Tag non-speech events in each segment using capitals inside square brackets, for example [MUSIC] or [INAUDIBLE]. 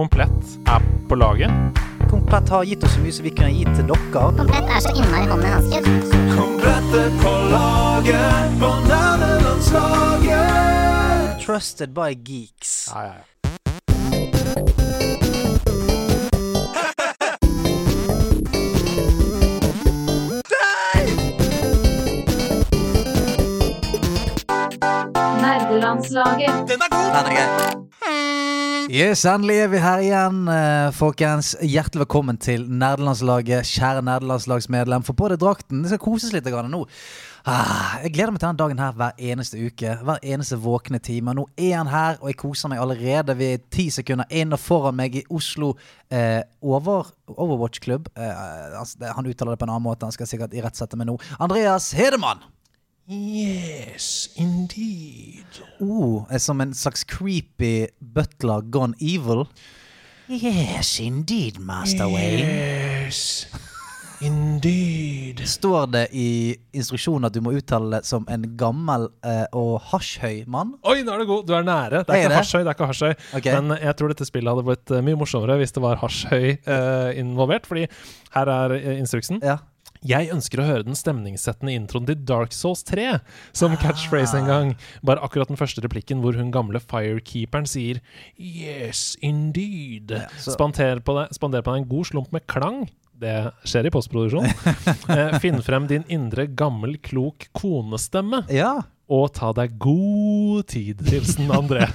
Komplett er på laget. Komplett har gitt oss så mye som vi kunne gitt til dere. Komplett er så innmari hånd i Komplett er på laget på nerdelandslaget. Trusted by geeks. Ja, ja, ja. Nerdelandslaget. Den er god! Den er grei. Yes, endelig er vi her igjen, eh, folkens. Hjertelig velkommen til nerdelandslaget, kjære nerdelandslagsmedlem. For på deg drakten. Det skal koses litt grann nå. Ah, jeg gleder meg til denne dagen her hver eneste uke. Hver eneste våkne time. Nå er han her, og jeg koser meg allerede. Vi er ti sekunder inn, og foran meg i Oslo eh, over, Overwatch-klubb. Eh, altså, han uttaler det på en annen måte, han skal sikkert irettsette meg nå. Andreas Hedemann! Yes, indeed. Oh, er som en slags creepy butler gone evil. Yes, indeed, Master Wayne. Yes, indeed. Står det i instruksjonen at du må uttale det som en gammel eh, og hasjhøy mann? Oi, nå er du god! Du er nære. Det Er er ikke det? hasjhøy. det er ikke hasjhøy Okay. Men jeg tror dette spillet hadde blitt eh, mye morsommere hvis det var hasjhøy eh, involvert. Fordi her er eh, instruksen. Ja. Jeg ønsker å høre den stemningssettende introen til Dark Souls 3 som catchphrase en gang. Bare akkurat den første replikken hvor hun gamle firekeeperen sier Yes, indeed. Ja, Spander på deg på deg en god slump med klang. Det skjer i postproduksjon. [LAUGHS] eh, finn frem din indre gammel, klok konestemme. ja. Og ta deg god tid, hilsen André.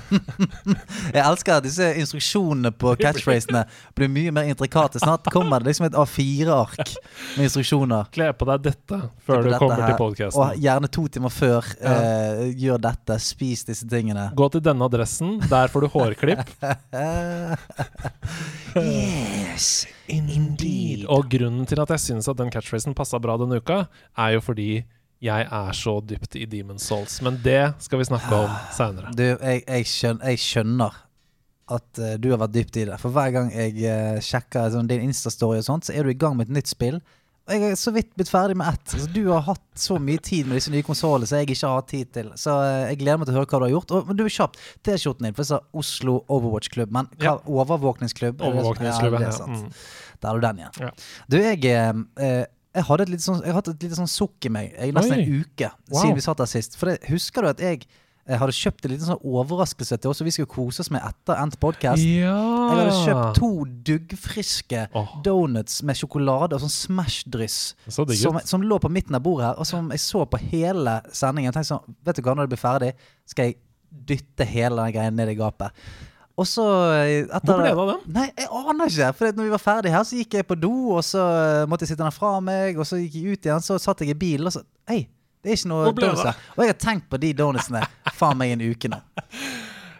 [LAUGHS] Jeg elsker at disse instruksjonene på [LAUGHS] catchphrasene blir mye mer intrikate. Snart kommer det liksom et A4-ark med instruksjoner. Kle på deg dette før du Dette kommer her. til Og gjerne to timer før. Eh, gjør dette. Spis disse tingene. Gå til denne adressen. Der får du hårklipp. [LAUGHS] yes, Indeed. Og grunnen til at jeg syns at den catchphrasen passa bra denne uka, er jo fordi jeg er så dypt i Demon's Souls. Men det skal vi snakke om [SIGHS] seinere. Du, jeg, jeg, jeg skjønner at uh, du har vært dypt i det. For hver gang jeg uh, sjekker sånn, din Insta-story, og sånt, så er du i gang med et nytt spill. Og jeg er så vidt blitt ferdig med ett. Altså, du har hatt så mye tid med disse nye konsollene som jeg ikke har hatt tid til. Så uh, jeg gleder meg til å høre hva du har gjort. Og, men du er kjapt. T-skjorten din. For jeg sa Oslo Overwatch-klubb. Men hva, Ja. overvåkningsklubb? Er Overvåkningsklubben. Ja, det er Ja, sant. mm. Der har du den igjen. Ja. Du, jeg eh, eh, jeg hadde et lite sånn, jeg hadde et lite sånn sukk i meg i nesten en uke Wow. siden vi satt der sist. For det, husker du at jeg jeg hadde kjøpt en liten sånn overraskelse til oss som vi skulle kose oss med etter endt podkast? Ja! Jeg hadde kjøpt to duggfriske oh. donuts med sjokolade og sånn Smash-dryss. Så Som, som lå på midten av bordet her, og som jeg så på hele sendingen. Jeg tenkte sånn, vet du hva, når det blir ferdig, skal jeg dytte hele den greien ned i gapet. Og så eh, etter Hvor ble det av den? Nei, jeg aner ikke. For når vi var ferdige her, så gikk jeg på do, og så eh, måtte jeg sitte den fra meg, og så gikk jeg ut igjen, så satt jeg i bilen, og så Hei, det er ikke noe donuts her. Og jeg har tenkt på de donutsene faen meg en uke nå. [LAUGHS]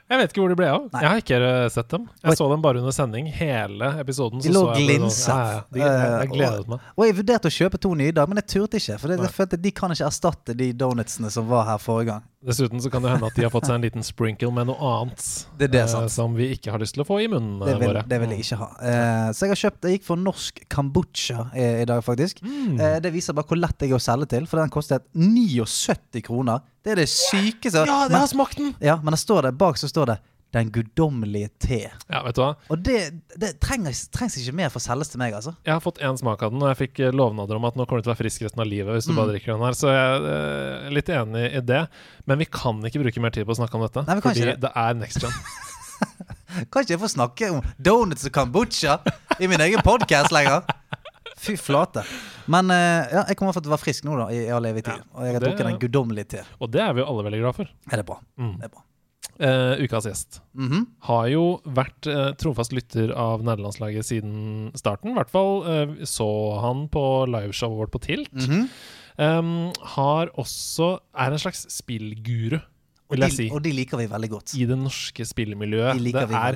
Jeg vet ikke hvor de ble av. Nei. Jeg har ikke eh, sett dem. Jeg så dem bare under sending. Hele episoden. De så lå så jeg glinset. Ja, ja. Jeg, gledet meg. Og jeg vurderte å kjøpe to nye i dag, men jeg turte ikke. For det, jeg følte de kan ikke erstatte de donutsene som var her forrige gang. Dessuten så kan det hende at de har fått seg en liten sprinkle med noe annet. Det det, eh, som vi ikke har lyst til å få i munnen Det vil, våre. det vil jeg ikke ha. Eh, så jeg har kjøpt Jeg gikk for norsk kombucha i, i dag, faktisk. Mm. Eh, det viser bare hvor lett jeg er å selge til, for den kostet 79 kroner. Det er det sykeste. Ja, det har smakt den! ja, men det står det, bak så står det 'Den guddommelige te'. Ja, vet du hva? Og det, det trengs, trengs ikke mer for å selges til meg, altså. Jeg har fått én smak av den, og jeg fikk eh, lovnader om at nå kommer du til å være frisk resten av livet hvis du Mm. bare drikker den her. Så jeg eh, er litt enig i det. Men vi kan ikke bruke mer tid på å snakke om dette. Nei, fordi det. det er next gen. [LAUGHS] Kan ikke jeg få snakke om donuts og kombucha i min egen podkast lenger? Fy flate. Men eh, ja, jeg kommer til å være frisk nå, da, i, all evig tid. Ja, Og jeg har drukket den guddommelige te. Og det er vi jo alle veldig glad for. Er det bra? Mm. Det er bra. Eh, ukas gjest Mhm. har jo vært uh, trofast lytter av nederlandslaget siden starten. I hvert fall uh, så han på liveshowet vårt på Tilt. Mhm. Um, har også Er en slags spillguru, Og, de, si, og de liker vi veldig godt. i det norske spillemiljøet. De det er.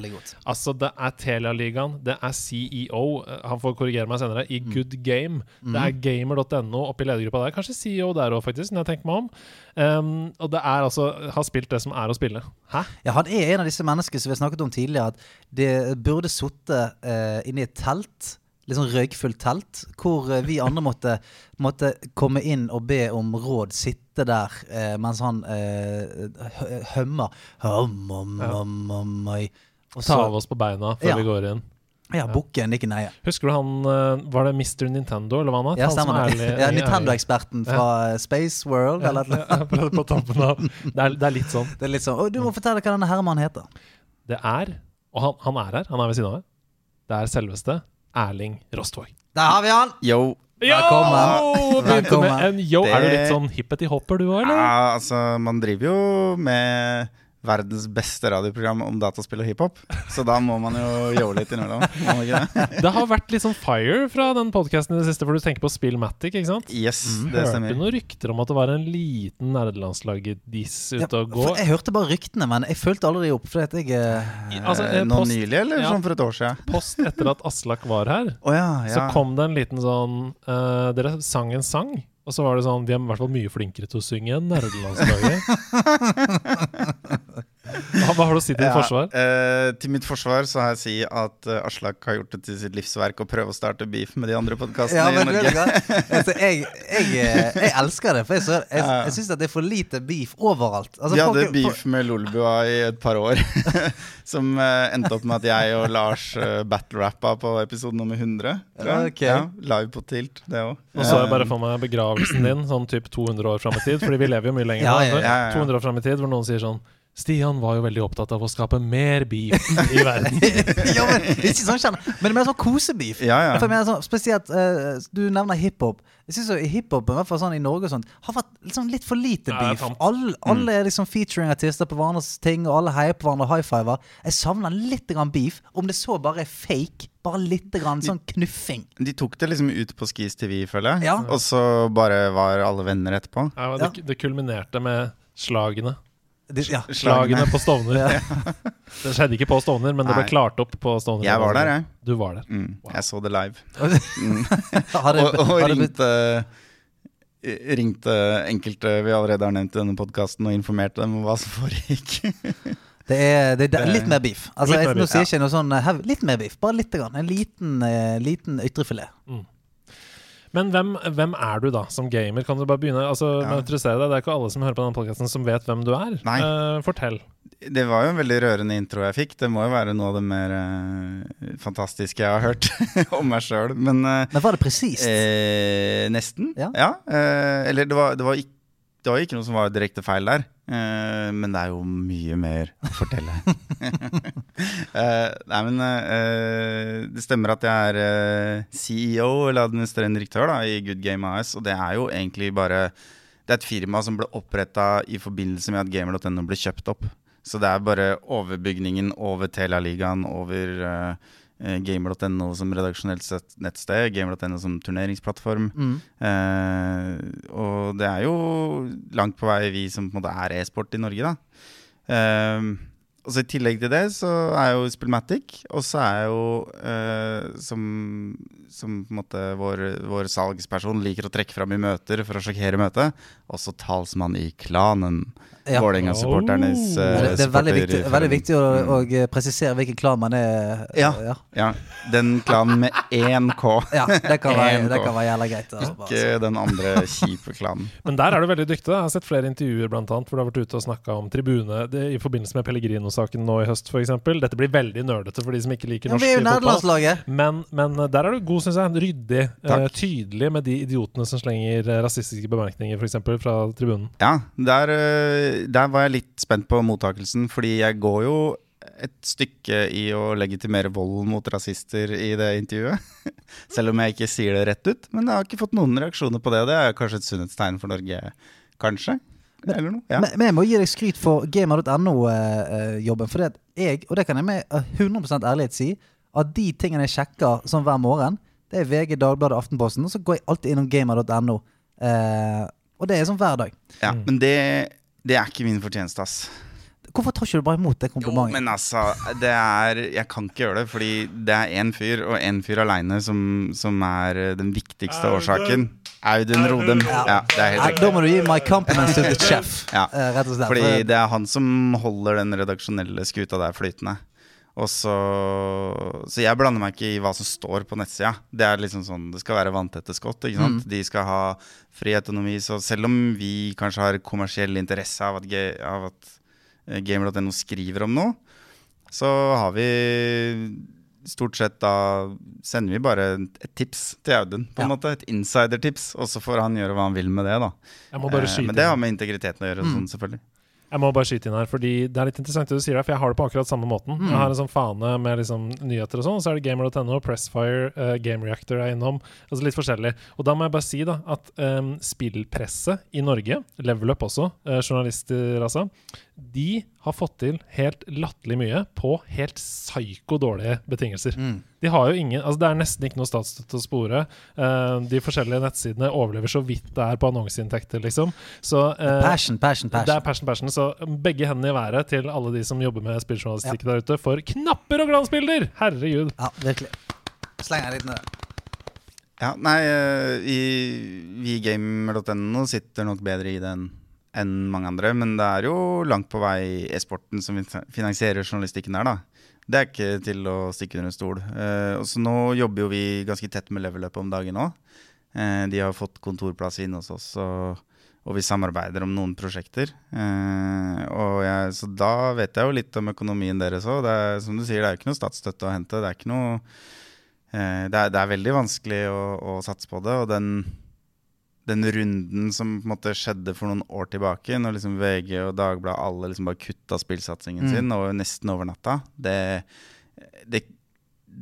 Altså, det er Telialigaen, det er CEO, eh, han får korrigere meg senere, i Mm. Good Game. Det er gamer.no oppe i ledergruppa der. Kanskje CEO der òg, faktisk, når jeg tenker meg om. Um, og det er altså Har spilt det som er å spille. Hæ? Ja, han er en av disse menneskene som vi har snakket om tidligere, at det burde sittet uh, inni et telt. Litt sånn røykfullt telt, hvor eh, vi andre måtte, måtte komme inn og be om råd. Sitte der eh, mens han eh, hø- hømmer. Hum, hum, hum. Og Ta av oss på beina før Ja. vi går inn. ja, bukken, ikke Neie. Husker du han eh, Var det Mr. Nintendo, eller hva han het? Ja, stemmer er det. Ja, Nintendo-eksperten fra ja. Space World, eller noe. Ja, [LAUGHS] på, på toppen av det er, det er litt sånn. Det er litt sånn «Å, Du må fortelle hva denne herremannen heter. Det er Og han, han er her. Han er ved siden av her. Det er selveste Erling Rostvåg. Der har vi han! Yo. Velkommen. Begynte Velkommen. med en yo. Er du litt sånn hippety hopper, du òg, eller? Ja, altså, man driver jo med verdens beste radioprogram om dataspill og hiphop, så da må man jo gjøre litt innimellom. det? Det har vært litt sånn fire fra den podkasten i det siste, for du tenker på Spillmatic, ikke sant? Yes, det Hørte du noen rykter om at det var en liten nerdelandslaget-diss ute og gå. Jeg hørte bare ryktene, men jeg fulgte aldri opp. For at jeg eh, Altså, Eh, Nå post- nylig, eller Ja. sånn for et år siden? Post etter at Aslak var her, [LAUGHS] oh, ja, ja. så kom det en liten sånn uh, Dere sang en sang, og så var det sånn De er i hvert fall mye flinkere til å synge enn nerdelandslaget. [LAUGHS] hva, hva har du å si til ditt Ja, forsvar? eh, til mitt forsvar så har jeg å si at uh, Aslak har gjort det til sitt livsverk å prøve å starte beef med de andre podkastene ja, i Norge. Altså, jeg, jeg, eh, jeg elsker det, for jeg, så- jeg, jeg syns det er for lite beef overalt. Altså, Vi folk- hadde beef med Lolbua i et par år, [LAUGHS] som uh, endte opp med at jeg og Lars uh, battle-rappa på episode nummer 100. tror jeg. Ja, live på Tilt, det òg. Og så har jeg bare for meg begravelsen din sånn typ 200 år fram i tid, Fordi vi lever jo mye lenger Ja, ja, ja, ja. 200 år frem i tid, hvor noen sier sånn Stian var jo veldig opptatt av å skape mer beef i [LAUGHS] verden. ja, men, ikke sånn kjenner Men det er mer sånn kosebeef. Ja, ja. Jeg sånn, spesielt uh, Du nevner hiphop. Jeg synes jo Hiphopen, i hvert fall sånn i Norge og sånt, har vært liksom litt for lite Ja, er beef. sant. Alle, alle er liksom featuring artister på hverandres ting, og alle heier på hverandre og high fiver. Jeg savner litt grann beef, om det så bare er fake. Bare litt grann sånn knuffing. De tok det liksom ut på Skis TV, føler jeg. Ja. Og så bare var alle venner etterpå. Ja, det, det kulminerte med slagene. Det, ja. Slagene på Stovner. [LAUGHS] Det skjedde ikke på Stovner, men det ble Nei. klart opp på Stovner. Jeg var der, jeg. Du var der. Mm, Jeg så det live. [LAUGHS] Har det, Og, og har ringte, ringte enkelte vi allerede har nevnt i denne podkasten, og informerte dem om hva som foregikk. [LAUGHS] Det er, det, er litt mer beef. Altså, Litt jeg, mer nå beef, sier jeg ikke noe sånn eh, Litt mer beef. Bare litt. Grann. En liten, eh, liten ytrefilet. Men hvem, hvem er du da, som gamer? Kan du bare begynne altså, med å interessere deg? Det er ikke alle som hører på denne podcasten som vet hvem du er. Nei. Eh, fortell. Det var jo en veldig rørende intro jeg fikk. Det må jo være noe av det mer uh, fantastiske jeg har hørt [LAUGHS] om meg sjøl. Men uh, Men var det presist? eh, nesten. Ja. eh, eller det var, det, var ikke, det var ikke noe som var direkte feil der. Eh, men det er jo mye mer å fortelle. [LAUGHS] [LAUGHS] Eh, nei, men eh, det stemmer at jeg er eh, CEO, eller administrerende direktør, da, i Good Game AS. Og det er jo egentlig bare Det er et firma som ble oppretta i forbindelse med at gamer.no ble kjøpt opp. Så det er bare overbygningen over Telialigaen, over eh, gamer.no som redaksjonelt sett nettsted, gamer.no som turneringsplattform. Mm. Eh, og det er jo langt på vei vi som på en måte er e-sport i Norge, da. Eh, og så I tillegg til det så er jo Spillmatic, og så er jeg jo eh, som, som på en måte vår, vår salgsperson liker å trekke fram i møter for å sjokkere møtet, også talsmann i klanen. Ja. Vålerenga-supporternes Oh. eh, Ja, det, det er veldig viktig, veldig viktig å, Mm. å eh, presisere hvilken klan man er. Ja. ja. Ja, den klanen med én K. [LAUGHS] Ja, det kan være, det kan være jævla greit. Bare, Ikke den andre kjipe klanen. Men der er du veldig dyktig. Jeg har sett flere intervjuer blant annet, hvor du har vært ute og snakka om tribune det, i forbindelse med Pellegrino-saken nå i høst, f.eks. Dette blir veldig nerdete for de som ikke liker norsk vi fotball. Men, men der er du god, syns jeg. Ryddig. Uh, tydelig med de idiotene som slenger eh, rasistiske bemerkninger, f.eks. fra tribunen. Ja, der, der var jeg litt spent på mottakelsen, fordi jeg går jo et stykke i å legitimere vold mot rasister i det intervjuet. [LAUGHS] Selv om jeg ikke sier det rett ut. Men jeg har ikke fått noen reaksjoner på det. og Det er kanskje et sunnhetstegn for Norge, kanskje? Eller noe? Ja. Men, men jeg må gi deg skryt for gamer.no-jobben. For det at jeg, og det kan jeg med eh, 100% ærlighet si, at de tingene jeg sjekker sånn hver morgen, det er VG, Dagbladet, Aftenposten, og så går jeg alltid innom gamer.no. Eh, og det er sånn hver dag. ja men det, det er ikke min fortjeneste, ass. Hvorfor tar ikke du bare imot det komplimentet? Jo, men altså, det er Jeg kan ikke gjøre det, fordi det er én fyr, og én fyr aleine, som, som er den viktigste årsaken årsaken. Audun Rodem. Ja, det er helt riktig. da må du gi my compliments to the chef. [LAUGHS] Ja. eh, rett og slett. Fordi det er han som holder den redaksjonelle skuta der flytende. Og så, så jeg blander meg ikke i hva som står på nettsida. Det er liksom sånn, det skal være vanntette skott. ikke sant? De skal ha fri autonomi. Så selv om vi kanskje har kommersiell interesse av at, av at eh, Gamer.no skriver om noe, så har vi stort sett da sender vi bare et tips til Audun, på en Ja. måte. Et insidertips, og så får han gjøre hva han vil med det, da. Eh, Men det har med integriteten å gjøre, Mm. sånn, selvfølgelig. Jeg må bare skyte inn her, fordi det er litt interessant det du sier her, for jeg har det på akkurat samme måten. Mm. Jeg har en sånn fane med liksom nyheter og sånn, og så er det gamer.no, Pressfire, uh, Game Reactor er innom, altså litt forskjellig. Og da må jeg bare si da at um, spillpresset i Norge, Level Up også, uh, journalister altså, de har fått til helt latterlig mye på helt psyko dårlige betingelser. Mm. De har jo ingen, altså Det er nesten ikke noe statsstøtte å spore. Uh, de forskjellige nettsidene overlever så vidt det er på annonseinntekter, liksom. Så eh, Passion, passion, det er passion. passion, passion. Så begge hendene i været til alle de som jobber med spilljournalistikk der ute, for knapper og glansbilder! Herregud. Ja, virkelig. Sleng en litt der. Ja, nei, uh, i, vi i gamer.no sitter nok bedre i det enn mange andre. Men det er jo langt på vei e-sporten som finansierer journalistikken her, da. Det er ikke til å stikke under en stol. Og så nå jobber jo vi ganske tett med Level Up om dagen òg. Eh, de har fått kontorplass inn hos oss, og, og vi samarbeider om noen prosjekter. Og jeg, så da vet jeg jo litt om økonomien deres òg. Som du sier, det er jo ikke noe statsstøtte å hente. Det er ikke noe det, er, det er veldig vanskelig å, å satse på det. Og den, den runden som på en måte skjedde for noen år tilbake, når liksom VG og Dagbladet alle liksom bare kutta spillsatsingen Mm. sin og nesten over natta, det, det,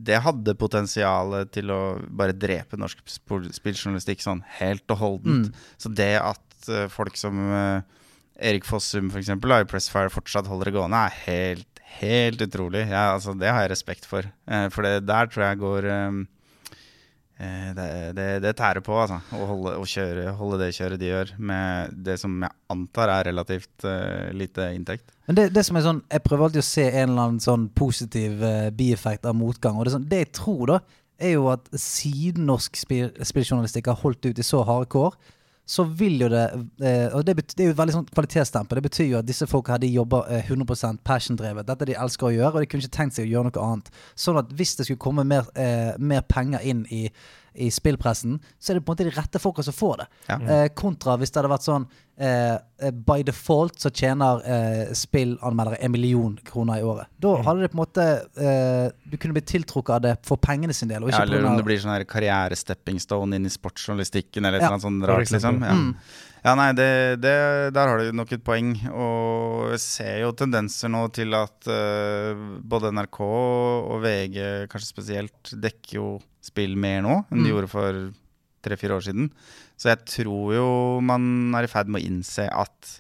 det hadde potensial til å bare drepe norsk spilljournalistikk sånn helt og holdent. Mm. Så det at eh, folk som eh, Erik Fossum eksempel, i Pressfire fortsatt holder det gående, er helt, helt utrolig. Ja, altså, det har jeg respekt for. Eh, for det der tror jeg går eh, det, det, det tærer på, altså. Å holde, å kjøre, holde det kjøret de gjør, med det som jeg antar er relativt uh, lite inntekt. Men det, det som er sånn Jeg prøver alltid å se en eller annen sånn positiv uh, bieffekt av motgang. Og det, sånn, det jeg tror, da, er jo at siden norsk spilljournalistikk har holdt ut i så harde kår, så vil jo det eh, Og det, betyr, det er jo et veldig sånn kvalitetsstempel. Det betyr jo at disse folka her de jobber eh, 100 passion-drevet. Dette de elsker å gjøre, og de kunne ikke tenkt seg å gjøre noe annet. Sånn at hvis det skulle komme mer, eh, mer penger inn i, i spillpressen, så er det på en måte de rette folka som får det. Ja. Eh, kontra hvis det hadde vært sånn eh, eh, By default så tjener eh, spillanmeldere en million kroner i året. Da hadde det på en måte eh, Du kunne blitt tiltrukket av det for pengene sin del. Og ikke Ja, eller om det blir sånn her karrierestepping stone inn i sportsjournalistikken eller et Ja, eller annet sånt rart. Liksom. Ja. Mm. Ja, nei, det, det, der har du nok et poeng. Og jeg ser jo tendenser nå til at uh, både NRK og VG kanskje spesielt dekker jo spill mer nå enn de Mm. gjorde for tre-fire år siden. Så jeg tror jo man er i ferd med å innse at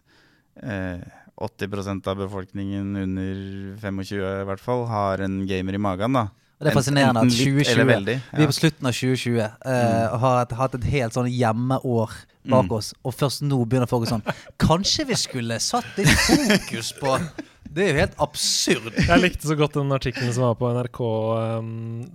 uh, 80% av befolkningen under 25 i hvert fall har en gamer i magen. da Og det er fascinerende at 2020 veldig, ja. Vi er på slutten av 2020 eh, og har hatt et helt sånn hjemmeår bak oss, og først nå begynner folk å sånn Kanskje vi skulle satt litt fokus på Det er jo helt absurd. Jeg likte så godt den artikkelen som var på NRK. Um,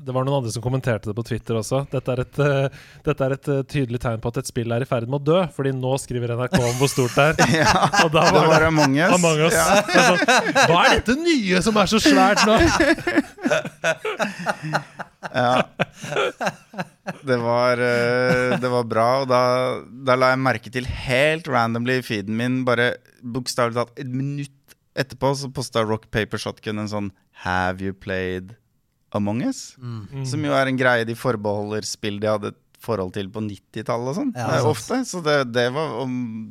det var noen andre som kommenterte det på Twitter også. Dette er, et, uh, dette er et uh, tydelig tegn på at et spill er i ferd med å dø, fordi nå skriver NRK om hvor stort det er. [LAUGHS] Ja, Og da det var var det Among Us. Among Us. Ja. Sånn, Hva er dette nye som er så svært nå? [LAUGHS] Ja. Det var, eh, det var bra, og da, da la jeg merke til helt randomly i feeden min, bare bokstavelig talt et minutt etterpå, så posta Rock Paper Shotgun en sånn Have you played Among Us? Mm. Som jo er en greie de forbeholder spill de hadde et forhold til på 90-tallet og sånn. Ja, eh, ofte. Så det, det var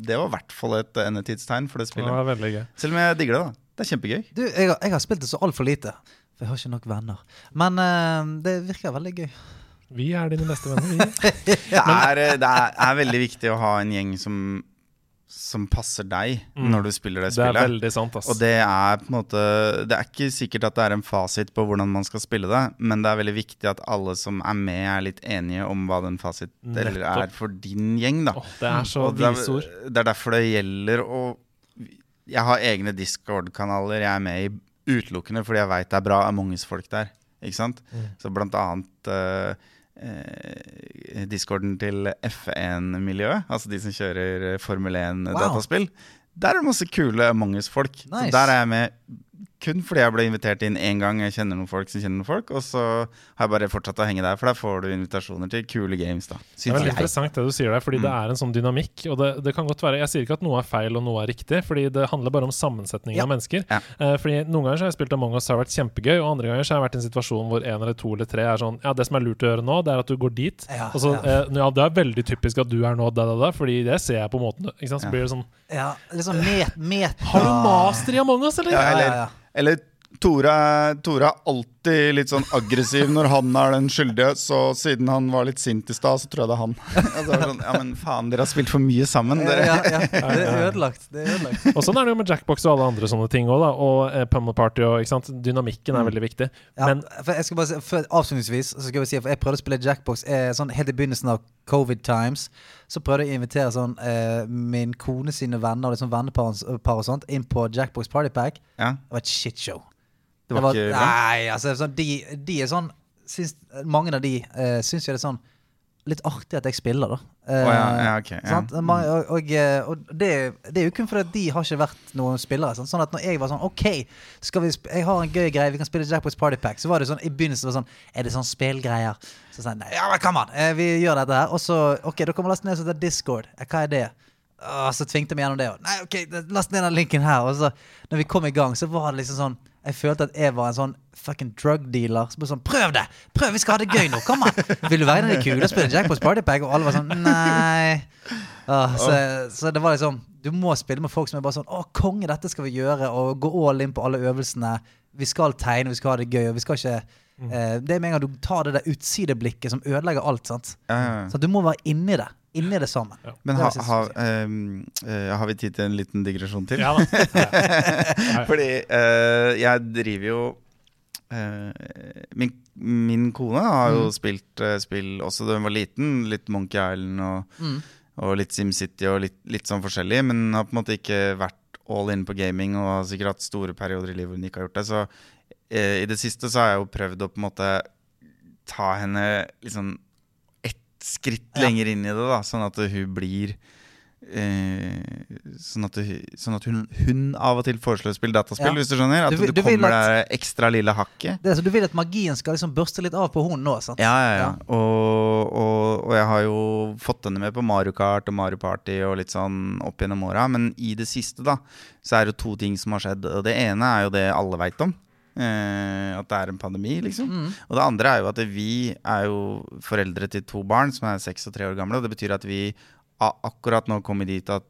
det var i hvert fall et endetidstegn for det Det spillet. var veldig gøy. Selv om jeg digger det, da. Det er kjempegøy. Du, jeg har, jeg har spilt det så altfor lite. For jeg har ikke nok venner. Men uh, det virker veldig gøy. Vi er dine beste venner, vi. [LAUGHS] Det er, eh, det er, er veldig viktig å ha en gjeng som, som passer deg Mm. når du spiller det spillet. Det er veldig sant, ass. Og det er på en måte Det er ikke sikkert at det er en fasit på hvordan man skal spille det, men det er veldig viktig at alle som er med, er litt enige om hva den fasit eller er for din gjeng, da. Åh, det er så Og det er- visord. Det er derfor det gjelder å Jeg har egne Discord-kanaler jeg er med i utelukkende fordi jeg veit det er bra Among us-folk der. Ikke sant? Mm. Så blant annet eh, eh, discorden til F1-miljøet, altså de som kjører Formel 1-dataspill. Der er det masse kule Among us-folk. Så Nice. der er jeg med kun fordi jeg ble invitert inn én gang. Jeg kjenner noen folk som kjenner noen folk, og så har jeg bare fortsatt å henge der. For der får du invitasjoner til kule games, da. Det er veldig jeg. interessant det du sier der, fordi det er en sånn dynamikk. Og det, det kan godt være, Jeg sier ikke at noe er feil og noe er riktig, fordi det handler bare om sammensetningen Ja. av mennesker. Ja. Eh, fordi Noen ganger så har jeg spilt Among us har vært kjempegøy, og andre ganger så har jeg vært i en situasjon hvor en eller to eller tre er sånn Ja, det som er lurt å gjøre nå, det er at du går dit. Ja, og så, ja. eh, ja, det er veldig typisk at du er nå da, da, da, fordi det ser jeg på måten Ikke sant? Så Ja. blir det sånn Ja, liksom met, met, Har du master i Among us, eller? Ja, Ja, eller, ja, ja. Eller Tore, har er alltid litt sånn aggressiv når han er den skyldige, så siden han var litt sint i stad, så tror jeg det er han. Og [LAUGHS] så det sånn, ja, men faen, dere har spilt for mye sammen. Ja, Dere. ja, ja. [LAUGHS] Det er ødelagt. Det er ødelagt. Og sånn er det jo med Jackbox og alle andre sånne ting òg, da. Og eh, Pummel Party og ikke sant? Dynamikken er veldig viktig. Ja, Men for jeg skal bare si, for, Avslutningsvis så skal jeg si For jeg prøvde å spille Jackbox eh, sånn, helt i begynnelsen av covid times. Så prøvde jeg å invitere sånn, eh, min kone sine venner og liksom vennepar og- sånt inn på Jackbox Party Pack. Ja, Det var et shitshow. Det var ikke bra. Nei, altså sånn, de, de er sånn syns, Mange av de uh, syns jo det er sånn litt artig at jeg spiller, da. Uh, oh, ja, ja, ok, ja. sant? Og, og, eh, og det, det er jo kun fordi at de har ikke vært noen spillere. Sant? Sånn at når jeg var sånn OK, jeg har en gøy greie, vi kan spille Jackbox Party Pack. Så var det sånn i begynnelsen var det sånn Er det sånn spillgreier? Så sa jeg nei, ja, men come on, eh, vi gjør dette her. Og så OK, dere må laste ned sånn Discord. Eh, Hva er det? Åh, så tvingte vi gjennom det. òg. nei, ok, last ned den linken her. Og så, når vi kom i gang, så var det liksom sånn Jeg følte at jeg var en sånn fucking drug dealer. Så sånn, Prøv det! Prøv, Vi skal ha det gøy nå! Kom an! Vil du være den kule og spille Jackpots Partypack? Og alle var sånn Nei. Ah, så, så det var liksom Du må spille med folk som er bare sånn Å, konge, dette skal vi gjøre. Og gå all in på alle øvelsene. Vi skal tegne, vi skal ha det gøy. Og vi skal ikke eh, Det er med en gang du tar det der utsideblikket som ødelegger alt. sant? Så du må være inni det. Inni det sammen. Men ha, ha, um, ehm, eh, har vi tid til en liten digresjon til? ja da. [LAUGHS] Fordi uh, jeg driver jo uh, min, min kone har jo spilt eh, spill også da hun var liten. Litt Monkey Island og, Mm. og litt SimCity og litt, litt sånn forskjellig. Men har på en måte ikke vært all in på gaming og har sikkert hatt store perioder i livet hvor hun ikke har gjort det. Så eh, i det siste så har jeg jo prøvd å på en måte ta henne liksom skritt Ja. lenger inn i det, da, sånn at hun blir eh, sånn at, hun, sånn at hun, hun av og til foreslår å spille dataspill, Ja. hvis du skjønner. At Du du, du kommer at- det ekstra lille hakket. Det så Du vil at magien skal liksom børste litt av på hun nå? sant? Ja, ja, ja. Og, og, og jeg har jo fått henne med på Mario Kart og Mario Party og litt sånn opp gjennom åra. Men i det siste, da, så er det to ting som har skjedd. Og det ene er jo det alle veit om. Eh, at det er en pandemi, liksom. Mm. Og det andre er jo at vi er jo foreldre til to barn som er seks og tre år gamle. Og det betyr at vi akkurat nå kommer dit at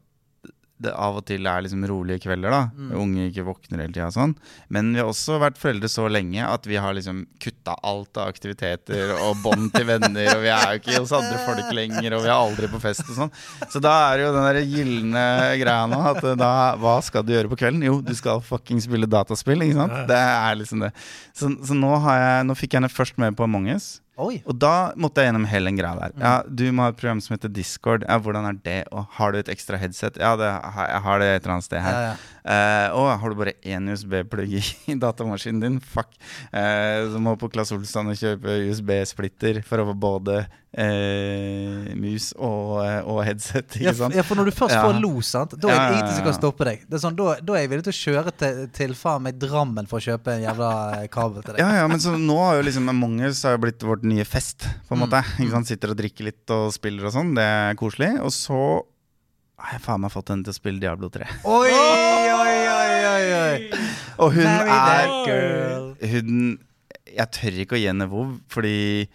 det av og til er liksom rolige kvelder. da Mm. Unge ikke våkner hele tida og sånn. Men vi har også vært foreldre så lenge at vi har liksom kutta alt av aktiviteter og bånd til venner. Og vi er jo ikke hos andre folk lenger, og vi er aldri på fest og sånn. Så da er det jo den der gylne greia nå at eh, da Hva skal du gjøre på kvelden? Jo, du skal fucking spille dataspill, ikke sant? Det er liksom det. Så, så nå, har jeg, nå fikk jeg henne først med på Among us. Oi. Og da måtte jeg gjennom hele den greia der. Ja, Du må ha et program som heter Discord. Ja, Hvordan er det? Og har du et ekstra headset? Ja, det, jeg har det et eller annet sted her. Ja, ja. Uh, og har du bare én USB-plugg i datamaskinen din? Fuck. Uh, så må på Claes Olsson og kjøpe USB-splitter for å få både eh, mus og, eh, og headset. Ikke sant? ja, for når du først Ja. får lo, sant? da er det Ja, ja, ingenting som kan stoppe deg. Det er sånn, da, da er jeg villig til å kjøre til, til faen meg Drammen for å kjøpe en jævla eh, kabel til deg. Ja, ja, men så nå har jo liksom Among us har jo blitt vårt nye fest, på en Mm. måte. Ikke sant? Sitter og drikker litt og spiller og sånn. Det er koselig. Og så har jeg faen meg fått henne til å spille Diablo 3. Oi, oi, oi, oi, oi. Og hun Marry er. Hun Jeg tør ikke å gi henne vov, fordi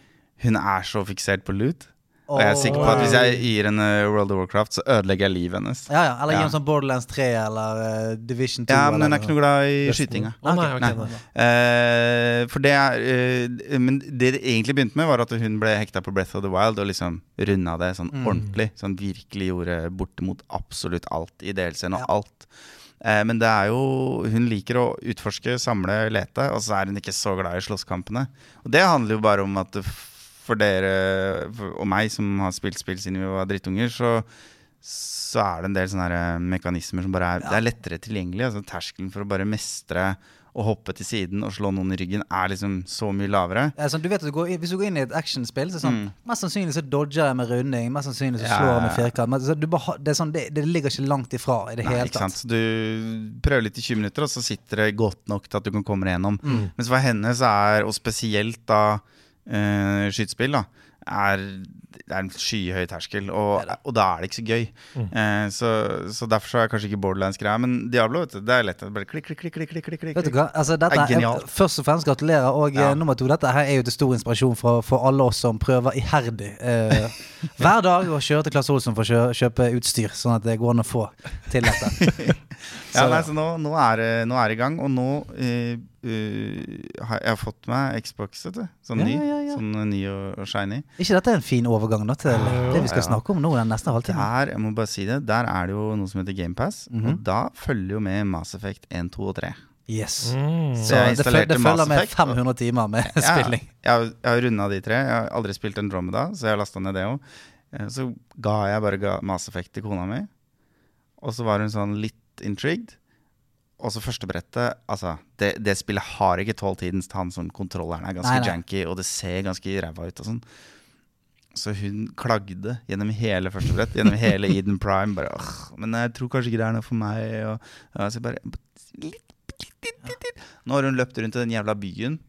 hun er så fiksert på loot. Og jeg er sikker på at hvis jeg gir henne World of Warcraft, så ødelegger jeg livet hennes. Ja, ja, Eller gi Ja. en sånn Borderlands 3 eller uh, Division 2. Ja, men hun er ikke noe glad i skytinga. Nei, Nei. Eh, for det er eh, Men det det egentlig begynte med, var at hun ble hekta på Breath of the Wild og liksom runda det sånn Mm. ordentlig. Sånn virkelig gjorde bortimot absolutt alt i DLC-en og Ja. alt. Men det er jo Hun liker å utforske, samle, lete, og så er hun ikke så glad i slåsskampene. Og det handler jo bare om at for dere for, og meg som har spilt spill siden vi var drittunger, så så er det en del sånne eh, mekanismer som bare er Det er lettere tilgjengelig. Altså Terskelen for å bare mestre å hoppe til siden og slå noen i ryggen er liksom så mye lavere. Ja, sånn, du vet at du går, Hvis du går inn i et actionspill, så er sånn Mest sannsynlig så dodger jeg med runding. Mest sannsynlig så Mm. Slår jeg ja, med ja. firkant. Men, så du bare, det, sånn, det, det ligger ikke langt ifra i det Nei, hele tatt. Du prøver litt i 20 minutter, og så sitter det godt nok til at du kan komme deg gjennom. Mm. Mens for henne så er, og spesielt da uh, skytespill, da, er, er en skyhøy terskel, og, og da er det ikke så gøy. Mm. Eh, så, så derfor så er kanskje ikke borderlands greia. Men Diablo, vet du, det er lett. Bare klikk, klikk, klikk, klikk, klikk, klikk, Vet du hva? Altså, dette er genialt. Først og fremst gratulerer. Og Ja. eh, nummer to, dette her er jo til stor inspirasjon for, for alle oss som prøver iherdig eh, [LAUGHS] hver dag å kjøre til Klasse Olsson for å kjø, kjøpe utstyr, sånn at det går an å få til dette. [LAUGHS] Ja, nei, så nå, nå, er det, nå er det i gang, og nå eh, eh, har jeg har fått meg Xbox, vet du. Sånn Ja, ny. ja, ja. Sånn ny og, og shiny. ikke dette er en fin overgang da, til det vi skal ja. snakke om nå den neste halvtimen? Der, jeg må bare si det, der er det jo noe som heter GamePass, Mhm. og da følger jo med Mass Effect 1, 2 og 3. Yes. Mm. Så det, installerte det følger med 500 timer med Ja, spilling. Jeg har, jeg har runda de tre. Jeg har aldri spilt Andromeda, så jeg lasta ned det òg. Så ga jeg bare ga Mass Effect til kona mi, og så var hun sånn litt intrigued. Og så første brettet Altså, det, det spillet har ikke tålt tidens tann. Sånn, kontrolleren er ganske Nei, nei. janky, og det ser ganske ræva ut og sånn. Så hun klagde gjennom hele første brett, gjennom hele Eden Prime. Bare, «Åh, men jeg tror kanskje ikke det er noe for meg. Og, og så bare litt, litt, litt. Nå har hun løpt rundt i den jævla byen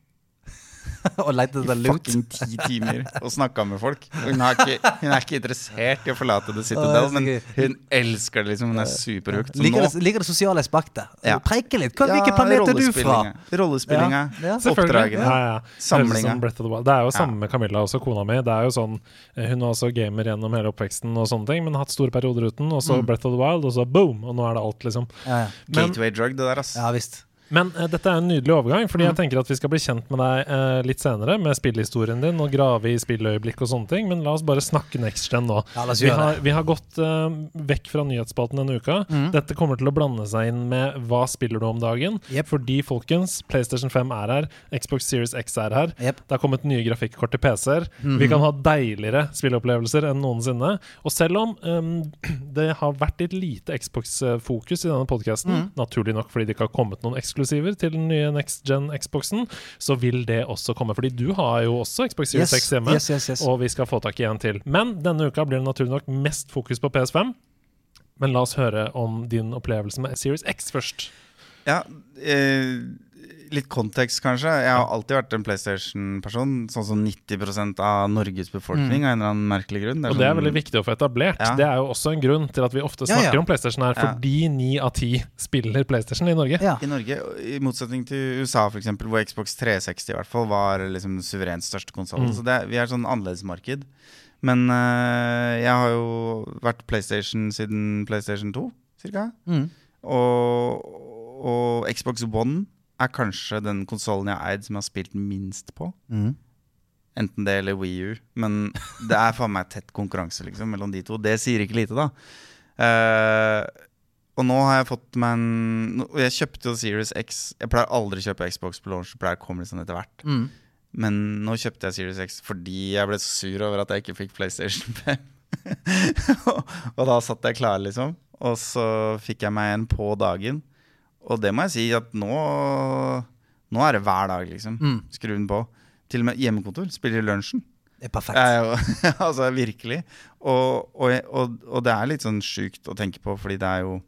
[LAUGHS] og lette etter lunt. I fucking ti timer og snakka med folk. Hun er, ikke, hun er ikke interessert i å forlate The Citadel, det er men hun elsker det liksom. Hun er superhooked. Liker, liker det sosiale aspektet. Ja. Preike litt. Hva, hvilken planet er du fra? rollespillinga. Ja, ja. Oppdragene. Ja, ja. Samlinga. Høres ut som Breath of the Wild. Det er jo Ja. samme med Camilla, også kona mi. Det er jo sånn, eh, Hun var også gamer gjennom hele oppveksten, og sånne ting men har hatt store perioder uten. Og så Breath of the Wild, og så boom! Og nå er det alt, liksom. Ja, ja. Men, Gateway drug, det der, ass. ja visst. Men uh, dette er en nydelig overgang, fordi jeg tenker at vi skal bli kjent med deg uh, litt senere, med spillhistorien din, og grave i spilløyeblikk og sånne ting. Men la oss bare snakke next gen nå. Ja, Vi har, vi har gått uh, vekk fra nyhetsspalten denne uka. Mm. Dette kommer til å blande seg inn med hva spiller du om dagen. Yep. Fordi, folkens, PlayStation 5 er her, Xbox Series X er her. Yep. Det har kommet nye grafikkort til PC-er. Mm. Vi kan ha deiligere spilleopplevelser enn noensinne. Og selv om um, [CLEARS THROAT] det har vært litt lite Xbox-fokus i denne podkasten, Mhm. naturlig nok fordi det ikke har kommet noen eksklusiver til den nye next gen Xboxen, så vil det også komme. Fordi du har jo også Xbox Series Yes, X hjemme. yes, yes, yes. Og vi skal få tak i en til. Men denne uka blir det naturlig nok mest fokus på PS5. Men la oss høre om din opplevelse med Series X først. Ja, eh, litt kontekst, kanskje. Jeg har alltid vært en PlayStation-person. Sånn som 90% av Norges befolkning, av en eller annen merkelig grunn. Og det er sånn- veldig viktig å få etablert. Ja. Det er jo også en grunn til at vi ofte snakker ja. om PlayStation her, fordi ni av ti spiller PlayStation i Norge. Ja. I Norge, i motsetning til USA, for eksempel, hvor Xbox 360 i hvert fall var liksom den suverent største konsollen. Mm. Så det, vi er sånn annerledesmarked. Men øh, jeg har jo vært PlayStation siden PlayStation 2, cirka. Mm. Og, og Xbox One er kanskje den konsollen jeg har eid som jeg har spilt minst på. Mm. Enten det eller Wii U. Men det er faen meg tett konkurranse liksom, mellom de to. Det sier ikke lite, da. Uh, og nå har jeg fått meg en jeg kjøpte jo Series X. Jeg pleier aldri å kjøpe Xbox på launch, det pleier å komme litt sånn etter hvert. Mm. Men nå kjøpte jeg Series X fordi jeg ble så sur over at jeg ikke fikk PlayStation 5. [LAUGHS] og da satt jeg klar, liksom. Og så fikk jeg meg en på dagen. Og det må jeg si at nå Nå er det hver dag, liksom. Mm. Skru den på. Til og med hjemmekontor. Spiller i lunsjen. Det er perfekt. Er jo, [LAUGHS] altså virkelig. Og, og, og, og det er litt sånn sjukt å tenke på, fordi det er jo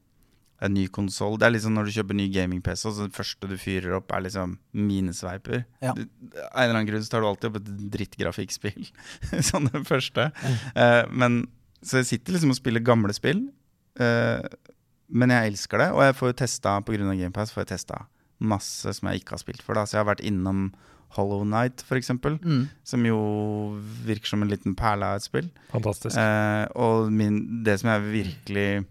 en ny konsoll. Det er sånn når du kjøper ny gaming-PC, så det første du fyrer opp, er liksom minesveiper. Ja. Du, av en eller annen grunn så tar du alltid opp et drittgrafikkspill. [LAUGHS] sånn det første. Eh, men Så jeg sitter liksom og spiller gamle spill. eh, men jeg elsker det, og jeg får jo testa pga. GamePass får jeg testa masse som jeg ikke har spilt før. Så jeg har vært innom Hollow Night, f.eks., Mm. som jo virker som en liten perle av et spill. Fantastisk. Eh, og min, det som jeg virkelig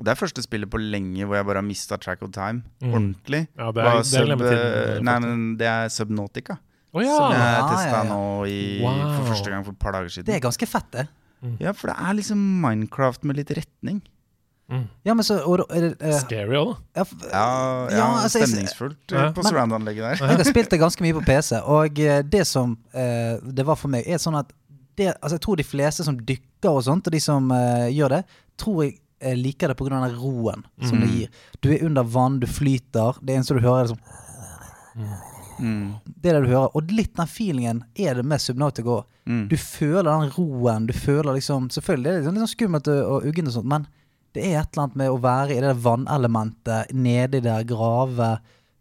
Det er første spillet på lenge hvor jeg bare har mista track of time. Mm. Ordentlig. Ja, det er, det er eh, Nei, men det er Subnautica. Oh, ja! Som jeg Ja, testa ja, ja. nå i, Wow. for første gang for et par dager siden. Det er ganske fett, det. Ja, for det er liksom Minecraft med litt retning. Mm. Ja, men så og, er det, eh, Scary òg, da. ja, Ja, altså, stemningsfullt jeg, på surround-anlegget der. Jeg har spilt det ganske mye på PC, og eh, det som uh, det var for meg, er sånn at det, altså Jeg tror de fleste som dykker og sånt, og de som uh, gjør det, tror jeg liker det pga. den roen som det Mm. gir. Du er under vann, du flyter. Det eneste du hører, er sånn Mm. Det er det du hører. Og litt den feelingen er det med Subnautica òg. Mm. Du føler den roen. Du føler liksom Selvfølgelig det er litt sånn skummelt og og uggent og sånt, men det er et eller annet med å være i det vannelementet, nedi der, grave,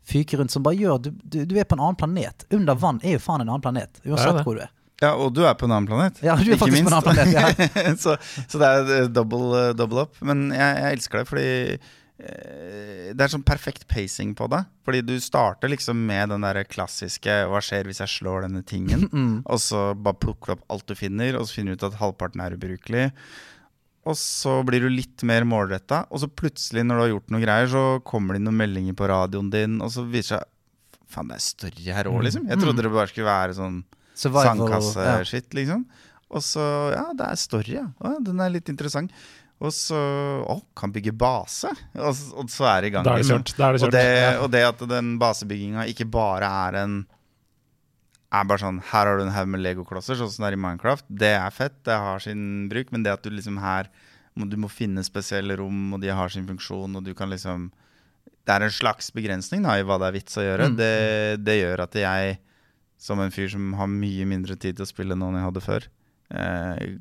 fyke rundt, som bare gjør du, du, du er på en annen planet. Under vann er jo faen en annen planet, uansett det. hvor du er. Ja, og du er på en annen planet. Ja, du er Ikke faktisk på en annen planet. Ja. [LAUGHS] så, så det er eh, double, eh, double up. Men jeg, jeg elsker det fordi eh, det er sånn perfekt pacing på det. Fordi du starter liksom med den der klassiske 'hva skjer hvis jeg slår denne tingen'? [LAUGHS] Mm. Og så bare plukker du opp alt du finner, og så finner du ut at halvparten er ubrukelig. Og så blir du litt mer målretta, og så plutselig, når du har gjort noe greier, så kommer det noen meldinger på radioen din, og så viser det seg Faen, det er story her òg, liksom. Jeg trodde det bare skulle være sånn Survival, ja. liksom. Og så Ja, det er story, ja. Å, den er litt interessant. Og så Å, kan bygge base. Og, så- og så er det i gang. Da er det liksom. kjørt. Det Og det, og det at den basebygginga ikke bare er en Er bare sånn Her har du en haug med legoklosser, sånn som det er i Minecraft. Det er fett, det har sin bruk, men det at du liksom her Du må finne spesielle rom, og de har sin funksjon, og du kan liksom Det er en slags begrensning da i hva det er vits å gjøre. Mm. Det, det gjør at jeg, som en fyr som har mye mindre tid til å spille nå enn jeg hadde før,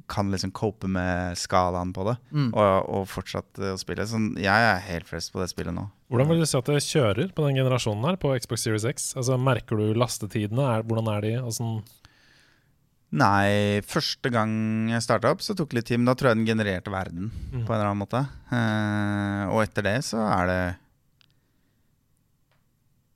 kan liksom cope med skalaen på det, Mm. og, og fortsatt eh, å spille. Så jeg er helt frest på det spillet nå. Hvordan vil du si at det kjører på den generasjonen her på Xbox Series X? Altså, Merker du lastetidene? Er, hvordan er de? Sånn, Nei, første gang jeg starta opp, så tok det litt tid. Men da tror jeg den genererte verden Mm. på en eller annen måte. Eh, og etter det så er det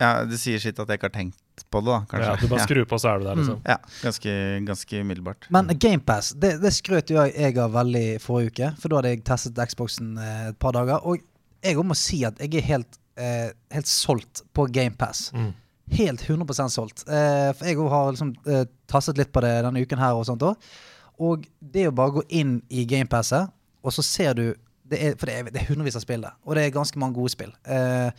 Ja, det sier sitt at jeg ikke har tenkt på det, da, kanskje. ja, du bare skrur på, så er du der, liksom. ja, ganske, ganske umiddelbart. Men GamePass, det, det skrøt jo jeg, jeg av veldig forrige uke. For da hadde jeg testet Xboxen eh, et par dager. Og jeg må si at jeg er helt, eh, helt solgt på GamePass. Mm. Helt 100 solgt. Eh, for jeg òg har liksom eh, tasset litt på det denne uken her og sånt òg. Og det å bare gå inn i GamePasset, og så ser du det er, For det er, det er hundrevis av spill der, og det er ganske mange gode spill. Eh,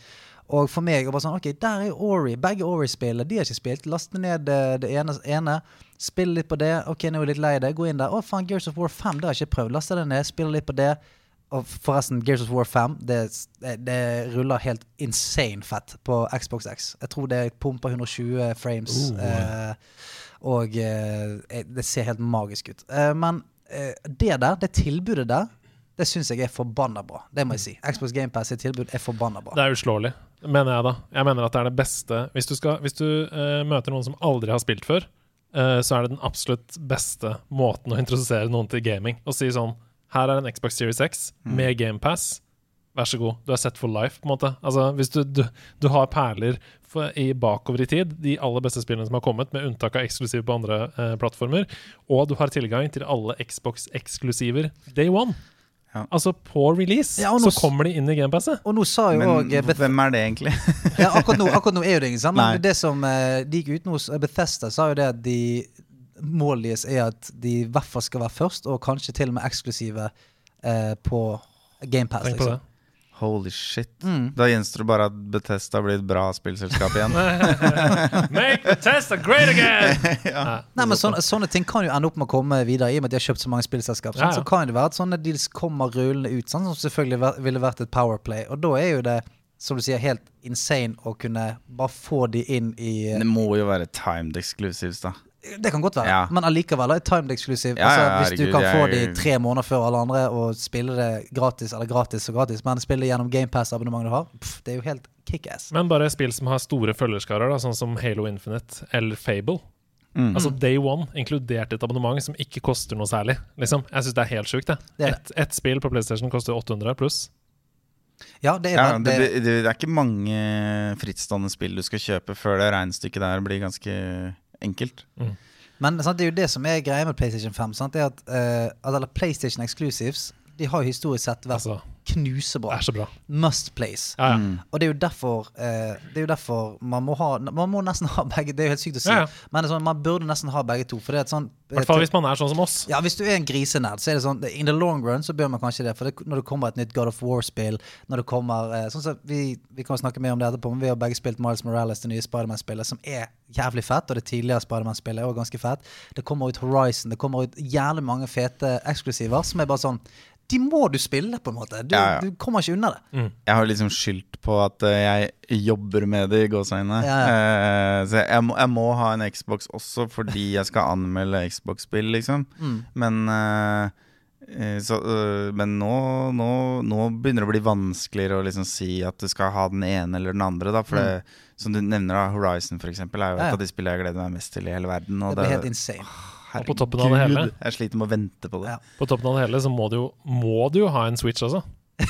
og for meg var bare sånn Ok, der er Ori. Begge Ori-spillene. De har ikke spilt. Laste ned det ene, ene. Spill litt på det. Ok, nå er jeg litt lei det. Gå inn der. Å, faen, Gears of War 5, det har jeg ikke prøvd. Laste det ned, spille litt på det. Og forresten, Gears of War 5, det, det, ruller helt insane fett på Xbox X. Jeg tror det pumper 120 frames. Uh. eh, og eh, det ser helt magisk ut. Eh, men eh, det der, det tilbudet der, det syns jeg er forbanna bra. Det må jeg si. Xbox GamePass sitt tilbud er forbanna bra. Det er uslåelig, mener jeg da. Jeg mener at det er det beste Hvis du, skal, hvis du uh, møter noen som aldri har spilt før, uh, så er det den absolutt beste måten å introdusere noen til gaming. Å si sånn Her er en Xbox Series X med GamePass. Vær så god. Du er set for life, på en måte. Altså, hvis du, du, du har perler for, i bakover i tid, de aller beste spillene som har kommet, med unntak av eksklusive på andre uh, plattformer, og du har tilgang til alle Xbox-eksklusiver day one. Ja. Altså på release, Ja, nå så kommer de inn i GamePasset. Og nå sa jo Men òg hvem er det egentlig? [LAUGHS] ja, akkurat, nå, akkurat nå er jo det ingen sammen. Nei. Det som eh, de gikk ut nå, Bethesda sa jo det at de målet deres er at de i hvert fall skal være først, og kanskje til og med eksklusive eh, på GamePass. Tenk på det. Holy shit. Mm. Da gjenstår det bare at Bethesda blir et bra spillselskap igjen. [LAUGHS] Make Bethesda great again! [LAUGHS] ja. Nei, men sånne, sånne ting kan jo ende opp med å komme videre, i og med at de har kjøpt så mange spillselskap. Ja, ja. Så kan det være at sånne deals kommer rullende ut, sånn, som selvfølgelig ville vært et powerplay. Og da er jo det, som du sier, helt insane å kunne bare få de inn i Det må jo være timed exclusives, da. Det kan godt være, Ja. men allikevel er timed exclusive. Ja, altså, hvis du kan få jeg- de tre måneder før alle andre og spille det gratis, eller gratis og gratis, men spille gjennom GamePass-abonnementet du har, pff, det er jo helt kickass. Men bare spill som har store følgerskarer, da, sånn som Halo Infinite eller Fable. Mm. Altså Day One, inkludert et abonnement som ikke koster noe særlig. Liksom. Jeg syns det er helt sjukt. Ett Det Et, et spill på PlayStation koster 800 pluss. Ja, det er, Ja, det, det, det, det er ikke mange frittstående spill du skal kjøpe før det regnestykket der blir ganske enkelt. men sant, det er jo det som er greia med PlayStation 5. Sant? Det er at, uh, at eller PlayStation Exclusives De har jo historisk sett vært Altså, knusebra. det er så bra. Must plays. Ja, ja. Mm. Og det er jo derfor eh, Det er jo derfor man må ha Man må nesten ha begge. Det er jo helt sykt å si, Ja, ja. men det er sånn, man burde nesten ha begge to. For det er et sånn I hvert fall hvis man er sånn som oss. Ja, hvis du er en grisenerd, så er det sånn In the long run så bør man kanskje det. For det, når det kommer et nytt God of War-spill Når det kommer eh, Sånn som vi, vi kan snakke mer om det etterpå, men vi har begge spilt Miles Morales, det nye Spiderman-spillet, som er jævlig fett. Og det tidligere Spiderman-spillet er også ganske fett. Det kommer ut Horizon. Det kommer ut jævlig mange fete eksklusiver som er bare sånn de må du spille, på en måte. Du, Ja, ja. du kommer ikke unna det. Jeg har liksom skyldt på at eh, jeg jobber med det i gåseøynene. Ja, Eh, så jeg må, jeg må ha en Xbox også fordi jeg skal anmelde Xbox-spill, liksom. Mm. Men eh, eh, så, øh, men nå, nå, nå begynner det å bli vanskeligere å liksom si at du skal ha den ene eller den andre. Da, for det, som du nevner, da, Horizon for eksempel, er jo Mm. Ja, et ja. av de spillene jeg gleder meg mest til i hele verden. Og Det blir helt insane. Og på toppen av det hele- Jeg sliter med å vente på det. Ja. På toppen av det hele så må du jo, må du jo ha en Switch altså. [LAUGHS]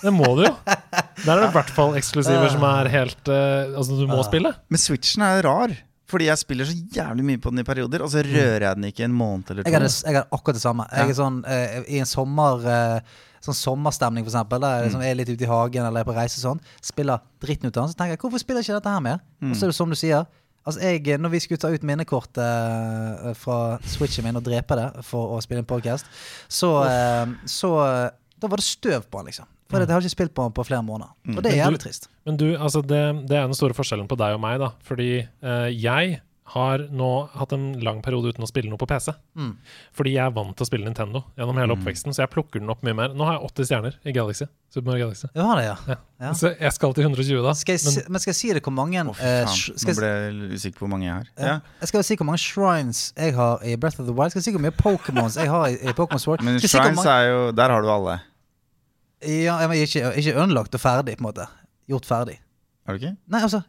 Det må du jo. Der er det i hvert fall eksklusiver som er helt uh, Altså, du må spille. Men Switchen er rar. Fordi jeg spiller så jævlig mye på den i perioder, og så rører jeg den ikke en måned eller to. Jeg har, det, jeg har akkurat det samme. Jeg er sånn uh, I en sommer uh, Sånn sommerstemning, for eksempel. Der jeg liksom er litt ute i hagen eller er på reise sånn. Spiller dritten ut av den. Så tenker jeg, hvorfor spiller jeg ikke dette her mer? Og så er det som du sier. Altså jeg, Når vi skulle ta ut minnekortet eh, fra switchen min og drepe det for å spille en podcast, så, eh, så eh, Da var det støv på den, liksom. For jeg har ikke spilt på den på flere måneder. Og det er jævlig trist. Men du, altså det, det er den store forskjellen på deg og meg, da. Fordi eh, jeg har nå hatt en lang periode uten å spille noe på PC. Mm. Fordi jeg er vant til å spille Nintendo gjennom hele oppveksten, så jeg plukker den opp mye mer. Nå har jeg 80 stjerner i Galaxy. Super Mario Galaxy. Du har det, ja. Ja. Ja. Så jeg skal til 120 da. Skal jeg, Men si, men skal jeg si det hvor mange oh, faen. Nå ble jeg usikker på hvor mange jeg har. Ja. Ja. Jeg skal si hvor mange shrines jeg har i Breath of the Wild. Skal jeg si hvor mye Pokémons jeg har i, i Pokémon Sword. Men si Shrines mange- er jo Der har du alle. ja, men ikke, ikke unlocked og ferdig, på en måte. Gjort ferdig. Har du ikke? Nei, altså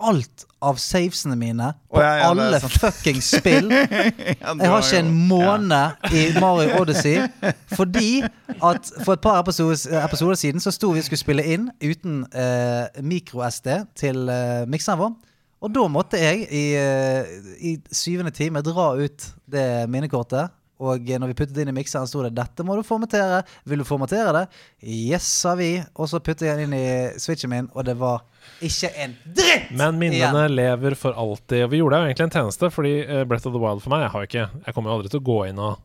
Alt av savesene mine på oh, ja, ja, alle fuckings spill. [LAUGHS] Jeg har ikke en måned i Mario Odyssey [LAUGHS] fordi at for et par episoder, episoder siden så sto vi og skulle spille inn uten eh, mikro-SD til eh, mikseren vår. Og da måtte jeg i, eh, i syvende time dra ut det minnekortet. Og når vi puttet inn i mikseren, sto det 'Dette må du formatere'. Vil du formatere det? Yes, sa vi. Og så puttet jeg den inn i switchen min, og det var ikke en dritt! Men minnene lever for alltid. Og vi gjorde jo egentlig en tjeneste, fordi eh, Breath of the Wild for meg Jeg har ikke Jeg kommer jo aldri til å gå inn og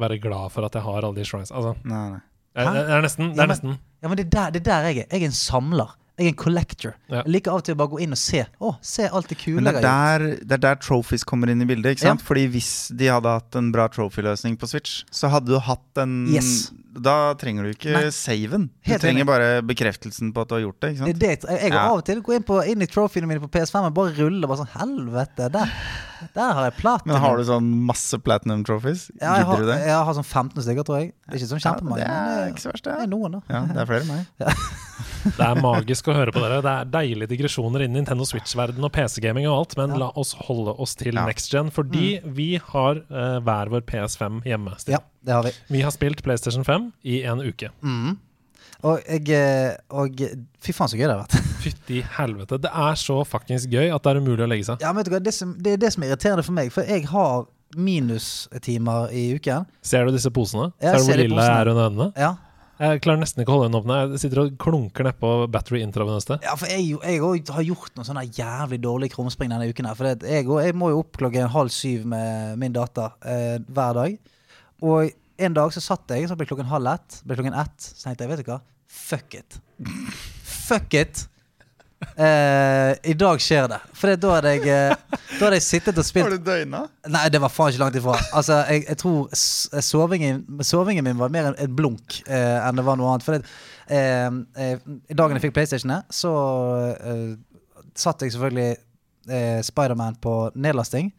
være glad for at jeg har alle de shrines. Altså, Nei, nei. det er, det er nesten, Ja, men- nesten Ja, men det er der, det er der jeg er. Jeg er en samler. Jeg er en collector. Ja. Jeg liker av og til å bare gå inn og se. Å, se alt det kule Men det er, der, det er der trophies kommer inn i bildet. Ikke sant? Fordi hvis de hadde hatt en bra trophy-løsning på Switch, så hadde du hatt en Yes. Da trenger du ikke Nei. saven. Du Helt trenger enig. bare bekreftelsen på at du har gjort det. Ikke Det er sant? det, jeg, går Ja. av og til går inn, på, inn i trophyene mine på PS5 og bare ruller. Bare sånn, helvete, der, der har jeg platinum. Men har du sånn masse platinum trophies? ja, jeg, har, Gidder du det? jeg har sånn 15 stykker, tror jeg. Det er ikke sånn kjempemange. Ja, det er ikke så verst, det. det er noen, da. Ja, det er flere enn meg. [LAUGHS] Det er magisk å høre på dere. Det er deilige digresjoner innen Nintendo Switch-verden og PC-gaming og alt, men Ja. la oss holde oss til Ja. next gen, fordi vi har eh, hver vår PS5 hjemme. Stig. Ja, det har vi. Vi har spilt PlayStation 5 i en uke. Mm. Og, jeg, eh, og fy faen, så gøy det har vært. [LAUGHS] Fytti helvete. Det er så fuckings gøy at det er umulig å legge seg. Ja, men vet du hva, det, som, det er det som er irriterende for meg, for jeg har minustimer i uken. Ser du disse posene? Ja, Ser du hvor lille er under øynene? Ja, Jeg klarer nesten ikke å holde øynene åpne. Jeg sitter og klunker nedpå battery intravenøste. Ja, for jeg, jeg har gjort noen sånne jævlig dårlige krumspring denne uken. her For jeg, jeg må jo opp klokken halv syv med min datter eh, hver dag. Og en dag så satt jeg, så ble klokken halv ett. Ble klokken ett, Så tenkte jeg, vet du hva? Fuck it. Fuck it. Eh, I dag skjer det. For da hadde jeg eh, Da hadde jeg sittet og spilt Var det døgna? Nei, det var faen ikke langt ifra. Altså, jeg, jeg tror sovingen, sovingen min var mer en, en blunk eh, enn det var noe annet. For det, eh, eh, dagen jeg fikk PlayStationet, så eh, satt jeg selvfølgelig eh, Spiderman på nedlasting.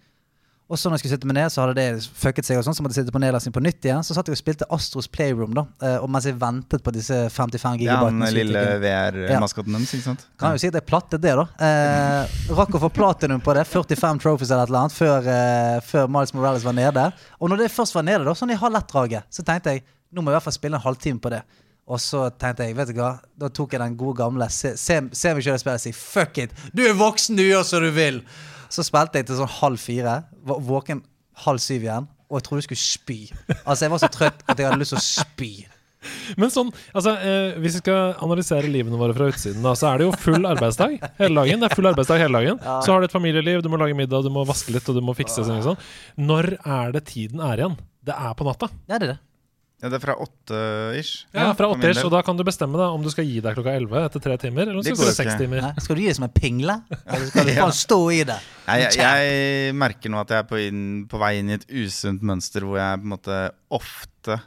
Og så når jeg skulle sitte meg ned, så hadde det fucket seg, og sånn, så måtte jeg sitte på nedlasting på nytt igjen. Så satt jeg og spilte Astros Playroom, da. eh, og mens jeg ventet på disse 55 Ja, gigabytene. den lille. VR-maskoten deres, ikke sant? Kan jo si at jeg plattet det, da. Eh, rakk å få platinum på det. 45 trophies eller et eller annet før, eh, før Miles Morales var nede. Og når det først var nede, da, sånn i halv ett-draget, så tenkte jeg nå må jeg i hvert fall spille en halvtime på det. Og så tenkte jeg, vet du hva, da tok jeg den gode gamle Se, se, se meg selv spille og si fuck it, du er voksen, du gjør som du vil. Så spilte jeg til sånn halv fire. Var våken halv syv igjen. Og jeg trodde jeg skulle spy. Altså Jeg var så trøtt at jeg hadde lyst til å spy. Men sånn, altså, eh, hvis vi skal analysere livene våre fra utsiden, da, så er det jo full arbeidsdag hele dagen. Det er full arbeidsdag hele dagen. Så har du et familieliv, du må lage middag, du må vaske litt, og du må fikse sånn. sånn. Når er det tiden er igjen? Det er på natta. Ja, det er det. Ja, det er fra åtte-ish. Ja, fra åtte ish, og da kan du bestemme da, om du skal gi deg klokka elleve etter tre timer, eller om du Det skal gå seks timer. Nei, skal du gi deg som en pingle? Eller skal [LAUGHS] du Ja. faen stå i det? Nei, jeg, jeg merker nå at jeg er på, inn, på vei inn i et usunt mønster hvor jeg på en måte ofte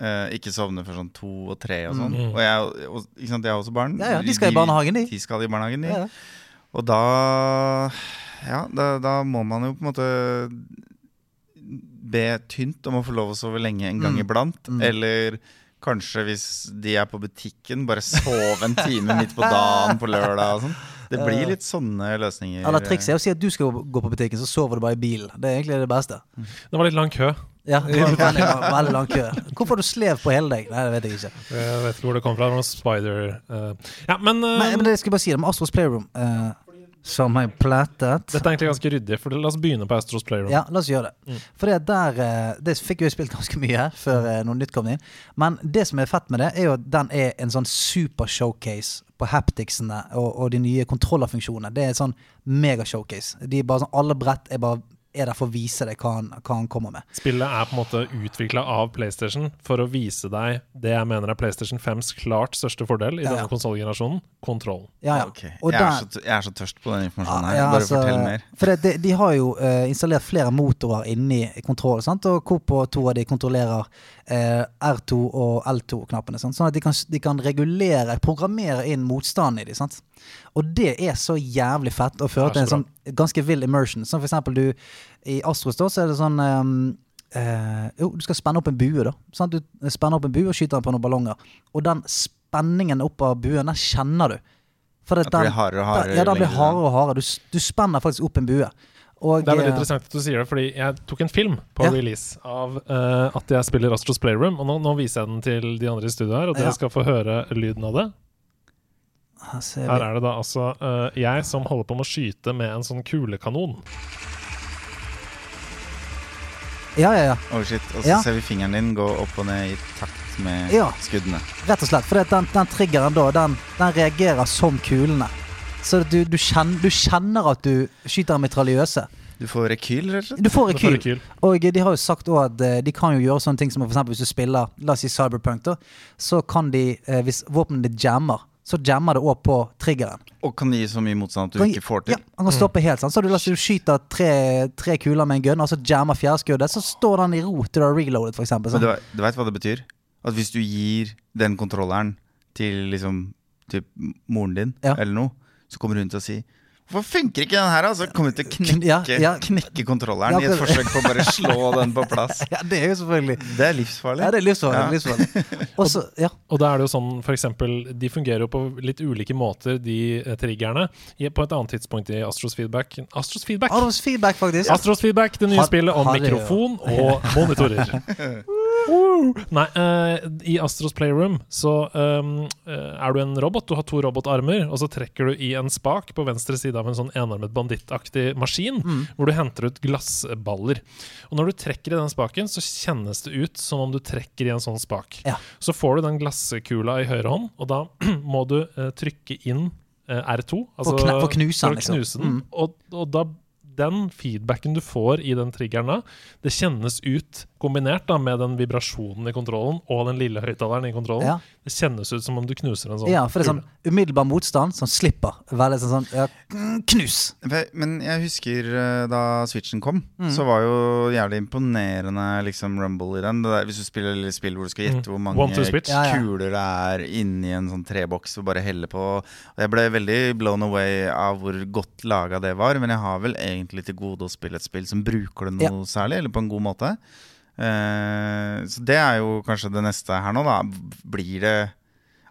eh, ikke sovner før sånn to og tre og sånn. Mm. Og jeg, og, ikke sant, jeg har også barn. Ja, ja, de skal i barnehagen, de. De skal i barnehagen, de. Ja. Og da Ja, da, da må man jo på en måte be tynt om å få lov å sove lenge en gang Mm. iblant. Mm. Eller kanskje hvis de er på butikken, bare sove en time midt på dagen på lørdag og sånn. Det [LAUGHS] blir litt sånne løsninger. Eller trikset er å si at du skal gå på butikken, så sover du bare i bilen. Det er egentlig det beste. Det var litt lang kø. Ja, det var veldig, [LAUGHS] veldig lang kø. Hvorfor har du slev på hele deg? Nei, det vet jeg ikke. Jeg vet ikke hvor det kom fra. Det var noen Spider eh. Ja, men, uh, Men, men det skal jeg bare si det med Astros Playroom, eh, som er plettet dette er egentlig ganske ryddig, for la oss begynne på Astros Playroom. Ja, la oss gjøre det. Mm. For det der eh, Det fikk jo jeg spilt ganske mye her før eh, noe nytt kom inn. Men det som er fett med det, er jo at den er en sånn super showcase på hapticsene og, og de nye kontrollerfunksjonene. Det er en sånn mega-showcase. De er bare sånn Alle brett er bare er der for å vise deg hva han, hva han kommer med. Spillet er på en måte utvikla av PlayStation for å vise deg det jeg mener er PlayStation 5s klart største fordel i Ja, ja. denne konsollgenerasjonen kontroll. Ja, ja. Okay. Jeg, er så, jeg er så tørst på den informasjonen her. Ja, Bare altså, fortell mer. For det, de, de har jo uh, installert flere motorer inni kontroll, sant? og hvorpå to av de kontrollerer uh, R2 og L2-knappene. Sånn at de kan, de kan regulere, programmere inn motstanden i de, sant? Og det er så jævlig fett å føre til er en sånn ganske vill immersion. Som for eksempel du i Astros, da, så er det sånn um, uh, Jo, du skal spenne opp en bue, da. Sånn, Du spenner opp en bue og skyter den på noen ballonger. Og den spenningen opp av buen, den kjenner du. For det blir hardere og hardere Ja, den blir hardere og hardere. Du, du spenner faktisk opp en bue. Og, Det er veldig eh, interessant at du sier det, fordi jeg tok en film på Ja. release av uh, at jeg spiller Astros Playroom, og nå, nå viser jeg den til de andre i studio her, og dere Ja. skal få høre lyden av det. Her Her er det da altså uh, jeg som holder på med å skyte med en sånn kulekanon. Ja, ja, ja. Oh shit, Og så Ja. ser vi fingeren din gå opp og ned i takt med Ja. skuddene. Rett og slett. For den, den triggeren da, den, den reagerer som kulene. Så du, du, kjenner, du kjenner at du skyter en mitraljøse. Du får rekyl, rett og slett? Du får Du får rekyl. Og de har jo sagt også at eh, de kan jo gjøre sånne ting som eksempel hvis du spiller La oss si Cyberpunk, da. Så kan de, eh, hvis våpenet ditt jammer, så jammer det òg på triggeren. Og kan gi så mye motstand at du Kan- ikke får Ja, til. Han kan stoppe helt. Sant? Så du, du skyter tre, tre kuler med en gun, og så jammer fjærskuddet, så står den i ro til du har reloadet. Sånn. du, du veit hva det betyr? At hvis du gir den kontrolleren til liksom typ moren din Ja. eller noe, så kommer hun til å si Hvorfor funker ikke den her? altså? Så kommer til å knekke, Ja, ja. knekke kontrolleren Ja, i et forsøk på å bare slå [LAUGHS] den på plass. Ja, det er jo selvfølgelig Det er livsfarlig. Ja, det er livsfarlig. Ja. livsfarlig. [LAUGHS] Også, ja. Og da er det jo sånn, for eksempel, De fungerer jo på litt ulike måter, de eh, triggerne. På et annet tidspunkt i Astros Feedback Astros Feedback! Astros feedback, faktisk. Astros Feedback, det nye Har- spillet om mikrofon og monitorer. [LAUGHS] Nei, uh, i Astros Playroom så um, er du en robot. Du har to robotarmer, og så trekker du i en spak på venstre side av en sånn enarmet bandittaktig maskin, Mm. hvor du henter ut glassballer. Og når du trekker i den spaken, så kjennes det ut som om du trekker i en sånn spak. Ja. Så får du den glasskula i høyre hånd, og da [CLEARS THROAT] må du uh, trykke inn eh, R2. For å for å knuse den, liksom. Mm. Og, og da den feedbacken du får i den triggeren da, det kjennes ut, kombinert da med den vibrasjonen i kontrollen og den lille høyttaleren i kontrollen, Ja. det kjennes ut som om du knuser en sånn ja, for det er sånn umiddelbar motstand som slipper. Veldig sånn, sånn ja, mm, knus! Men jeg husker eh, da Switchen kom, Mm. så var jo jævlig imponerende liksom rumble i den. Det der, hvis du spiller et spill hvor du skal gjette Mm. hvor mange One. Ja, ja. kuler det er inni en sånn treboks og bare helle på. Jeg ble veldig blown away av hvor godt laga det var, men jeg har vel egentlig til gode å spille et spill som bruker det noe særlig, eller på en god måte. Eh, så det er jo kanskje det neste her nå, da. Blir det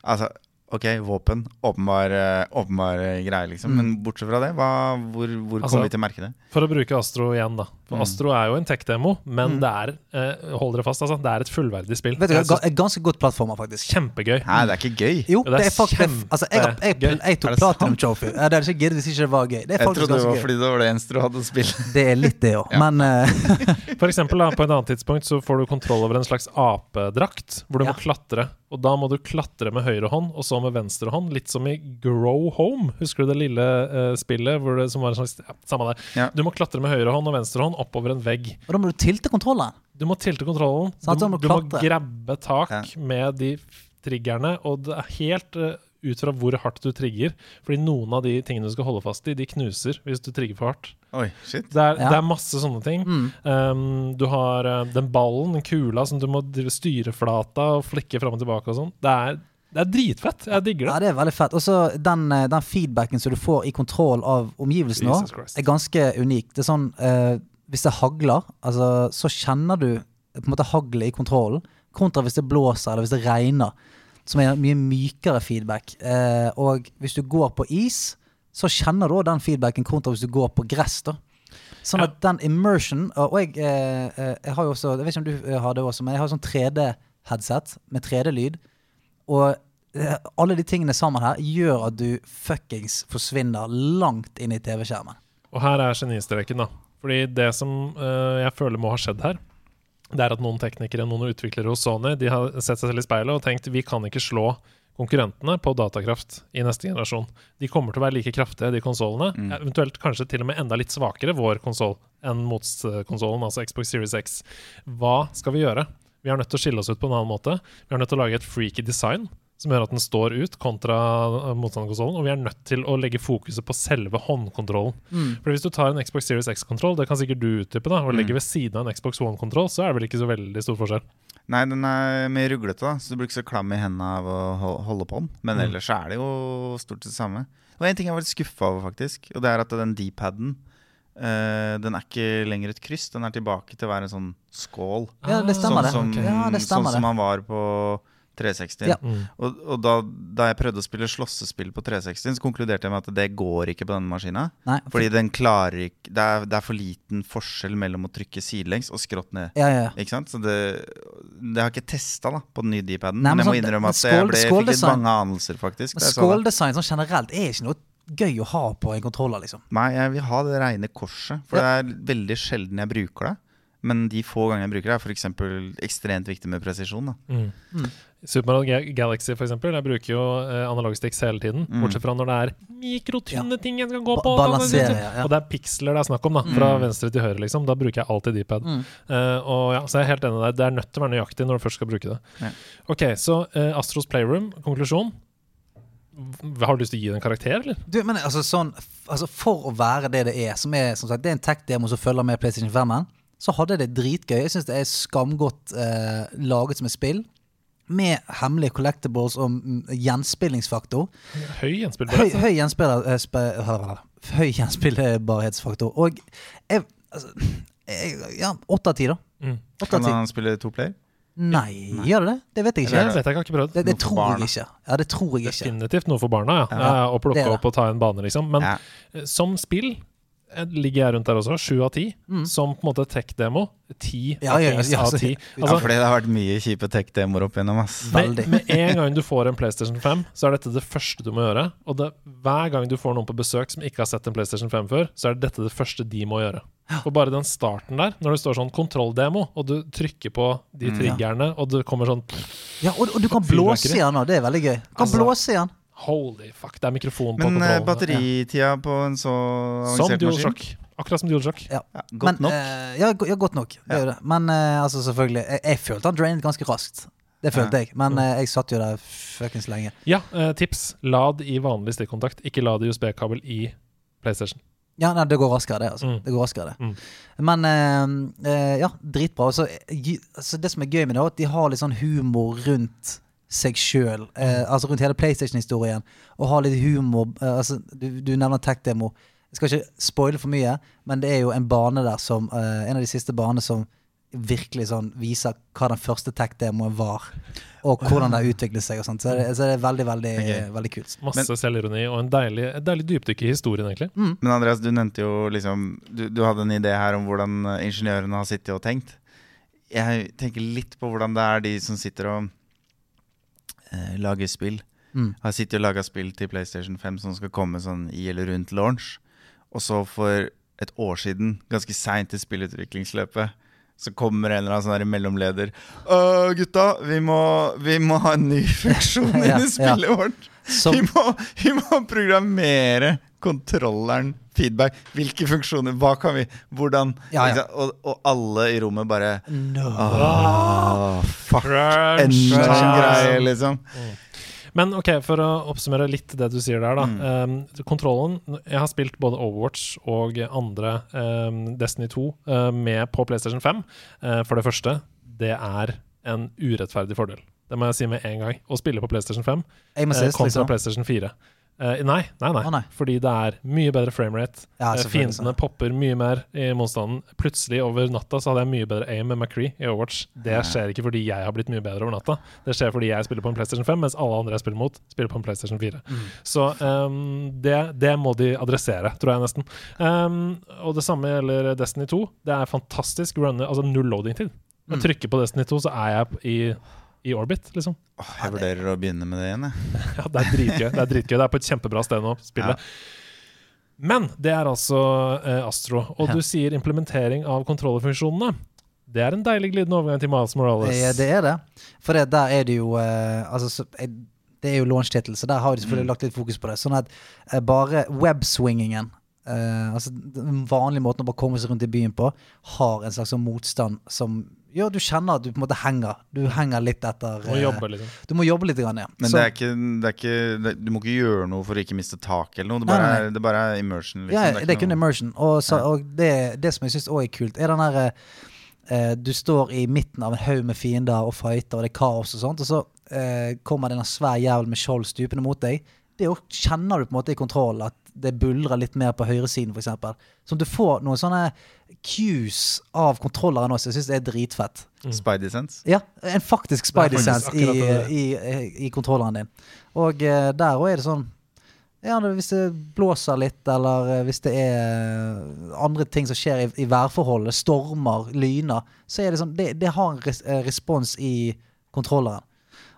Altså, ok, våpen. Åpenbar, eh, åpenbar greie, liksom. Men bortsett fra det, hva, hvor, hvor Altså, kommer vi til å merke det? For å bruke Astro igjen, da. For Mm. Astro er jo en tech-demo, men det er eh, hold dere fast, altså, det er et fullverdig spill. Vet du, Jeg hva, synes et ganske godt plattformer, faktisk. Kjempegøy. Nei, det er ikke gøy. Jo, det det er faktisk kjempe- altså, jeg, jeg, jeg, gøy. jeg tok det Platinum? Trophy. Jeg hadde ikke giddet hvis ikke det var gøy. Det er Jeg faktisk trodde det ganske var gøy. fordi det var det eneste du hadde å spille. [LAUGHS] Det er litt det òg, men eh, [LAUGHS] For eksempel da, på et annet tidspunkt så får du kontroll over en slags apedrakt, hvor du Ja. må klatre. Og da må du klatre med høyre hånd, og så med venstre hånd. Litt som i Grow Home. Husker du det lille eh, spillet hvor det, som var en slags ja, Samme det. Ja. Du må klatre med høyre hånd og venstre hånd oppover en vegg. Og da må du tilte kontrollen. Du må tilte kontrollen. Du, du du må grabbe tak Ja. med de triggerne, og det er helt eh, ut fra hvor hardt du trigger. Fordi noen av de tingene du skal holde fast i, de knuser hvis du trigger for hardt. Oi, shit. Det er, Ja. det er masse sånne ting. Mm. Um, du har uh, den ballen, den kula, som du må styre flata og flikke fram og tilbake og sånn. Det det er dritfett. Jeg digger Ja, det. det er veldig fett. Og så den, eh, den feedbacken som du får i kontroll av omgivelsene er ganske unik. Det er sånn eh, Hvis det hagler, altså, så kjenner du på en måte haglet i kontrollen, kontra hvis det blåser eller hvis det regner, som er en mye mykere feedback. Eh, og hvis du går på is, så kjenner du også den feedbacken kontra hvis du går på gress. da Sånn at den immersion Og og jeg, eh, eh, jeg har jo også Jeg vet ikke om du eh, har det også, men jeg har sånn 3D-headset med 3D-lyd. Og eh, alle de tingene sammen her gjør at du fuckings forsvinner langt inn i TV-skjermen. Og her er genistreken, da. Fordi det som uh, jeg føler må ha skjedd her, det er at noen teknikere, noen utviklere hos Sony, de har sett seg selv i speilet og tenkt vi kan ikke slå konkurrentene på datakraft i neste generasjon. De kommer til å være like kraftige, de konsollene. Eventuelt kanskje til og med enda litt svakere, vår konsoll, enn motkonsollen, altså Xbox Series X. Hva skal vi gjøre? Vi er nødt til å skille oss ut på en annen måte. Vi er nødt til å lage et freaky design som gjør at den står ut kontra eh, motstanderkonsollen. Og vi er nødt til å legge fokuset på selve håndkontrollen. For hvis du tar en Xbox Series X-kontroll, det kan sikkert du utdype, da, og legger ved siden av en Xbox One-kontroll, så er det vel ikke så veldig stor forskjell. Nei, den er mer ruglete, da, så du blir ikke så klam i hendene av å holde på den. Men Mm. ellers er det jo stort sett det samme. Og en ting jeg var litt skuffa over, faktisk, og det er at den D-paden Uh, Den er ikke lenger et kryss, den er tilbake til å være en sånn skål. Ja, det stemmer sånn det. som, Ja, det stemmer sånn som det. han var på 360. Ja. Mm. Og, og da, da jeg prøvde å spille slåssespill på 360, så konkluderte jeg med at det går ikke på denne maskina. Nei, Fordi den klarer ikke det er, det er for liten forskjell mellom å trykke sidelengs og skrått ned. ja, ja, ja. Ikke sant? Så det, det har jeg ikke testa på den nye D-paden. Men men jeg må sånn- innrømme at jeg ble, fikk litt mange anelser, faktisk. Men. Skåldesign sånn generelt er ikke noe gøy å ha på en kontroller, liksom. Nei, jeg vil ha det reine korset. For det er veldig sjelden jeg bruker det. Men de få gangene jeg bruker det, er f.eks. ekstremt viktig med presisjon. da Mm. Mm. Super Mario Ga- Galaxy, for eksempel. Jeg bruker jo eh, analogsticks hele tiden. Mm. Bortsett fra når det er mikrotynne ting jeg skal gå Ba- på. ja, ja. Og det er piksler det er snakk om, da. Fra venstre til høyre, liksom. Da bruker jeg alltid D-pad. Mm. Uh, og ja, så jeg er helt enig der. Det er nødt til å være nøyaktig når du først skal bruke det. Ja. Ok, så uh, Astros Playroom, konklusjon. Har du lyst til å gi det en karakter, eller? Du, men altså sånn altså For å være det det er, som er som sagt, det er en tech-demo som følger med PlayStation 5-en, så hadde jeg det dritgøy. Jeg syns det er skamgodt uh, laget som et spill. Med hemmelige collectibles og gjenspillingsfaktor. Høy Høy, gjenspillbarhet. høy, gjenspiller, eh, spe, høy gjenspillbarhetsfaktor. Og jeg, altså, jeg Ja, åtte av ti, da. Mm. Kan han spille to player? Nei, gjør det det? Det vet jeg Det ikke. vet jeg jeg ikke prøvd. Det, det tror barna. jeg ikke. Ja, det tror jeg ikke. Definitivt noe for barna, ja. Ja, ja å plukke opp og ta en bane, liksom. Men Ja. eh, som spill eh, ligger jeg rundt der også. Sju av ti. Som på en måte tech-demo. Ti Mm. Ja, ja, ja, av altså, ti. ja, Altså, fordi det har vært mye kjipe tech-demoer opp igjennom. ass. med, med en gang du får en PlayStation 5, så er dette det første du må gjøre. Og det, hver gang du får noen på besøk som ikke har sett en PlayStation 5 før, så er dette det første de må gjøre. Og bare den starten der, når det står sånn kontrolldemo, og du trykker på de Mm, triggerne, og det kommer sånn Ja, og, og du kan blåse i den òg, det er veldig gøy. Du kan Altså, blåse i den. Holy fuck, det er mikrofon på Men eh, kontrollen. batteritida på en så Som avansert maskin DualShock. Akkurat som DualShock. Ja. ja, Godt Men, nok. eh, ja, go- ja, godt nok. Det er jo det. Men eh, altså, selvfølgelig Jeg, jeg følte han drainet ganske raskt. Det følte Ja. jeg. Men eh, jeg satt jo der fuckings lenge. Ja, eh, tips. Lad i vanlig stikkontakt, ikke lad i USB-kabel i PlayStation. Ja, nei, det går raskere, det. altså Mm. Det går raskere det Mm. Men eh, eh, ja, dritbra. Altså, gi- altså, det som er gøy med det, er at de har litt sånn humor rundt seg sjøl. Eh, altså rundt hele PlayStation-historien. Og ha litt humor eh, altså, du, du nevner tech-demo. Jeg skal ikke spoile for mye, men det er jo en bane der som eh, En av de siste banene som virkelig sånn viser hva den første tech-demoen var. Og hvordan det har utviklet seg og sånt. Så det, så det er veldig, veldig, okay. veldig kult. Masse selvironi og en deilig, et deilig dypdykk i historien, egentlig. Men Andreas, du nevnte jo liksom Du, du hadde en idé her om hvordan ingeniørene har sittet og tenkt. Jeg tenker litt på hvordan det er de som sitter og eh, lager spill. Mm. Har sittet og laga spill til PlayStation 5 som skal komme sånn i eller rundt launch. Og så for et år siden, ganske seint i spillutviklingsløpet, så kommer en eller annen sånn mellomleder. «Øh, gutta, vi må, vi må ha en ny [LAUGHS] funksjon Ja, i ja. spillet vårt. Som, Vi må, vi må programmere kontrolleren feedback. Hvilke funksjoner? Hva kan vi Hvordan? Ja, ja. Og, og alle i rommet bare no. Åh, fuck. Crunch Enda en greie, liksom. Men ok, for å oppsummere litt det du sier der, da. Mm. Um, kontrollen Jeg har spilt både Overwatch og andre um, Destiny 2 uh, med på PlayStation 5. Uh, for det første, det er en urettferdig fordel. Det må jeg si med en gang. Å spille på PlayStation 5 Aim uh, kontra liksom. PlayStation 4. Eh, nei, nei, nei. Oh, nei. Fordi det er mye bedre framerate. Ja, Eh, Fiendene popper mye mer i motstanden. Plutselig over natta så hadde jeg mye bedre aim med McCree i Overwatch. Det skjer ikke fordi jeg har blitt mye bedre over natta. Det skjer fordi jeg spiller på en PlayStation 5, mens alle andre jeg spiller mot, spiller på en PlayStation 4. Mm. Så um, det, det må de adressere, tror jeg nesten. Um, og det samme gjelder Destiny 2. Det er fantastisk runner, altså null loading-tid. Mm. Jeg trykker på Destiny 2, så er jeg i, i orbit, liksom. Åh, jeg vurderer å begynne med det igjen, jeg. [LAUGHS] Ja, det er dritgøy. Det er dritgøy. Det er på et kjempebra sted nå, spillet. Men det er altså eh, Astro. Og Ja. du sier implementering av kontrollerfunksjonene. Det er en deilig glidende overgang til Miles Morales. Ja, Det er det. For det, der er det jo eh, altså, så, eh, Det er jo launch-tittel, så der har de selvfølgelig lagt litt fokus på det. Sånn at eh, bare webswingingen Uh, altså Den vanlige måten å bare komme seg rundt i byen på, har en slags sånn motstand som at du kjenner at du på en måte henger. Du henger litt etter Må eh, jobbe, liksom. Du må jobbe litt, grann, ja. Men Så- det er ikke, det er ikke det, Du må ikke gjøre noe for å ikke miste taket eller noe. Det bare, Nei, nei, Er, det bare er immersion. Liksom. Ja, det det er kun noe- immersion. Og, så, og det, det som jeg syns òg er kult, er den derre eh, Du står i midten av en haug med fiender og fighter, og det er kaos og sånt, og så eh, kommer det en svær jævel med skjold stupende mot deg. Det jo, kjenner du på en måte i kontroll, at det buldrer litt mer på høyresiden, f.eks. Som du får noen sånne cues av kontrolleren også. Jeg syns det er dritfett. Spidey sense. Ja, en faktisk Spidey sense i, i, i, i kontrolleren din. Og uh, der òg er det sånn ja, Hvis det blåser litt, eller eh, hvis det er eh, andre ting som skjer i, i værforholdet, stormer, lyner, så er det sånn Det, det har en res, respons i kontrolleren.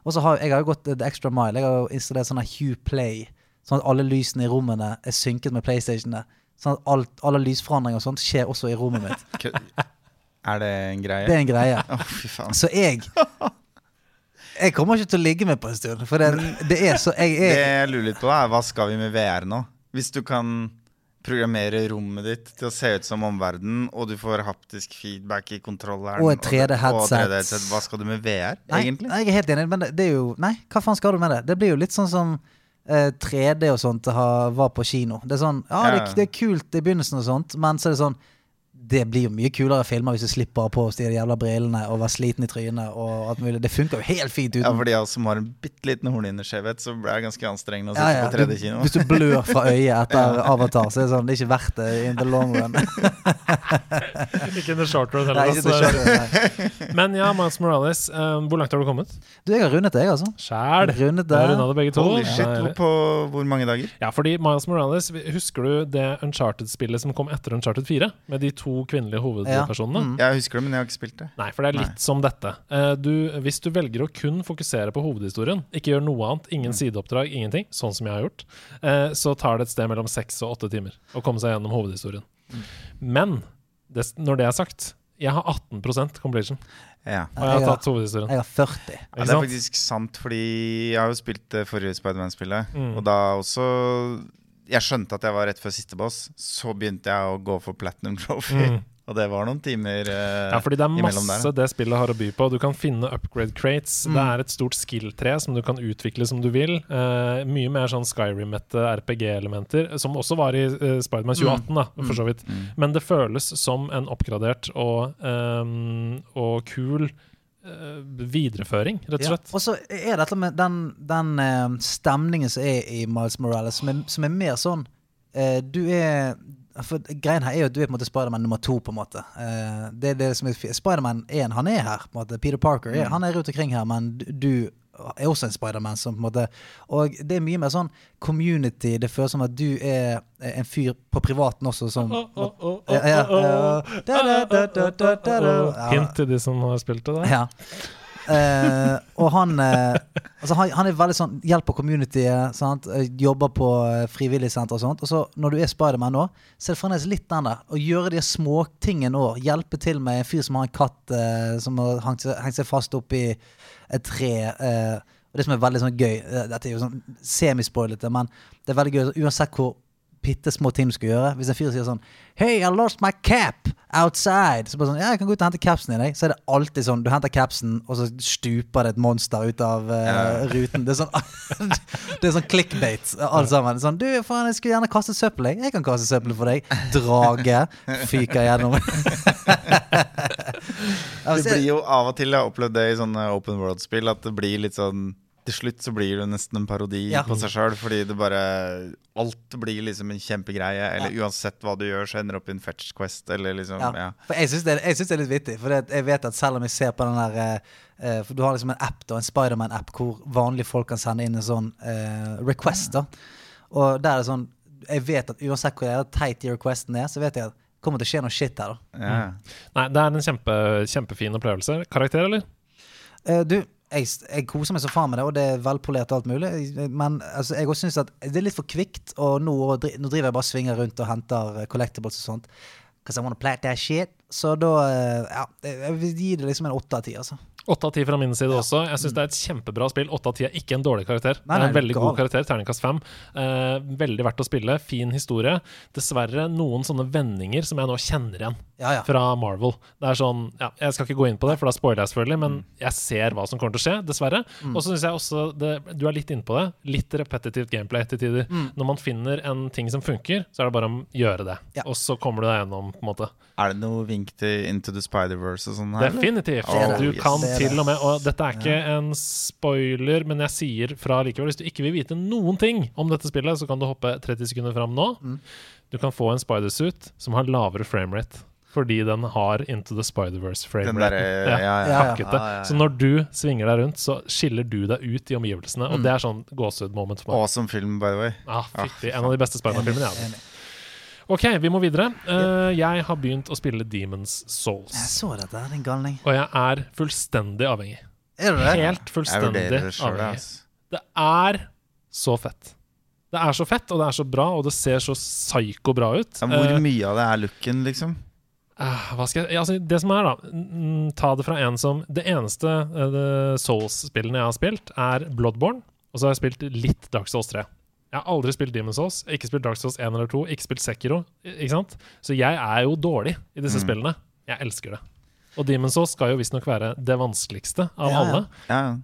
Og så har jeg har jo gått the extra mile. Jeg har jo installert sånn Hue Play, sånn at alle lysene i rommene er synket med PlayStationene. Sånn at alt, alle lysforandringer og sånt skjer også i rommet mitt. [LAUGHS] Er det en greie? Det er en greie. [LAUGHS] Oh, fy faen. Så jeg Jeg kommer ikke til å ligge med på en stund. For det, det er så Jeg [LAUGHS] Det er jeg lurer litt på, er hva skal vi med VR nå? Hvis du kan programmere rommet ditt til å se ut som omverdenen, og du får haptisk feedback i kontrolleren Og et 3D og headset. 3D headset, Hva skal du med VR, nei, egentlig? nei, jeg er helt enig, men det, det er jo Nei, hva faen skal du med det? Det blir jo litt sånn som eh, 3D og sånt har, var på kino. Det er sånn Ja, det, det er kult i begynnelsen og sånt, men så er det sånn det blir jo mye kulere filmer hvis du slipper på de jævla brillene og være sliten i trynet og alt mulig. Det funker jo helt fint uten Ja, for de av oss som har en bitte liten hornhinneskjevhet, så blir det ganske anstrengende å sitte ja. på Du, 3D-kino. hvis du blør fra øyet etter [LAUGHS] Avatar, så er det sånn Det er ikke verdt det in the long run. [LAUGHS] Ikke in the short run heller. Nei, altså. skjønner jeg. [LAUGHS] Men ja, Miles Morales, um, hvor langt har du kommet? Du, jeg har rundet det, jeg, altså. Sjæl. Rundet det. runda det begge to. Holy shit, hvor, på hvor mange dager? Ja, fordi Miles Morales Husker du det Uncharted-spillet som kom etter Uncharted 4? Med de to kvinnelige hovedpersonene? Mm. Jeg husker det, men jeg har ikke spilt det. Nei, for det er litt Nei. som dette. Eh, du, hvis du velger å kun fokusere på hovedhistorien, ikke gjør noe annet, ingen sideoppdrag, ingenting, sånn som jeg har gjort, eh, så tar det et sted mellom seks og åtte timer å komme seg gjennom hovedhistorien. Men det, når det er sagt, jeg har 18% completion, Ja. og jeg har tatt hovedhistorien. Jeg har 40. Ja, det er faktisk sant, fordi jeg har jo spilt det forrige Spiderman-spillet. Mm. Og da også Jeg skjønte at jeg var rett før siste boss. Så begynte jeg å gå for platinum trophy. Mm. [LAUGHS] Og det var noen timer eh, Ja, fordi det er masse der. det spillet har å by på. Du kan finne upgrade crates. Mm. Det er et stort skill-tre som du kan utvikle som du vil. Eh, mye mer sånn Skyrim-ette RPG-elementer, som også var i uh, Spiderman 2018, da, for så vidt. Mm. Men det føles som en oppgradert og, um, og kul eh, videreføring, rett og Ja. slett. Og så er dette med den, den eh, stemningen som er i Miles Morales, som er, som er mer sånn eh, Du er For greien her er jo at du er på en måte Spiderman nummer to, på en måte. Eh, det er det som er Spiderman 1, han er her, på en måte. Peter Parker er, han er rundt omkring her, men du er også en Spiderman Og det er mye mer sånn community. Det føles som at du er en fyr på privaten også som. Hint til de som har spilt det der. Ja. Eh, og han eh, altså han, han er veldig sånn hjelper communityet. Eh, Jobber på uh, frivilligsenter og sånt. Og så når du er Spiderman nå, så er det fremdeles litt den der. Å gjøre de småtingene òg. Hjelpe til med en fyr som har en katt eh, som har hengt hengt seg fast oppi et tre. eh, og det som er veldig sånn gøy eh, Dette er jo sånn semispoilete, men det er veldig gøy. Uansett hvor bitte små ting du skal gjøre. Hvis en fyr sier sånn Hey, I lost my cap outside. Så bare sånn, ja, jeg kan gå ut og hente capsen din. Så er det alltid sånn, du henter capsen, og så stuper det et monster ut av uh, [LAUGHS] ruten. Det er sånn [LAUGHS] Det er sånn clickbait, alt sammen. Sånn, du, faen, jeg skulle gjerne kaste søppel, jeg. Jeg kan kaste søppel for deg. Drage fyker gjennom. [LAUGHS] Det blir jo av og til, jeg har opplevd det i sånne open world-spill, at det blir litt sånn Til slutt så blir det nesten en parodi Ja. på seg sjøl, fordi det bare Alt blir liksom en kjempegreie, eller uansett hva du gjør, så ender det opp i en fetch quest, eller liksom Ja. Ja. For jeg syns det, synes det er litt vittig. For jeg vet at selv om jeg ser på den der eh, eh, For du har liksom en app, da, en Spiderman-app, hvor vanlige folk kan sende inn en sånn eh, request. da Og der er det sånn Jeg vet at uansett hvor jævla teit de requestene er, så vet jeg at det kommer til å skje noe shit her. da Ja. Nei, det er en kjempe, kjempefin opplevelse. Karakter, eller? Eh, du, jeg, jeg koser meg så faen med det, og det er velpolert og alt mulig. Men altså, jeg også syns at det er litt for kvikt, og nå, nå driver jeg bare svinger rundt og henter eh, collectibles og sånt. Because I wanna play that shit. Så da eh, Ja, jeg vil gi det liksom en åtte av ti, altså. Åtte av ti fra min side også. Jeg syns det er et kjempebra spill. Åtte av ti er ikke en dårlig karakter. Nei, det er en veldig god karakter. Terningkast fem. Eh, veldig verdt å spille. Fin historie. Dessverre noen sånne vendinger som jeg nå kjenner igjen Ja, ja. fra Marvel. Det er sånn, ja, Jeg skal ikke gå inn på det, for da spoiler jeg selvfølgelig, men jeg ser hva som kommer til å skje, dessverre. Og så syns jeg også det, Du er litt inne på det. Litt repetitivt gameplay til tider. Når man finner en ting som funker, så er det bare å gjøre det. Ja. Og så kommer du deg gjennom, på en måte. Er det noe vink til Into the Spider-Verse og sånn her? Definitivt. Oh, du yes. kan til og med Og dette er ikke en spoiler, men jeg sier fra likevel. Hvis du ikke vil vite noen ting om dette spillet, så kan du hoppe 30 sekunder fram nå. Mm. Du kan få en spidersuit som har lavere framerate. Fordi den har Into the Spider-Verse-framerate. ja, ja, Ja. Så når du svinger deg rundt, så skiller du deg ut i omgivelsene. Og Mm. det er sånn gåsehud-moment for meg. Awesome film, by the way. Ah, Ah, en av de beste Spider-Man-filmene jeg hadde. Ok, vi må videre. Uh, jeg har begynt å spille Demons Souls. Jeg så dette, din galning. Og jeg er fullstendig avhengig. Er du det? Helt fullstendig vurderer det selv, avhengig. altså. Det er så fett. Det er så fett, og det er så bra, og det ser så psyko bra ut. Ja, Hvor Eh, mye av det er looken, liksom? Uh, hva skal jeg altså, Det som er, da mm, Ta det fra en som Det eneste uh, Souls-spillene jeg har spilt, er Bloodborne. Og så har jeg spilt litt Dark Souls 3. Jeg har aldri spilt Demon's Souls, ikke spilt Dark Souls 1 eller 2, ikke spilt Sekiro. Ikke sant? Så jeg er jo dårlig i disse Mm. spillene. Jeg elsker det. Og Demon's Souls skal jo visstnok være det vanskeligste av Ja, ja. alle. Ja.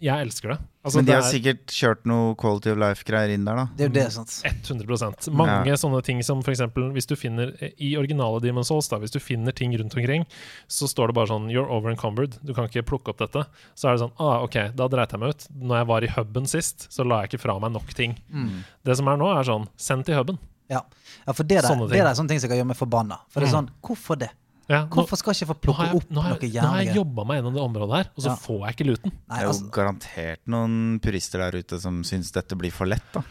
Jeg elsker det. Altså, Men de har er- sikkert kjørt noe quality of life-greier inn der, da. Det er jo det, sant. 100 Mange Ja. sånne ting som f.eks. hvis du finner i originale Demon's Souls, da, hvis du finner ting rundt omkring, så står det bare sånn 'You're over encumbered'. Du kan ikke plukke opp dette. Så er det sånn ah, OK, da dreit jeg meg ut. Når jeg var i huben sist, så la jeg ikke fra meg nok ting. Mm. Det som er nå, er sånn Send til huben. Ja. ja, for det der, Sånne det der er sånne ting som kan gjøre meg forbanna. For det er Mm. sånn, hvorfor det? Ja, nå, Hvorfor skal jeg ikke få plukke jeg, opp noe jeg, nå har jeg jobba meg gjennom det området her, og så Ja. får jeg ikke luten. Nei, Det er jo altså, garantert noen purister der ute som syns dette blir for lett, da.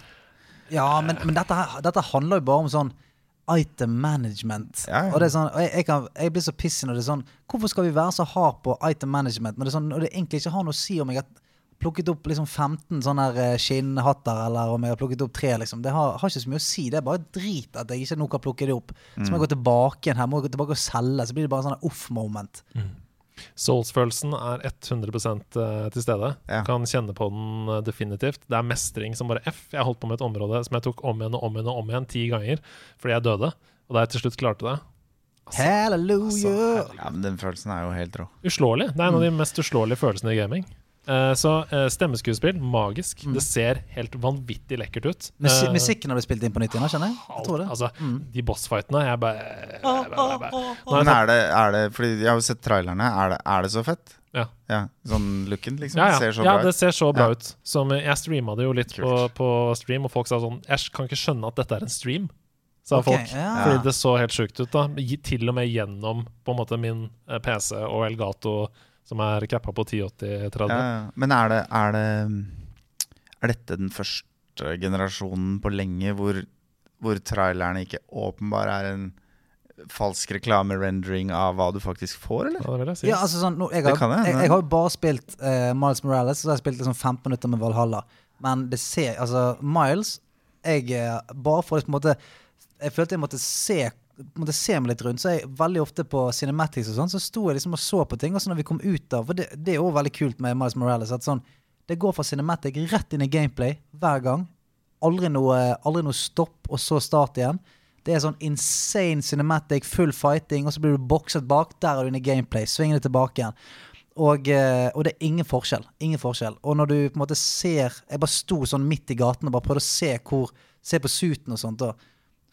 ja, men, men dette, dette handler jo bare om sånn item management. Ja, ja. Og det er sånn, og jeg, jeg, kan, jeg blir så pissig når det er sånn Hvorfor skal vi være så hard på item management når det, er sånn, når det egentlig ikke har noe å si om jeg har plukket opp liksom 15 sånne eh, skinnhatter, eller om jeg har plukket opp tre. Liksom. Det har, har ikke så mye å si. Det er bare drit at jeg ikke nok har plukke det opp. Så må jeg gå tilbake igjen her, må jeg gå tilbake og selge. Så blir det bare en sånn off-moment. Souls-følelsen er 100 eh, til stede. Ja. Kan kjenne på den eh, definitivt. Det er mestring som bare F. Jeg holdt på med et område som jeg tok om igjen og om igjen og om igjen ti ganger fordi jeg døde. Og da jeg til slutt klarte det Halleluja! altså, Ja, men Den følelsen er jo helt rå. Uslåelig. Det er en av de mest uslåelige følelsene i gaming. Eh, så eh, stemmeskuespill, magisk. Det ser helt vanvittig lekkert ut. Musi Eh, musikken har blitt spilt inn på nytt igjen, skjønner jeg? jeg tror det. Altså, De bossfightene Jeg bare, jeg bare, jeg bare. Men er det, er det Fordi jeg har jo sett trailerne. Er det, er det så fett? Ja. Sånn looken, liksom? ja, ja. Ser så ja, bra det ser så bra Ja. ut. Som, jeg streama det jo litt på, på stream, og folk sa sånn Jeg kan ikke skjønne at dette er en stream, sa okay, folk. ja. Fordi det så helt sjukt ut. da Til og med gjennom på en måte min PC og Elgato, som er cappa på 1080-30. Ja, ja. Men er det, er det Er dette den første generasjonen på lenge hvor, hvor trailerne ikke åpenbart er en falsk reklamerendering av hva du faktisk får, eller? Ja, si. Ja, altså sånn, nå, jeg, har, jeg, jeg, jeg har jo bare spilt uh, Miles Morales, så har jeg spilt liksom 15 minutter med Valhalla. Men det ser Altså, Miles jeg, eh, Bare for på en måte Jeg følte jeg måtte se måtte se meg litt rundt. Så jeg veldig ofte på Cinematics og sånn, så sto jeg liksom og så på ting. Og så når vi kom ut av For det, det er jo veldig kult med Miles Morales. At sånn Det går fra Cinematic rett inn i gameplay hver gang. aldri noe, aldri noe stopp, og så start igjen. Det er sånn insane cinematic, full fighting, og så blir du bokset bak. Der er du inne i gameplay. Sving det tilbake igjen. Og, eh, og det er ingen forskjell. Ingen forskjell. Og når du på en måte ser Jeg bare sto sånn midt i gaten og bare prøvde å se hvor Se på suiten og sånt. da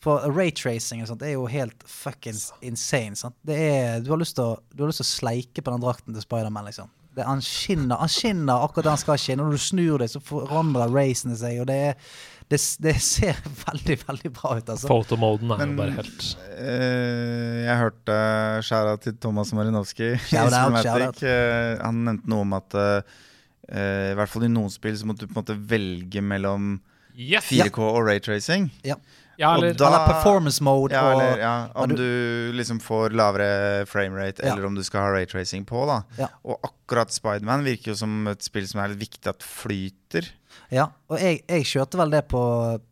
For raytracing og sånt er jo helt fuckings insane. Sant? Det er, du, har lyst til å, du har lyst til å sleike på den drakten til Spiderman, liksom. Det, han, skinner, han skinner akkurat der han skal skinne. Når du snur deg, så forandrer racene seg. Og det, er, det, det ser [LAUGHS] veldig, veldig bra ut, altså. Photomoden er Men- jo bare helt uh, jeg hørte skjæra til Thomas Marinowski. out. Eh, han nevnte noe om at eh, eh, i hvert fall i noen spill så måtte du på en måte velge mellom Yes! 4K og raytracing. Ja. Ja, eller da- Eller performance mode. Ja, eller ja, om du, du liksom får lavere framerate, eller om du skal ha raytracing på. da. Og akkurat Spiderman virker jo som et spill som er litt viktig at flyter. Ja, og jeg, jeg kjørte vel det på,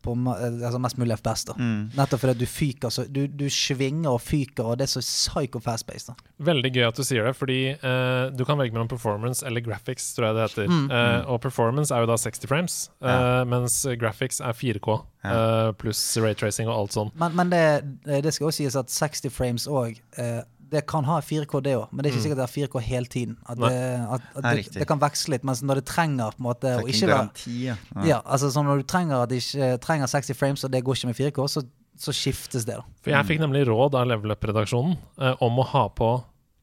på altså mest mulig FPS. da Mm. Nettopp fordi du fyker så du, du svinger og fyker, og det er så psycho fast-based. da Veldig gøy at du sier det, fordi uh, du kan velge mellom performance eller graphics, tror jeg det heter. Mm. Uh, og performance er jo da 60 frames, eh, Ja. mens graphics er 4K Ja. eh, pluss raytracing og alt sånn. Men, men det, det skal også sies at 60 frames òg Det kan ha 4K, det òg, men det er ikke sikkert det er 4K hele tiden. At det, at, at Det det, det kan veksle litt, mens når det trenger på en måte å ikke garanti. Ja. Ja, altså sånn Når du trenger at ikke trenger 60 frames, og det går ikke med 4K, så, så skiftes det. da For jeg fikk nemlig råd av Level Up-redaksjonen eh, om å ha på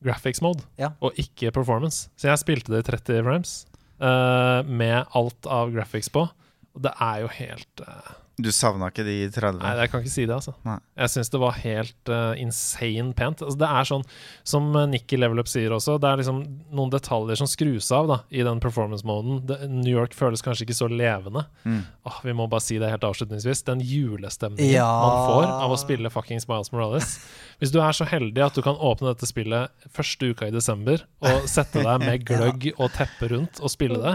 graphics mode Ja. og ikke performance. Så jeg spilte det i 30 frames eh, med alt av graphics på. Og det er jo helt eh, Du savna ikke de 30? Nei, jeg kan ikke si det, altså. Nei. Jeg syns det var helt uh, insane pent. Altså, det er sånn, som uh, Nikki Level Up sier også, det er liksom noen detaljer som skrus av da, i den performance-moden. New York føles kanskje ikke så levende. Mm. Åh, vi må bare si det helt avslutningsvis. Den julestemningen Ja. man får av å spille fuckings Miles Morales. Hvis du er så heldig at du kan åpne dette spillet første uka i desember og sette deg med [LAUGHS] gløgg og teppe rundt og spille det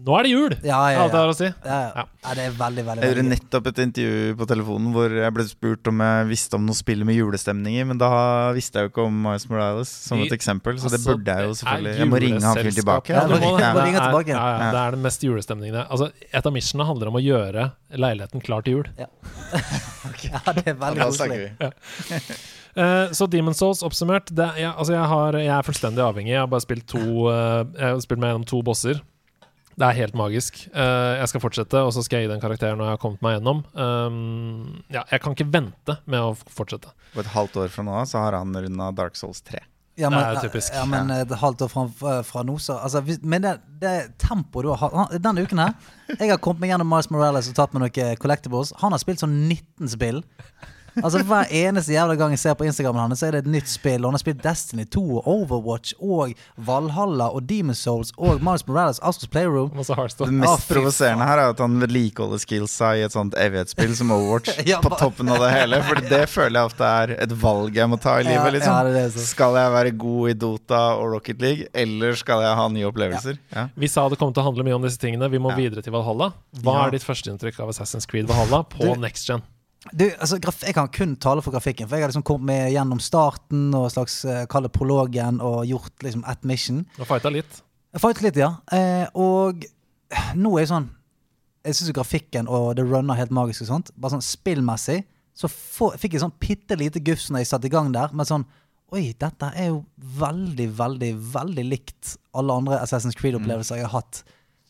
Nå er det jul! Ja, ja, Alt jeg ja. har å si. Ja, ja. Ja. ja, det er veldig, veldig, Jeg gjorde nettopp et intervju på telefonen hvor jeg ble spurt om jeg visste om noe spill med julestemning i, men da visste jeg jo ikke om Miles Morales som et eksempel, så det Altså, burde jeg jo selvfølgelig Jeg må ringe han fyren tilbake. Ja, må- det ringe er- tilbake. Ja, ja, det er den mest julestemningen. Altså, et av missionene handler om å gjøre leiligheten klar til jul. Ja, [LAUGHS] det er veldig koselig. Uh. Eh, så Demon's Souls oppsummert det, jeg, altså jeg, har, jeg er fullstendig avhengig. Jeg har bare spilt to uh, Jeg har spilt meg gjennom to bosser. Det er helt magisk. Eh, jeg skal fortsette, og så skal jeg gi den karakteren når jeg har kommet meg gjennom. Um, ja, jeg kan ikke vente med å fortsette. På et halvt år fra nå så har han runda Dark Souls 3. Ja, Det er typisk. Ja, men et halvt år fra, fra nå, så altså, Men det, det tempoet du har hatt Denne uken her Jeg har kommet meg gjennom Miles Morales og tatt med noen collectibles. Han har spilt sånn 19 spill. Altså Hver eneste jævla gang jeg ser på Instagramen hans, så er det et nytt spill. Og han har spilt Destiny 2 og Overwatch og Valhalla og Demon Souls og Miles Morales, Astros Playroom. Det mest provoserende her er at han vedlikeholder skillsa i et sånt evighetsspill som Overwatch [LAUGHS] Ja, på toppen av det hele. For det føler jeg ofte er et valg jeg må ta i livet. Liksom. ja, det det. Skal jeg være god i Dota og Rocket League, eller skal jeg ha nye opplevelser? Ja. Vi sa det kom til å handle mye om disse tingene. Vi må Ja. videre til Valhalla. Hva Ja. er ditt førsteinntrykk av Assassin's Creed Valhalla på Du- next gen? Du, altså, jeg kan kun tale for grafikken, for jeg har liksom kommet med gjennom starten og slags uh, Kall det prologen og gjort liksom at mission. Du har fighta litt. Jeg fightet litt, ja. Eh, og nå er jeg sånn Jeg syns grafikken og det runner helt magisk og sånt. Bare sånn spillmessig så få, fikk jeg sånn bitte lite gufs når jeg satte i gang der. Men sånn Oi, dette er jo veldig, veldig, veldig likt alle andre Assassin's Creed-opplevelser jeg har hatt.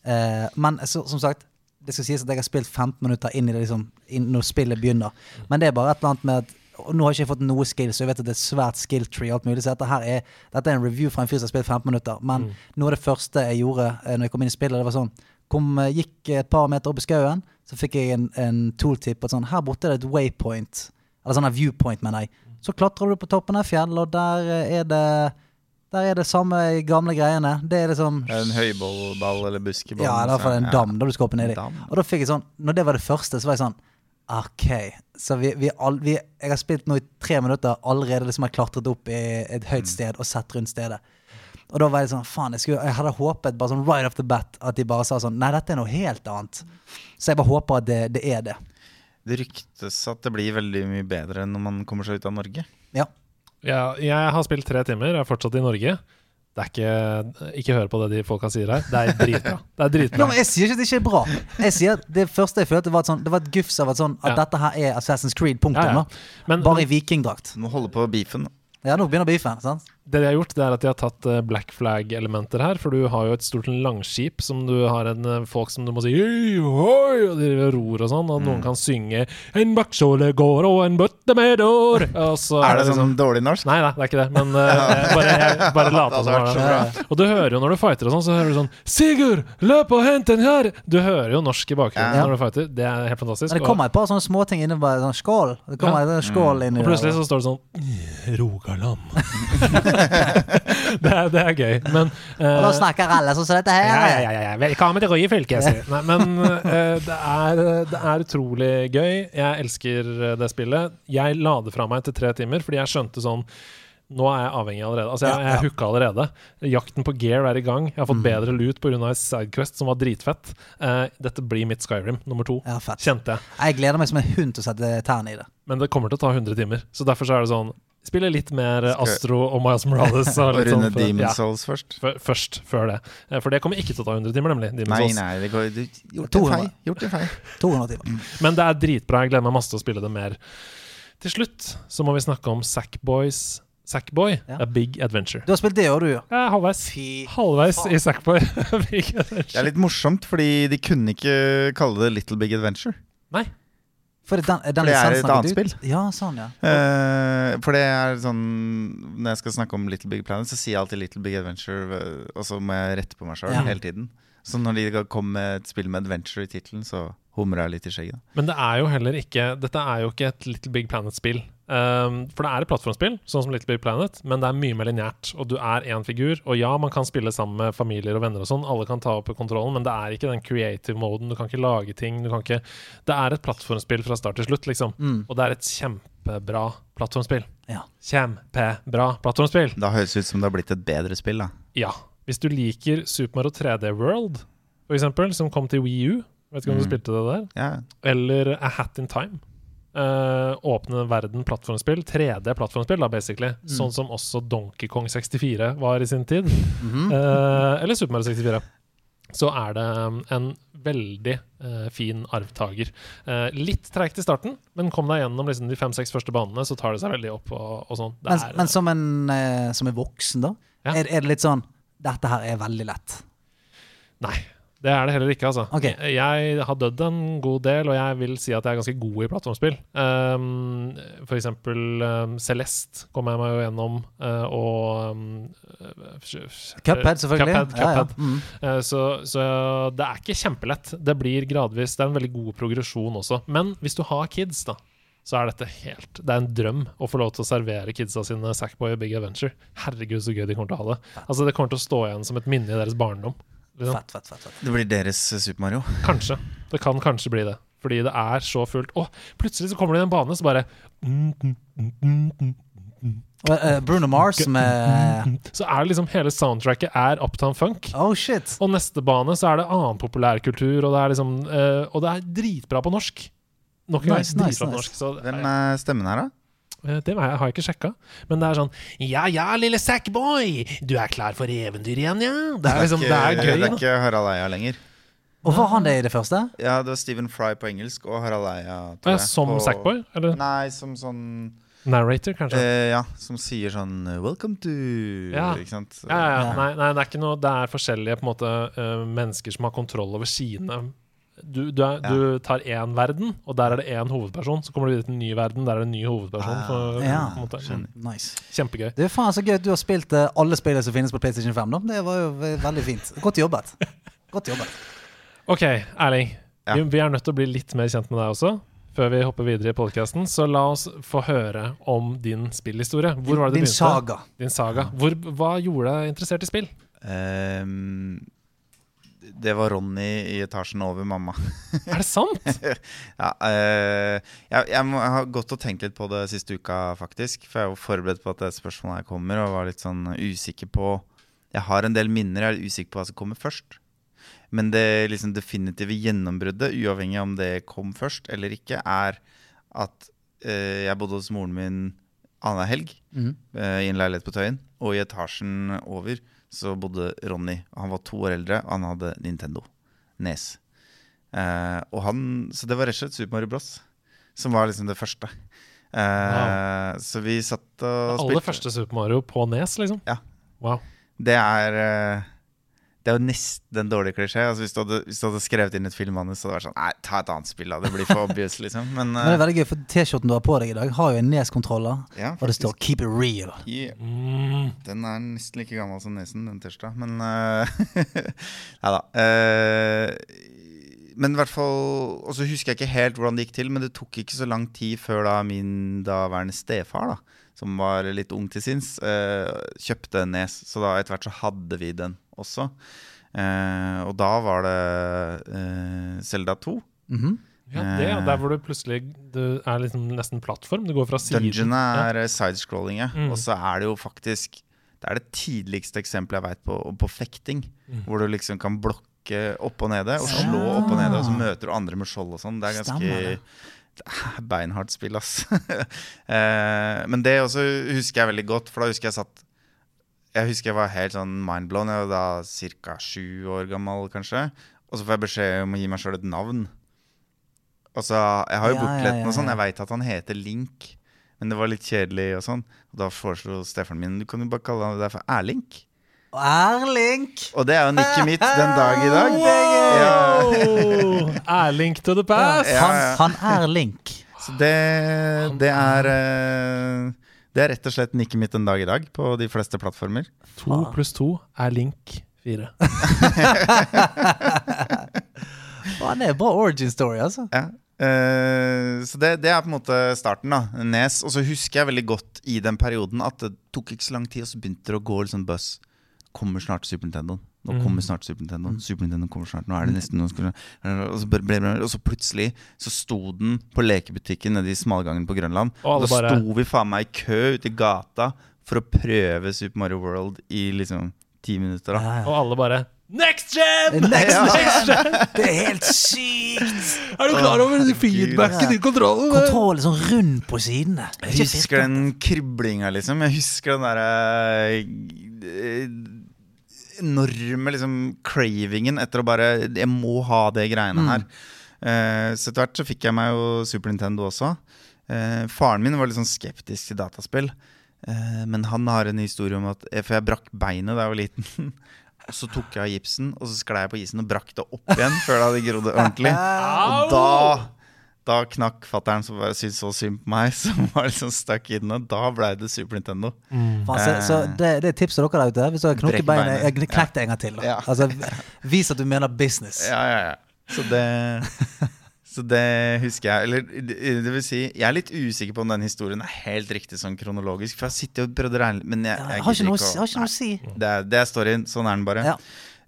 Eh, men så, som sagt, det skal sies at jeg har spilt 15 minutter inn i det liksom, inn når spillet begynner. Men det er bare et eller annet med at og nå har ikke jeg fått noe skill, så jeg vet at det er svært skill tree. alt mulig, så dette er, dette er en review fra en fyr som har spilt 15 minutter. Men noe av det første jeg gjorde eh, når jeg kom inn i spillet, det var sånn kom, eh, Gikk et par meter opp i skauen, så fikk jeg en, en tooltip. At sånn, her borte er det et waypoint. Eller sånn viewpoint, mener jeg. Så klatrer du på toppen av fjellet, fjell, og der eh, er det Der er det samme gamle greiene. Det er liksom En høyball eller buskeball? Ja, i hvert fall en dam da du skal hoppe ned i. Og da fikk jeg sånn Når det var det første, så var jeg sånn OK. Så vi, vi, all, vi Jeg har spilt nå i tre minutter, allerede liksom har klatret opp i et høyt sted og sett rundt stedet. Og da var jeg sånn Faen, jeg, jeg hadde håpet bare sånn right off the bat at de bare sa sånn Nei, dette er noe helt annet. Så jeg bare håper at det, det er det. Det ryktes at det blir veldig mye bedre når man kommer seg ut av Norge. Ja. Ja, jeg har spilt tre timer, jeg er fortsatt i Norge. Det er ikke Ikke hør på det de folka sier her. Det er dritbra. Det er dritbra. men Jeg sier ikke at det ikke er bra. Jeg sier at Det første jeg følte, var sånn, det var et gufs av at, sånn, at Ja. dette her er Assassin's Creed. Punktum. Ja, ja. Men, Bare i vikingdrakt. Nå må holde på beefen. Ja, nå begynner beefen. sant? Det de har gjort, det er at de har tatt eh, black flag-elementer her. For du har jo et stort langskip som du har en eh, folk som du må si «Hei, hoi», Og de ror og sånn, og Mm. noen kan synge 'En bakskjåle går og en bøtte med dår'. [LAUGHS] Og så Er det liksom sånn dårlig norsk? Nei da, det er ikke det, men [LAUGHS] uh, jeg bare, jeg bare lata som. Og du hører jo når du fighter og sånn, så hører du sånn 'Sigurd, løp og hent den her!' Du hører jo norsk i bakgrunnen Ja. når du fighter. Det er helt fantastisk. Men det kommer et par sånne småting inne, bare sånn skål. Det kommer Ja. en skål inn i Og plutselig så står det sånn Rogaland. [LAUGHS] det, er, det er gøy, men Og da eh, snakker alle sånn som dette her. ja, ja, ja, ja. Velkommen til jeg sier Nei, Men uh, det, er, det er utrolig gøy. Jeg elsker eh, det spillet. Jeg la det fra meg etter tre timer, fordi jeg skjønte sånn nå er jeg avhengig allerede. Altså, jeg, jeg hooka allerede. Jakten på gear er i gang. Jeg har fått Mm. bedre loot pga. sidequest som var dritfett. Uh, dette blir mitt Skyrim nummer to, Ja, kjente jeg. Jeg gleder meg som en hund til å sette tærne i det. Men det kommer til å ta 100 timer. Så derfor så er det sånn Spille litt mer Astro og Miles Morales. Og [LAUGHS] Og runde sånn Demon ja, Souls først? før- først, før det. Eh, For det kommer ikke til å ta 100 timer, nemlig. Demon's Nei, Souls. nei, det går du, Gjort 200. en feil. Gjort en feil. 200 timer. Men det er dritbra. Jeg gleder meg masse til å spille det mer. Til slutt så må vi snakke om Sackboys. Sackboy Ja. A Big Adventure. Du har spilt det òg, du. Ja, er halvveis. Fy Halvveis i Sackboy [LAUGHS] Big Adventure. Det er litt morsomt, fordi de kunne ikke kalle det Little Big Adventure. Nei. For det, den, den For det er et annet spill. Ja, sånn, ja. Uh, for det er sånn Når jeg skal snakke om Little Big Planet, så sier jeg alltid Little Big Adventure, eh, og så må jeg rette på meg sjøl Ja. hele tiden. Så når de kommer med et spill med adventure i tittelen, så humrer jeg litt i skjegget. Men det er jo heller ikke Dette er jo ikke et Little Big Planet-spill. Um, for det er et plattformspill, sånn som Little Big Planet, men det er mye mer lineært. Og du er én figur. Og ja, man kan spille sammen med familier og venner og sånn, alle kan ta opp kontrollen, men det er ikke den creative moden. Du kan ikke lage ting. Du kan ikke Det er et plattformspill fra start til slutt, liksom. Mm. Og det er et kjempebra plattformspill. Ja. Kjempebra plattformspill. Da høres det ut som det har blitt et bedre spill, da. Ja. Hvis du liker Super Mario 3D World, for eksempel, som kom til Wii U Vet ikke om du Mm. spilte det der? yeah. Eller A Hat in Time. Eh, åpne verden plattformspill. 3D-plattformspill, da, basically. Sånn som også Donkey Kong 64 var i sin tid. Mm -hmm. uh, eller Super Mario 64. Så er det um, en veldig uh, fin arvtaker. Litt treigt i starten, men kom deg gjennom liksom, de fem-seks første banene, så tar det seg veldig opp. og, og sånn. Men, er- men som en som er voksen, da? Ja. Er, er det litt sånn Dette her er veldig lett. Nei, det er det heller ikke, altså. Okay. Jeg har dødd en god del, og jeg vil si at jeg er ganske god i plattformspill. Um, for eksempel um, Celeste kom jeg meg jo gjennom, uh, og um, Cuphead, selvfølgelig. Cuphead, Ja, ja. Mm. Uh, så, så det er ikke kjempelett. Det blir gradvis Det er en veldig god progresjon også. Men hvis du har kids, da, så er dette helt Det er en drøm å få lov til å servere kidsa sine Sackboy Big Adventure. Herregud, så gøy de kommer til å ha det. Altså Det kommer til å stå igjen som et minne i deres barndom. Liksom. Fett, fett, fett. fett. Det blir deres eh, Super Mario. Kanskje. Det kan kanskje bli det. Fordi det er så fullt. Å, plutselig så kommer det en bane, så bare eh, Bruno Mars med Så er det liksom hele soundtracket er Uptown Funk. Oh shit. Og neste bane så er det annen populærkultur, og det er liksom eh, Og det er dritbra på norsk. Nok en gang. Nice, nice, dritbra på nice. norsk. Så, Hvem er stemmen her, da? Eh, det har jeg- ikke sjekka. Men det er sånn Ja ja, lille Sackboy, du er klar for eventyr igjen, ja? Det er liksom, det er ikke, gøy. det er ikke Harald Eia lenger. Og var han det i det første? Ja, det var Stephen Fry på engelsk og Harald Eia Ja, Som på- Sackboy? Eller Nei, som sånn narrator, kanskje? eh, Ja, som sier sånn 'Welcome to' Ja. Ikke sant? Ja, ja, ja. Ja. Nei, nei, det er ikke noe Det er forskjellige på en måte eh, mennesker som har kontroll over sine du, du, er, Ja. du tar én verden, og der er det én hovedperson. Så kommer du videre til en ny verden, der er det en ny hovedperson. Ah, for, ja. måte. Nice. Kjempegøy. Det er faen så gøy at du har spilt eh, alle spillene som finnes på PlayStation 5. Da. Det var jo ve- veldig fint. Godt jobbet. Godt jobbet. OK, Erling. Ja. Vi, vi er nødt til å bli litt mer kjent med deg også. Før vi hopper videre i podkasten, så la oss få høre om din spillhistorie. Hvor var det Din det begynte? saga. Din saga. Hvor, hva gjorde deg interessert i spill? Ehm, det var Ronny i etasjen over mamma. Er det sant? [LAUGHS] Ja, eh, jeg, jeg, må, jeg har gått og tenkt litt på det siste uka, faktisk. For jeg var forberedt på at det spørsmålet her kommer, og var litt sånn usikker på Jeg har en del minner, jeg er usikker på hva som kommer først. Men det liksom definitive gjennombruddet, uavhengig av om det kom først eller ikke, er at eh, jeg bodde hos moren min annenhver helg mm. eh, i en leilighet på Tøyen. Og i etasjen over så bodde Ronny. Han var to år eldre, og han hadde Nintendo. Nes. Eh, og han, så det var rett og slett Super Mario Bros. Som var liksom det første. Eh, Så vi satt og spilte Aller første Super Mario på Nes, liksom? Ja. Wow. Det er eh, Det er jo nesten en dårlig klisjé. Altså, hvis, du hadde, hvis du hadde skrevet inn et filmmanus, så hadde det vært sånn Nei, ta et annet spill, da. Det blir for obvious, liksom. Men, Men det er eh, veldig gøy, for T-skjorten du har på deg i dag, har jo en Nes-kontroller. ja, Og det står 'Keep it real'. Yeah. Mm. Den er nesten like gammel som nesen, den tirsdag. Men [LAUGHS] uh, Nei da. Uh, men i hvert fall Og så husker jeg ikke helt hvordan det gikk til, men det tok ikke så lang tid før da min daværende stefar, da, som var litt ung til sinns, uh, kjøpte en nes. Så da etter hvert så hadde vi den også. Eh, og da var det uh, Selda 2. Mhm. Ja, det, er Der hvor du plutselig Det er liksom nesten plattform. Du går fra siden. Dungeon er ja. sidescrolling, ja. Mm. Og så er det jo faktisk Det er det tidligste eksempelet jeg veit på, på fekting. Mm. Hvor du liksom kan blokke opp og nede, og slå opp og nede, og så møter du andre med skjold og sånn. Det er ganske Stemmer det. det er beinhardt spill, ass. [LAUGHS] eh, men det også husker jeg veldig godt, for da husker jeg satt Jeg husker jeg var helt sånn mindblown. Jeg var da ca. sju år gammel, kanskje. Og så får jeg beskjed om å gi meg sjøl et navn. Og så, Jeg har jo Ja, ja, ja, og sånn. Jeg veit at han heter Link. Men det var litt kjedelig og sånn. Og da foreslo stefaren min du kan jo bare kalle deg for Erlink. Erlink! Og det er jo nikket mitt den dag i dag. Ja, Wow! [LAUGHS] Erlink to the past! Ja, Han, ja. han er Link. så det, det er eh, Det er rett og slett nikket mitt en dag i dag på de fleste plattformer. To pluss to er link fire. [LAUGHS] [LAUGHS] Og han er bra origin story, altså. Ja. Uh, så det, det er på en måte starten, da. Nes. Og så husker jeg veldig godt i den perioden at det tok ikke så lang tid, og så begynte det å gå litt sånn buzz. Kommer snart Super Nintendo. Nå Mm. kommer snart Super Nintendo. Super Nintendo kommer snart. Nå er det nesten noen skulle, og, så ble, ble, og så plutselig så sto den på lekebutikken nede i smalgangen på Grønland. Og da bare- sto vi faen meg i kø ute i gata for å prøve Super Mario World i liksom ti minutter. da Ja, ja. Og alle bare Next gen! Next Ja. gen! [LAUGHS] Det er helt sykt! Er du klar over oh, feedbacken i kontrollen? Kontroll sånn rund på sidene. Jeg husker den kriblinga, liksom. Jeg husker den derre eh, enorme liksom cravingen etter å bare Jeg må ha det greiene her. Eh, så etter hvert så fikk jeg meg jo Super Nintendo også. Uh, faren min var litt sånn skeptisk til dataspill. Uh, men han har en historie om at For jeg brakk beinet da jeg var liten. [LAUGHS] Og så tok jeg av gipsen, og så sklei jeg på isen og brakk det opp igjen før det hadde grodd ordentlig. [LAUGHS] Og da da knakk fattern som bare syntes så synd på meg, [LAUGHS] som var liksom stuck inne. Da ble det Super Nintendo. Faen, så, så det, det er tipset dere der ute. Hvis knukket Brekk beinet, knekk det en gang til. Ja. [LAUGHS] Altså, vis at du mener business. Ja, ja, ja. Så det, [LAUGHS] så det husker jeg. Eller det vil si, jeg er litt usikker på om den historien er helt riktig sånn kronologisk. For jeg har sittet og prøvd å regne Men jeg, jeg, jeg har ikke noe, å si- det, er, det er storyen. Sånn er den bare. Ja.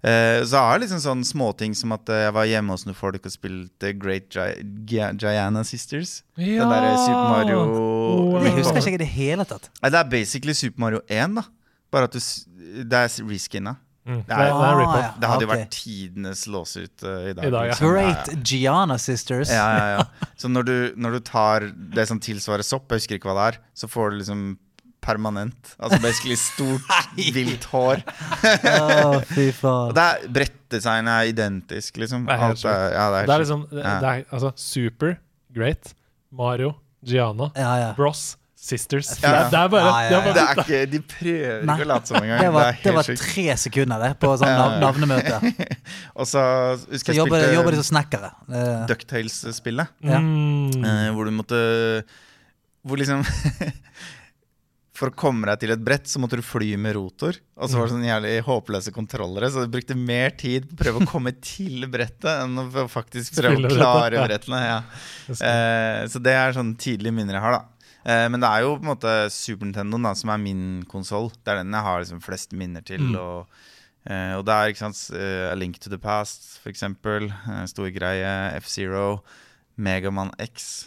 Eh, så jeg har liksom sånn småting som at eh, jeg var hjemme hos noen folk og spilte Great Gi Gi Giana Sisters. Den derre Super Mario Jeg husker ikke i det hele tatt. Nei, det er basically Super Mario 1, da. Bare at du, det er reskinna. Mm. Det Det er, ah, det er ja. Det hadde jo okay. vært tidenes låsut uh, i dag. I dag, ja. liksom. Great Gianna Sisters. Ja, ja, ja. Så når du, når du tar det som tilsvarer sopp, jeg husker ikke hva det er, så får du liksom permanent. Altså basically stort, [LAUGHS] vilt hår. oh, [LAUGHS] fy faen. det er Brettdesignet er identisk, liksom. Det er helt er, ja, det er, Det er liksom det, Ja. det er, altså, Super, great, Mario, Gianna, Ja, ja. Bros, Sisters. Ja, ja. Det, er- bare, Ja, ja, det er ja. det er ikke, De prøver Nei. ikke å late som engang. Det var, det det var tre sekunder det på sånn nav navnemøte. [LAUGHS] Og så husker jeg jobber, spilte jobber de som snekkere. Ducktales-spillet. Ja. mm. Uh, hvor du måtte Hvor liksom For å komme deg til et brett, så måtte du fly med rotor. Og så var det sånne jævlig håpløse kontrollere, så du brukte mer tid på å prøve å komme til brettet enn å faktisk prøve å klare brettene. Ja. Eh, så det er sånne tidlige minner jeg har, da. Eh, men det er jo på en måte Super Nintendo da, som er min konsoll. Det er den jeg har liksom flest minner til. Mm. Og, eh, og det er ikke sant, eh, A Link to the Past, for eksempel. Eh, stor greie. F-Zero. Megaman X.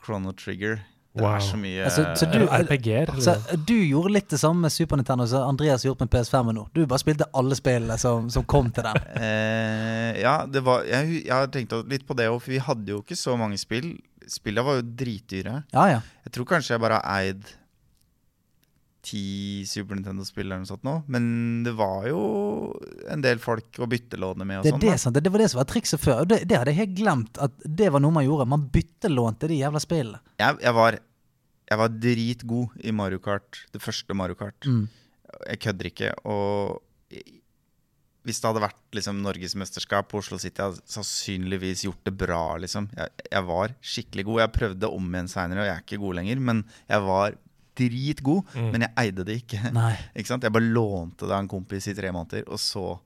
Chrono Trigger. Det Wow. er så mye Altså, så du- RPG-er. så liksom. du gjorde litt det samme med Super Nintendo som Andreas har gjort med PS5 nå. Du bare spilte alle spillene som, som kom til den. [LAUGHS] Eh, ja, det var, jeg, jeg har tenkt litt på det òg, for vi hadde jo ikke så mange spill. Spillene var jo dritdyre. Ja, ja. Jeg tror kanskje jeg bare har eid ti Super Nintendo-spill eller noe sånt nå. Men det var jo en del folk å byttelåne med og sånn. det, det, det var det som var trikset før. Det, det hadde jeg helt glemt at det var noe man gjorde. Man byttelånte de jævla spillene. Jeg, jeg, var, jeg var dritgod i Mario Kart, det første Mario Kart. Mm. Jeg kødder ikke. Og hvis det hadde vært liksom, norgesmesterskap på Oslo City, hadde jeg sannsynligvis gjort det bra. Liksom. Jeg, jeg var skikkelig god. Jeg prøvde om igjen seinere, og jeg er ikke god lenger. Men jeg var dritgod, men jeg eide det ikke. Nei. [LAUGHS] ikke sant? Jeg bare lånte det av en kompis i tre måneder, og så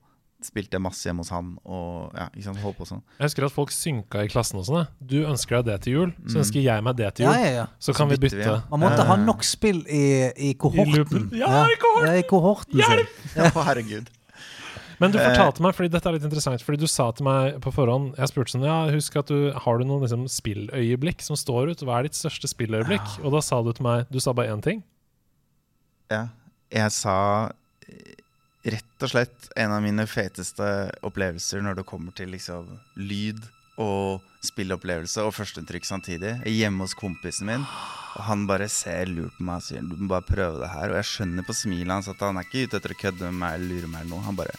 spilte jeg masse hjemme hos han. Og ja, ikke sant? Holdt på sånn. Jeg husker at folk synka i klassen og sånn. Du ønsker deg det til jul, så ønsker jeg meg det til jul. ja, ja. Så kan vi bytter vi, bytte. ja. Man måtte Eh. ha nok spill i, i kohorten. I Ja, i kohorten! Ja, i kohorten Hjelp! Herregud. Men Eh. du fortalte meg, fordi dette er litt interessant, fordi du sa til meg på forhånd Jeg spurte sånn, ja, husk at du har du noen liksom, spilløyeblikk som står ut. Hva er ditt største spilløyeblikk? Og da sa du til meg Du sa bare én ting. Ja. Jeg sa eh, rett og slett en av mine feteste opplevelser når det kommer til liksom lyd og spillopplevelse og førsteinntrykk samtidig. Hjemme hos kompisen min, og han bare ser lurt på meg og sier du må bare prøve det her. Og jeg skjønner på smilet hans at han er ikke ute etter å kødde med meg eller lure meg eller noe. Han bare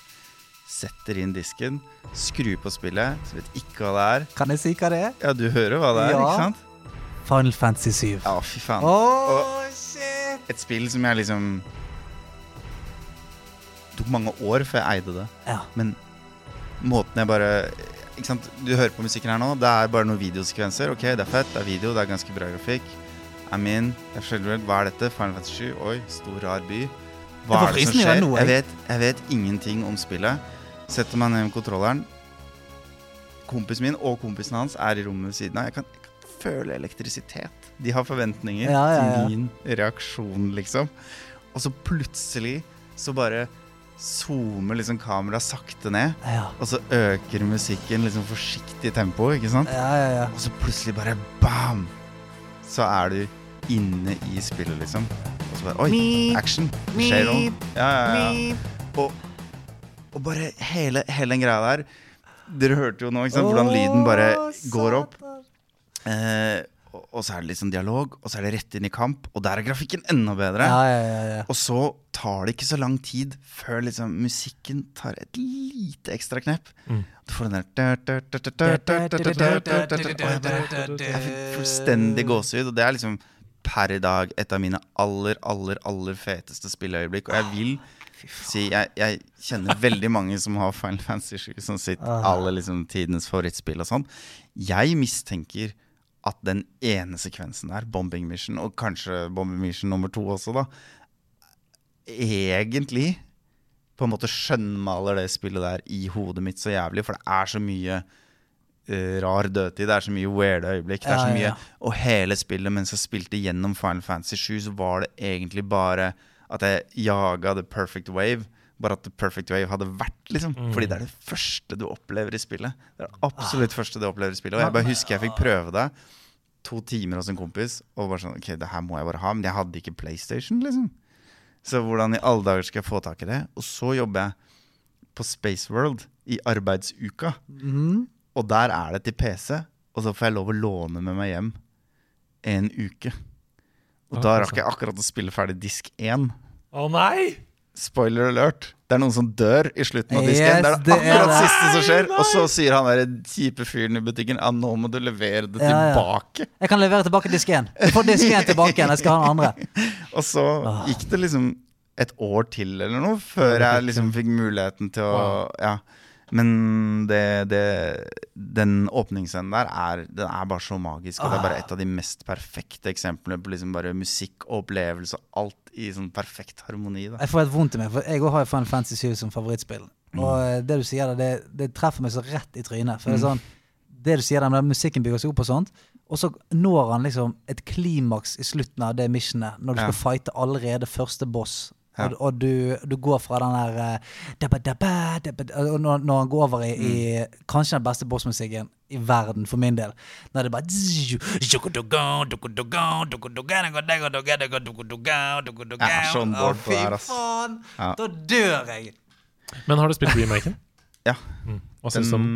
setter inn disken, skrur på spillet, så vet ikke hva det er. Kan jeg si hva det er? Ja, du hører hva det er, Ja. ikke sant? Final Fantasy 7. Ja, fy faen. Åh, shit! Et spill som jeg liksom Det tok mange år før jeg eide det. Ja. Men måten jeg bare ikke sant? Du hører på musikken her nå. Det er bare noen videosekvenser. Ok, det er fett, det er video, det er ganske bra grafikk. I'm in. Jeg skjønner hva er dette? Final Fantasy 7? Oi, stor, rar by. Hva er det som skjer? Jeg vet, jeg vet ingenting om spillet. Setter meg ned med kontrolleren. Kompisen min og kompisen hans er i rommet ved siden av. Jeg kan, jeg kan føle elektrisitet. De har forventninger Ja, ja, ja. til min reaksjon, liksom. Og så plutselig så bare zoomer liksom kameraet sakte ned. Ja. Og så øker musikken liksom forsiktig tempo, ikke sant? Ja, ja, ja. Og så plutselig bare bam! Så er du inne i spillet, liksom. Og så bare Oi, action! Shade skjer noe. Ja, ja, ja. Og, og bare hele, hele den greia der Dere hørte jo nå ikke sant? hvordan lyden bare går opp. Eh, og, og så er det sånn dialog, og så er det rett inn i kamp. Og der er grafikken enda bedre. Ja, ja, ja, ja. Og så tar det ikke så lang tid før liksom musikken tar et lite ekstra knepp. Du får den der Jeg fikk fullstendig gåsehud, og det er liksom per i dag et av mine aller, aller, aller feteste spilleøyeblikk. Og jeg vil si jeg, jeg kjenner veldig mange som har Final Fantasy 7 som sitt aller liksom tidenes favorittspill og sånn. Jeg mistenker at den ene sekvensen der, Bombing Mission, og kanskje Bombing Mission nummer to også, da, egentlig på en måte skjønnmaler det spillet der i hodet mitt så jævlig, for det er så mye Uh, rar dødtid, det er så mye weirde øyeblikk. Det er så Ja, mye, ja. Og hele spillet mens jeg spilte gjennom Final Fantasy 7, så var det egentlig bare at jeg jaga the perfect wave. Bare at the perfect wave hadde vært, liksom. Fordi det er det første du opplever i spillet. Det er det absolutt første du opplever i spillet. Og jeg bare husker jeg fikk prøve det to timer hos en kompis, og bare sånn Ok, det her må jeg bare ha. Men jeg hadde ikke PlayStation, liksom. Så hvordan i alle dager skal jeg få tak i det? Og så jobber jeg på Space World i arbeidsuka. Og der er det til PC, og så får jeg lov å låne med meg hjem en uke. Og da rakk jeg akkurat å spille ferdig disk 1. Å nei! Spoiler alert. Det er noen som dør i slutten av disken. Yes, det er det akkurat det. siste som skjer. Og så sier han der kjipe fyren i butikken Ja, nå må du levere det Ja, ja. tilbake. Jeg kan levere tilbake disk 1. Du får disk 1 tilbake igjen. Jeg skal ha den andre. [LAUGHS] Og så gikk det liksom et år til eller noe før jeg liksom fikk muligheten til å Ja. Men det, det, den åpningsscenen der er, den er bare så magisk. Og det er bare et av de mest perfekte eksemplene på liksom bare musikk og opplevelse alt i sånn perfekt harmoni. Da. Jeg får helt vondt i meg, for jeg òg har Final Fantasy 7 som favorittspill. Mm. Og eh, det du sier der, det, det treffer meg så rett i trynet. For det er sånn Det du sier der, musikken bygger seg opp og sånt, og så når han liksom et klimaks i slutten av det missionet, når du Ja. skal fighte allerede første boss. Ja. Og, og du, du går fra den der eh, dabba, dabba, dabba, og når, når han går over i, i Mm. kanskje den beste bossmusikken i verden, for min del. Når det bare Jeg er sånn on på det her, Fy ass. faen! Ja. Da dør jeg! Men har du spilt remaken? Ja. Hva syns du om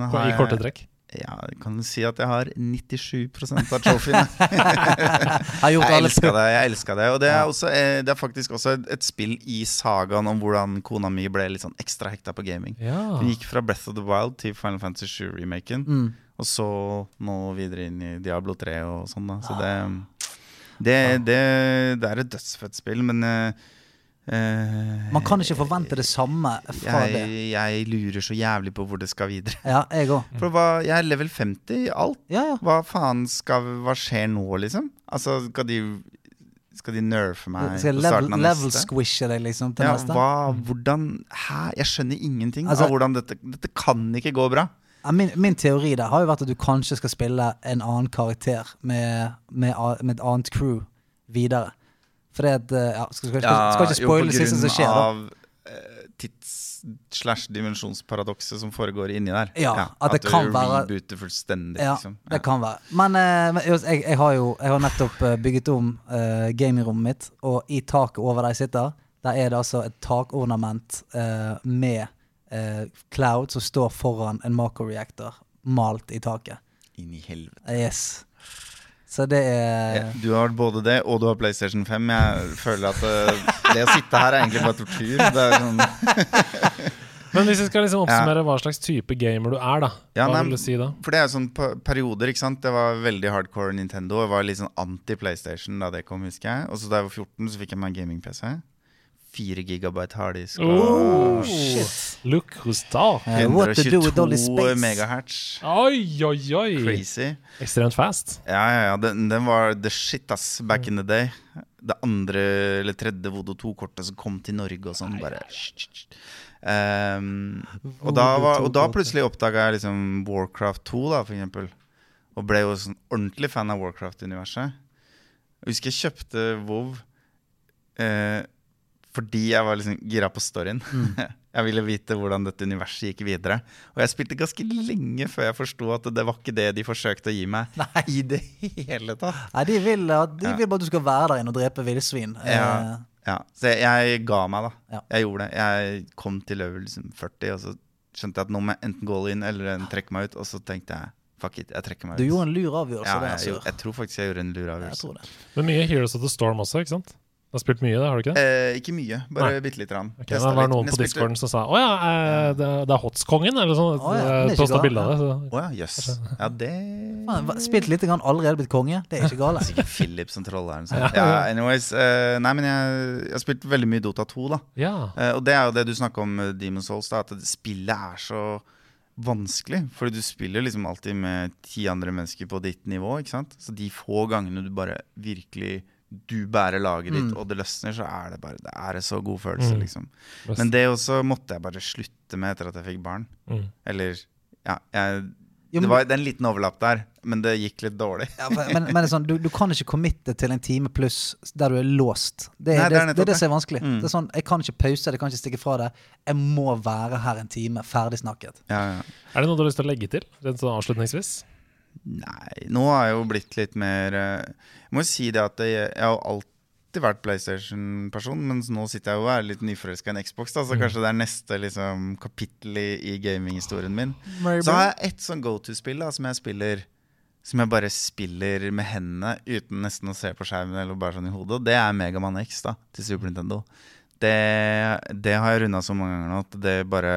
Den i korte trekk? Ja, jeg kan du si at jeg har 97% av trofeene. [LAUGHS] Har Jeg elska det. jeg elska Det Og det er, også, eh, det er faktisk også et, et spill i sagaen om hvordan kona mi ble litt sånn ekstra hekta på gaming. Ja. Hun gikk fra Breath of the Wild til Final Fantasy 7-remaken. Mm. Og så nå videre inn i Diablo 3 og sånn, da. Så det det, det, det er et dødsfødt spill, men eh, Man kan ikke forvente det samme fra jeg, det. jeg lurer så jævlig på hvor det skal videre. Ja, jeg òg. For hva, jeg er level 50 i alt. Ja, ja. Hva faen skal Hva skjer nå, liksom? Altså, skal de Skal de nerfe meg Skal på starten av level neste? squishe deg liksom til Ja, neste. hva, hvordan Hæ? Jeg skjønner ingenting Altså- av hvordan dette Dette kan ikke gå bra. Min, min teori der har jo vært at du kanskje skal spille en annen karakter med, med, med et annet crew videre. At eh, ja, skal, skal, skal, skal ikke spoile det siste som skjer, da. av eh, tids- slash dimensjonsparadokset som foregår inni der. Ja, at det du kan være- rebooter fullstendig, Ja, liksom. det kan være. Men, eh, men jeg, jeg har jo jeg har nettopp bygget om uh, gamingrommet mitt, og i taket over der jeg sitter, der er det altså et takornament uh, med uh, Cloud som står foran en Mako-reaktor malt i taket. Inn i helvete. Yes. Så det er Ja, Du har både det, og du har PlayStation 5. Jeg føler at det, det å sitte her er egentlig bare tortur. Det er sånn [LAUGHS] [LAUGHS] Men hvis vi skal liksom oppsummere hva slags type gamer du er, da. Ja, hva nei, vil du si da? For det er sånn perioder, ikke sant. Det var veldig hardcore Nintendo. Jeg var litt sånn anti-PlayStation da det kom, husker jeg. Og så da jeg var 14, så fikk jeg meg en gaming-PC. 4 gigabyte harddisk Oh, shit. Look who's da. What to do with all this 122 megahertz. Oi, oi, oi! Crazy. Ekstremt fast. Ja, ja, ja. Den, den var the shit, ass, back in the day. Det andre eller tredje Vodo 2-kortet som kom til Norge og sånn, bare Um, og, da var, og da plutselig oppdaga jeg liksom Warcraft 2, da, for eksempel. Og ble jo sånn ordentlig fan av Warcraft-universet. Jeg husker jeg kjøpte WoW eh, fordi jeg var liksom gira på storyen. [LAUGHS] jeg ville vite hvordan dette universet gikk videre. Og jeg spilte ganske lenge før jeg forsto at det var ikke det de forsøkte å gi meg. Nei. I det hele tatt. Nei, de vil, de vil bare at du skal være der inne og drepe villsvin. Ja. Eh, Ja, så jeg, jeg ga meg, da. Ja. Jeg gjorde det. Jeg kom til level liksom 40, og så skjønte jeg at nå må jeg enten gå inn eller en trekke meg ut. Og så tenkte jeg fuck it, jeg trekker meg ut. Du gjorde en lur avgjørelse ja, jeg, jeg, Sør. jeg tror faktisk jeg gjorde en lur avgjørelse. Men mye Heroes of the Storm også, ikke sant? Du har spilt mye, det, har du ikke det? Eh, ikke mye, bare Nei. bitte lite grann. Okay, det var noen på spilte- discorden som sa å ja, eh, det, det er Hotskongen, eller sånn. Å ja, Eh, det er ikke Posta bilde av det. så- Å ja, jøss. Ja, det Faen, hva- Spilt litt, grann, allerede blitt konge. Det er ikke gale. Sikkert Philip som trolleren. den. Ja, anyways. eh, nei, men jeg, jeg har spilt veldig mye Dota 2, da. Ja. Eh, og det er jo det du snakker om Demon's Demon Souls, da, at det- spillet er så vanskelig. Fordi du spiller liksom alltid med ti andre mennesker på ditt nivå. ikke sant? Så de få gangene du bare virkelig du bærer laget ditt, og det løsner, så er det bare Det er en så god følelse, Mm. liksom. Men det også måtte jeg bare slutte med etter at jeg fikk barn. Mm. Eller ja, jeg, Jo, det, men- var, det er en liten overlapp der, men det gikk litt dårlig. Ja, men men det er sånn, du, du kan ikke committe til en time pluss der du er låst. Det, er, det det, er det, er det som er vanskelig. Mm. Det er sånn, Jeg kan ikke pause, jeg kan ikke stikke fra det. Jeg må være her en time, ferdig snakket. Ja, ja. Er det noe du har lyst til å legge til, rent sånn avslutningsvis? Nei, nå har jeg jo blitt litt mer eh, Jeg må jo si det at jeg, jeg har alltid vært PlayStation-person, mens nå sitter jeg jo og er litt nyforelska i en Xbox, da, så Mm. kanskje det er neste liksom, kapittel i, i gaminghistorien min. Så har jeg ett sånn go to-spill som jeg spiller Som jeg bare spiller med hendene uten nesten å se på skjermen eller bare sånn i hodet. Og det er Megaman X da, til Super Nintendo. Det, det har jeg runda så mange ganger nå at det bare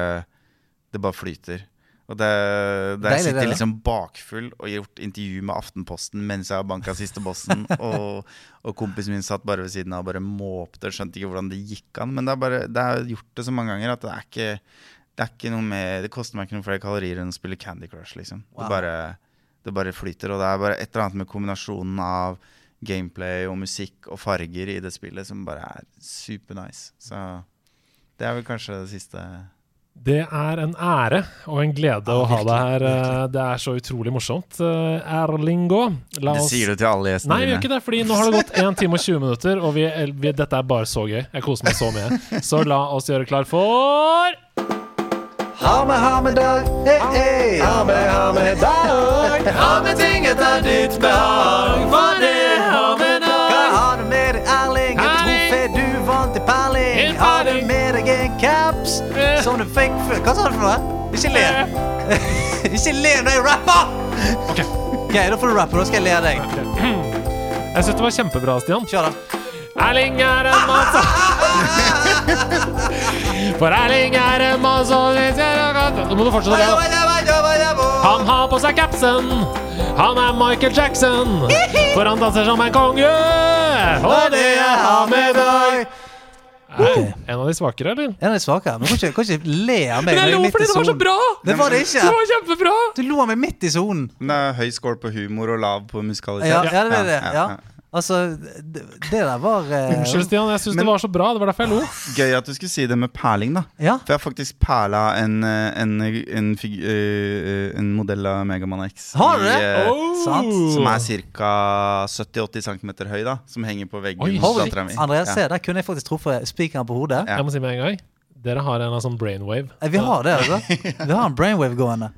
Det bare flyter. Og det, det Deilig, jeg sitter liksom bakfull og gjort intervju med Aftenposten mens jeg har banka siste bossen, [LAUGHS] og, og kompisen min satt bare ved siden av og bare måpte og skjønte ikke hvordan det gikk an. Men det er bare, det er gjort det så mange ganger at det er ikke det er ikke noe mer Det koster meg ikke noen flere kalorier enn å spille Candy Crush, liksom. Wow. Det, bare, det bare flyter, og det er bare et eller annet med kombinasjonen av gameplay og musikk og farger i det spillet som bare er super nice. Så det er vel kanskje det siste Det er en ære og en glede å ha deg her. Eh, Det er så utrolig morsomt. Eh, Erlingo, la Det sier du til alle gjestene Nei, vi gjør ikke det, fordi nå har det gått 1 time og 20 minutter, og vi, vi, dette er bare så gøy. Jeg koser meg så mye. Så la oss gjøre klar for Ha med, ha med dag, hey, hey. Ha med, ha med dag. Ha med ting etter ditt behag. For det caps som du fikk før Hva sa du for noe? Ikke le. [LAUGHS] Ikke le når jeg rapper! Ok. Ok, Da får du rappe. Da skal jeg le av deg. Jeg syns det var kjempebra, Stian. Kjør, da. Erling er en mann som [LAUGHS] For Erling er en mann som Nå må du fortsette det. Han har på seg capsen. Han er Michael Jackson. For han danser som en konge. Og det er han med deg. Ok. En av de svakere, eller? En av de svakere. Men kan ikke, kan ikke le av meg. Men jeg lo i fordi det var så bra! Det var det Det var kjempebra! Du lo av meg midt i sonen. Det er høy score på humor og lav på musikalitet. Ja, ja, det er det. Ja, Ja. ja, Altså, det, det der var eh, Unnskyld, Stian. Jeg syns det var så bra. Det var derfor jeg lo. Gøy at du skulle si det med perling, da. Ja. For jeg har faktisk perla en, eh, en, en, fig, eh, en modell av Megaman X. Har du i, det? eh, Sant. Som er ca. 70-80 cm høy, da. Som henger på veggen. Oi. Andreas, Ja. se, der kunne jeg faktisk truffet spikeren på hodet. Ja. Jeg må si med en gang. Dere har en sånn brainwave. Eh, Vi har det, altså. [LAUGHS] Vi har en brainwave gående.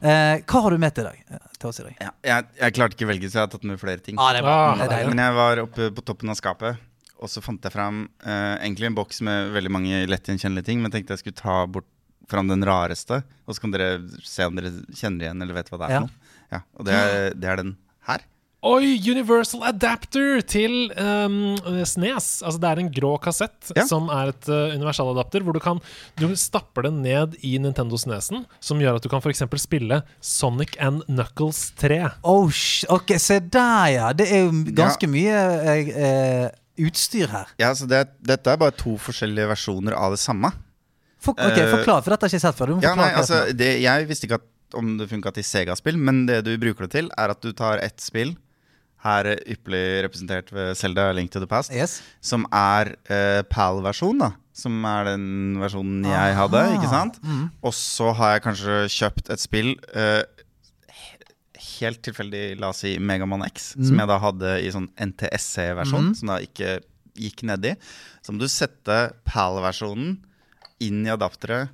Eh, hva har du med til i dag? eh, Til oss i dag? Ja, jeg, jeg klarte ikke å velge, så jeg har tatt med flere ting. Ah, det er bra. Ah. Det er. Men jeg var oppe på toppen av skapet, og så fant jeg fram eh, egentlig en boks med veldig mange lett gjenkjennelige ting, men tenkte jeg skulle ta bort fram den rareste, og så kan dere se om dere kjenner igjen eller vet hva det er Ja. for noe. Ja, og det er, det er den her. Oi! Universal adapter til um, Snes. Altså Det er en grå kassett Ja. som er et uh, universaladapter, hvor du kan Du stapper den ned i Nintendo Snesen, som gjør at du kan f.eks. spille Sonic and Knuckles 3. Oh, ok, se der, ja. Det er jo ganske mye eh, eh, utstyr her. Ja, så det, Dette er bare to forskjellige versjoner av det samme. For, ok, Eh, Forklar, for dette har jeg ikke sett før. Du må Ja, nei, altså, det, Jeg visste ikke at, om det funka til Sega-spill, men det du bruker det til, er at du tar ett spill, her ypperlig representert ved Zelda Link to the Past, Yes. som er eh, PAL-versjon, da. Som er den versjonen jeg hadde, ikke sant? mm. Og så har jeg kanskje kjøpt et spill eh, helt tilfeldig, la oss si Megaman X, Mm. som jeg da hadde i sånn NTSC-versjon, som da ikke gikk nedi. Så må du sette PAL-versjonen inn i adapteret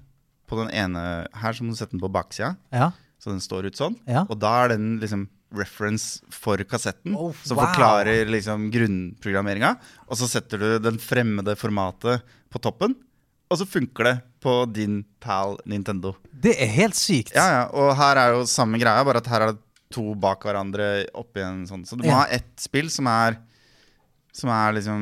på den ene her, så må du sette den på baksida, Ja. så den står ut sånn. Ja. Og da er den liksom reference for kassetten, Oh, som wow. forklarer liksom grunnprogrammeringa. Og så setter du den fremmede formatet på toppen, og så funker det på din PAL Nintendo. Det er helt sykt. Ja, ja, Og her er jo samme greia, bare at her er det to bak hverandre oppi en sånn. Så du må Ja. ha ett spill som er som er liksom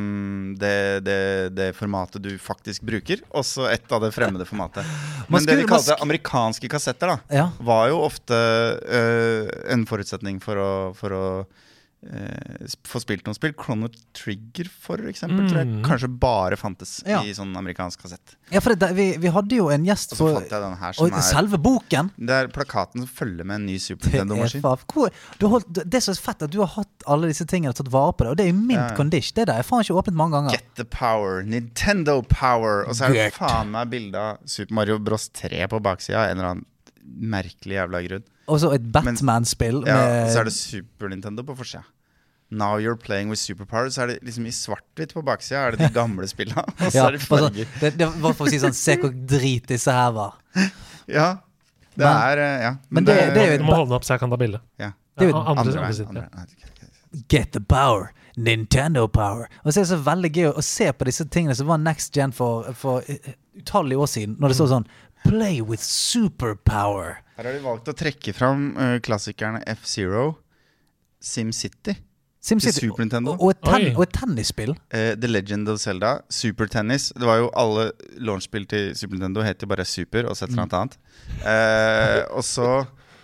det, det, det formatet du faktisk bruker, Også et av det fremmede formatet. [LAUGHS] Men det vi kalte amerikanske kassetter, da, Ja. var jo ofte eh, en forutsetning for å, for å eh, få spilt noen spill. Chrono Trigger, for eksempel, tror jeg Mm. kanskje bare fantes Ja. i sånn amerikansk kassett. Ja, for det, vi, vi hadde jo en gjest Og så fant jeg den her, som er selve boken. Det er plakaten som følger med en ny Super er, Nintendo-maskin. det er så fett at du har hatt alle disse tingene og tatt vare på det. Og det er i mint ja. condition. Det der er faen ikke åpnet mange ganger. Get the power, Nintendo power. Og så er det faen meg bilde av Super Mario Bros 3 på baksida. En eller annen merkelig jævla grunn. Og så et Batman-spill Ja, med så er det Super Nintendo på forsida. Now you're playing with superpower. Så er det liksom i svart-hvitt på baksida. Er det de gamle spillene? [LAUGHS] Og så ja, er det farger. det, det var for å si sånn Se hvor drit disse her var. Ja. Det Men- er eh, Ja. men det- det er jo Du må holde den opp så jeg kan ta bilde. ja. Det er jo Ja, andre, Andre andre. Andre ok. Get the power. Nintendo power. Og så er det så veldig gøy å se på disse tingene som var next gen for, for eh, utallige år siden. Når det står sånn Play with superpower. Her har de valgt å trekke fram uh, klassikerne F-Zero, SimCity, SimCity. Til Super Nintendo. Og, og, et ten, og et tennisspill. Uh, The Legend of Zelda, Super Tennis. Det var jo alle launchspill til Super Nintendo het jo bare Super og så et eller annet annet. Eh, og så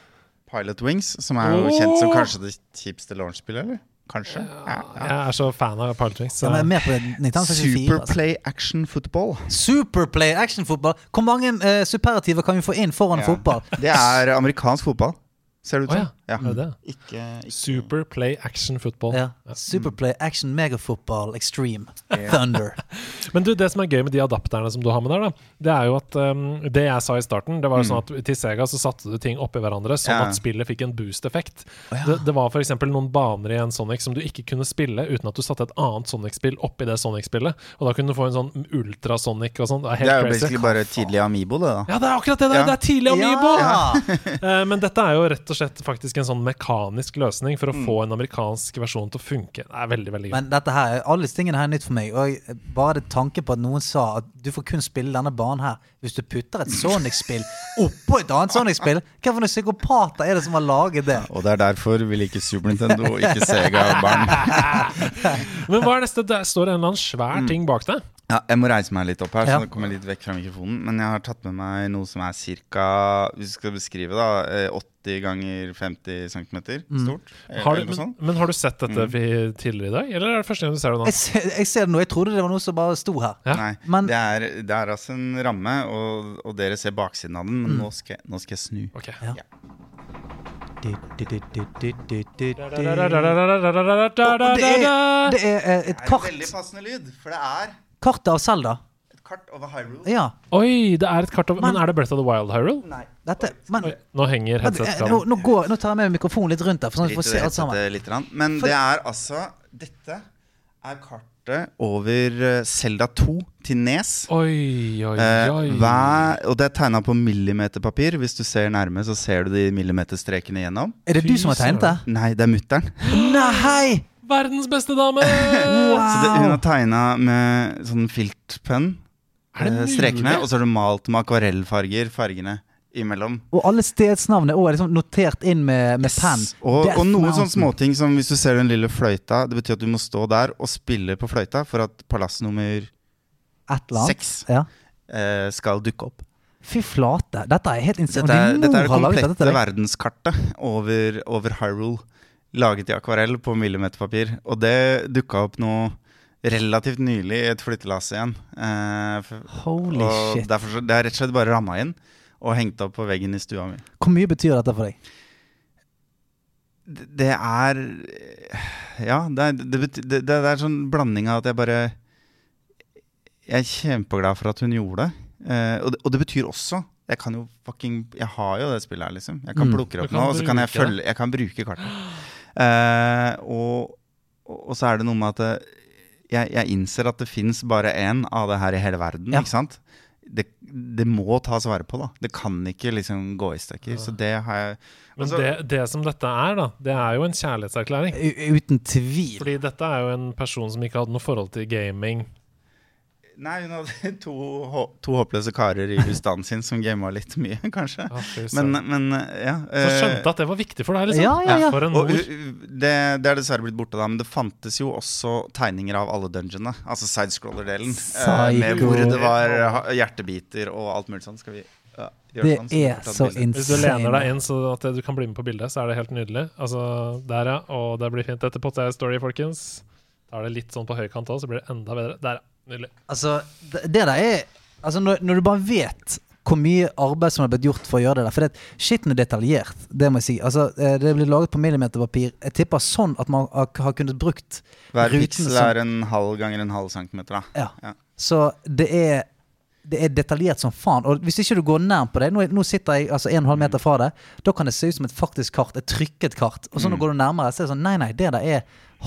[LAUGHS] Pilot Wings, som er jo kjent som kanskje det kjipeste launchspillet, eller? Kanskje. Ja, ja. Jeg er så fan av Wings. Ja, Superplay men mer på Nintendo 64. Altså. Superplay Action Football. Hvor mange uh, superlativer kan vi få inn foran Ja. fotball? Det er amerikansk fotball, ser det ut som. Ja, er det? Ikke, ikke Super play action football. Ja. Superplay action megafotball extreme. Thunder. [LAUGHS] Men du, det som er gøy med de adapterne som du har med der, da, det er jo at um, Det jeg sa i starten, det var jo sånn at til Sega så satte du ting oppi hverandre, sånn Mm. Ja. at spillet fikk en boost-effekt. det, det var f.eks. noen baner i en Sonic som du ikke kunne spille uten at du satte et annet Sonic-spill oppi det Sonic-spillet. Og da kunne du få en sånn ultra-Sonic og sånn. Det er Det er jo crazy. basically bare tidlig Amibo, det, da. Ja, det er akkurat det! Det er, Ja. det er tidlig Amiibo! Ja. [LAUGHS] Eh, men dette er jo rett og slett faktisk en sånn mekanisk løsning for å få en amerikansk versjon til å funke. Det er veldig, veldig gøy. Men dette her, alle disse tingene her er nytt for meg. Og bare det tanke på at noen sa at du får kun spille denne banen her hvis du putter et Sonic-spill oppå et annet Sonic-spill. Hva for noen psykopater er det som har laget det? Og det er derfor vi liker Super Nintendo og ikke Sega-barn. [LAUGHS] Men hva er neste? Der står det en eller annen svær ting bak deg. Ja, jeg må reise meg litt opp her, Ja. så nå kommer jeg litt vekk fra mikrofonen. Men jeg har tatt med meg noe som er ca. Hvis du skal beskrive, da eh, 80 ganger 50 cm stort. eh, Har du, men, men har du sett dette mm. tidligere i dag, eller er det første gang du ser det nå? Jeg ser, jeg ser det nå. Jeg trodde det var noe som bare sto her. Ja. Nei, Men- det, er, det er altså en ramme, og, og dere ser baksiden av den, men nå, skal, nå skal jeg snu. Okay. Ja. Det er, det er eh, et Det er kart. veldig passende lyd, for det er Kartet av Selda. et kart over Hyrule. Ja. Oi, det er et kart over Men Men- er det Breath of the Wild, Hyrule? Nei, Dette Men Oi, nå henger vent, eh, nå, nå, går, nå tar jeg med mikrofonen litt rundt der, for sånn at vi får se alt sammen. litt. Men For- det er altså Dette er kartet over Selda 2 til Nes. Oi, oi, Eh, oi. hver, og det er tegna på millimeterpapir. Hvis du ser nærme, så ser du de millimeterstrekene gjennom. Er det du som har tegnet det? Nei, det er mutter'n. Nei! Verdens beste dame! Så det, hun har tegna med sånn filtpenn, eh, strekene, og så har du malt med akvarellfarger, fargene imellom. Og alle stedsnavnene er liksom notert inn med, med penn. Og, og noen sånne småting som hvis du ser den lille fløyta Det betyr at du må stå der og spille på fløyta for at palass nummer seks Ja. eh, skal dukke opp. Fy flate. Dette er helt insane. Dette er, dette er det dette komplette verdenskartet over, over Hyrule. Laget i akvarell på millimeterpapir. Og det dukka opp nå relativt nylig i et flyttelass igjen. Eh, for, Holy og shit. derfor, så- det er rett og slett bare ramma inn og hengt opp på veggen i stua mi. Hvor mye betyr dette for deg? Det, det er Ja, det er, det, betyr, det, det er sånn blanding av at jeg bare Jeg er kjempeglad for at hun gjorde det. Eh, og, det og det betyr også Jeg kan jo fucking Jeg har jo det spillet her, liksom. Jeg kan Mm. plukke det opp kan nå, og så kan jeg følge Jeg kan bruke kartet. Eh, og, og så er det noe med at det, jeg, jeg innser at det fins bare én av det her i hele verden. Ja. Ikke sant? Det, det må tas vare på, da. Det kan ikke liksom gå i stykker. Så det har jeg Men altså- det, det som dette er, da, det er jo en kjærlighetserklæring. U uten tvil. Fordi dette er jo en person som ikke hadde noe forhold til gaming. Nei, hun hadde [LAUGHS] to, to håpløse karer i husstanden sin som gama litt mye, [LAUGHS] kanskje. Ja, Men, men ja. Så eh, skjønte at det var viktig for deg, liksom. Ja, ja, ja. For en mor. det, det er dessverre blitt borte, da, men det fantes jo også tegninger av alle dungeonene. Altså sidescroller-delen. eh, med hvor det var hjertebiter og alt mulig sånt. Skal vi Det sånn, så er så insane. Hvis du lener deg inn så at du kan bli med på bildet, så er det helt nydelig. Altså, der, ja. Og det blir fint. Dette Potter Story, folkens. Da er det litt sånn på høykant òg, så blir det enda bedre. Der, ja. Nydelig. Altså, det, det der er Altså, når, når du bare vet hvor mye arbeid som har blitt gjort for å gjøre det der For det, skitten er detaljert, det må jeg si. Altså, eh, det blir laget på millimeterpapir. Jeg tipper sånn at man har, kunnet brukt Hver piksel er en halv ganger en halv centimeter, da. Ja. Ja. Så det er det er detaljert som faen. Og hvis ikke du går nær på det Nå, nå sitter jeg altså 1,5 meter fra det. Da kan det se ut som et faktisk kart. Et trykket kart. Og så når Mm. går du nærmere, så er det sånn Nei, nei, det der er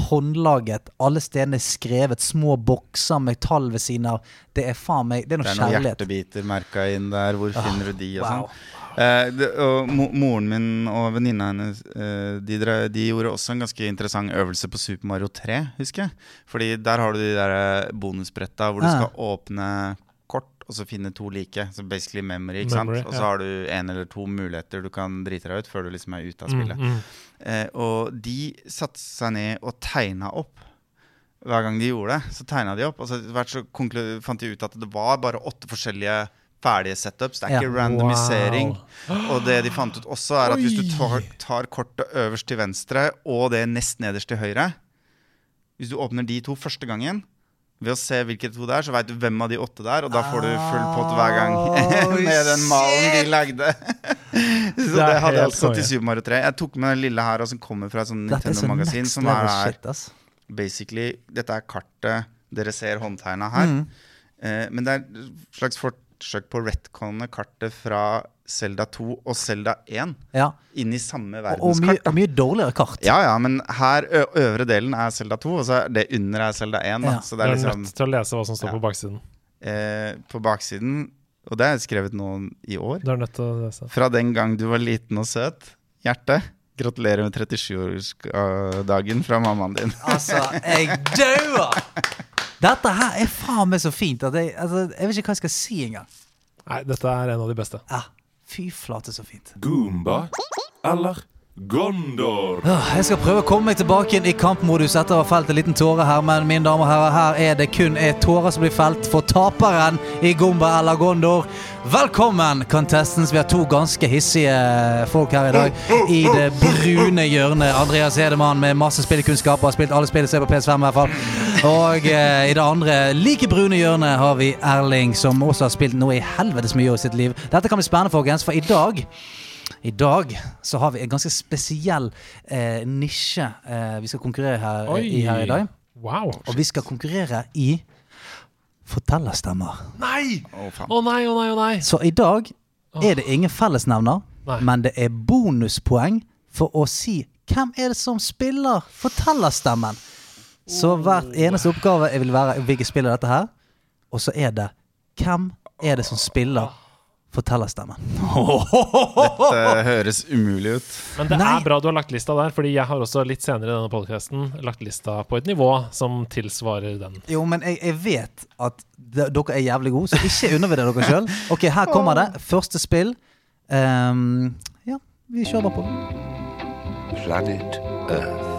håndlaget. Alle stedene er skrevet. Små bokser med tall ved siden av. Det er faen meg Det er noe Det er noen hjertebiter merka inn der. Hvor finner du de, og wow. sånn. Eh, det, og mo moren min og venninna hennes eh, de, de gjorde også en ganske interessant øvelse på Super Mario 3, husker jeg. Fordi der har du de der eh, bonusbretta hvor du Ah. skal åpne og så finne to like. Så basically memory, ikke Memory, sant. Og så ja. har du en eller to muligheter du kan drite deg ut før du liksom er ute av Mm, spillet. mm. Eh, og de satte seg ned og tegna opp. Hver gang de gjorde det, så tegna de opp. Og så etter hvert så fant de ut at det var bare åtte forskjellige ferdige setups. Det er ikke Ja. randomisering. Wow. Og det de fant ut også, er at hvis du tar, tar kortet øverst til venstre og det nest nederst til høyre Hvis du åpner de to første gangen ved å se hvilke to det er, så veit du hvem av de åtte det er, og da får du full pott hver gang. [LAUGHS] Med den malen de lagde. [LAUGHS] så Det det hadde jeg altså til. Super Mario 3. Jeg tok med den lille her, som kommer fra et sånt Nintendo-magasin. Som er, shit, ass. basically Dette er kartet dere ser håndtegna her. Mm. Eh, men det er et slags forsøk på å retconne kartet fra Selda 2 og Selda 1 Ja. inn i samme verdenskart. og, og mye dårligere kart. Ja, ja, men her ø øvre delen er Selda 2, og så er det under er Selda 1. Da. Ja. Så Du det er er liksom nødt til å lese hva som står Ja. på baksiden. eh, På baksiden, og det er skrevet nå i år Du er nødt til å lese. Fra den gang du var liten og søt, hjerte, Gratulerer med 37-årsdagen fra mammaen din. [LAUGHS] Altså, jeg dauer! Dette her er faen meg så fint at jeg, altså, jeg vet ikke hva jeg skal si engang. Nei, dette er en av de beste. Ja, fy flate, så fint. Goomba eller Gondor? Jeg skal prøve å komme meg tilbake inn i kampmodus etter å ha felt en liten tåre her, men mine damer og herrer, her er det kun et tåre som blir felt for taperen i Gomba eller Gondor. Velkommen, contestants. Vi har to ganske hissige folk her i dag. I det brune hjørnet. Andreas Hedemann med masse spillekunnskap og har spilt alle spill som er på PS5 i hvert fall. Og eh, i det andre like brune hjørnet har vi Erling, som også har spilt noe i helvetes mye i sitt liv. Dette kan bli spennende, folkens, for i dag i dag så har vi en ganske spesiell eh, nisje eh, vi skal konkurrere her, Oi. i her i dag. Wow. Og vi skal konkurrere i fortellerstemmer. Nei! Å, oh, nei, å nei, å nei. Så i dag er det ingen fellesnevner, Nei. men det er bonuspoeng for å si hvem er det som spiller fortellerstemmen. Så hvert eneste oppgave vil være hvilket spill er dette her, og så er det hvem er det som spiller fortellerstemmen. Dette høres umulig ut. Men det Nei. er bra du har lagt lista der, Fordi jeg har også litt senere i denne podcasten lagt lista på et nivå som tilsvarer den. Jo, men jeg, jeg vet at de, dere er jævlig gode, så ikke undervurder dere sjøl. Ok, her kommer det. Første spill. Um, ja, vi kjører bare på. planet Earth?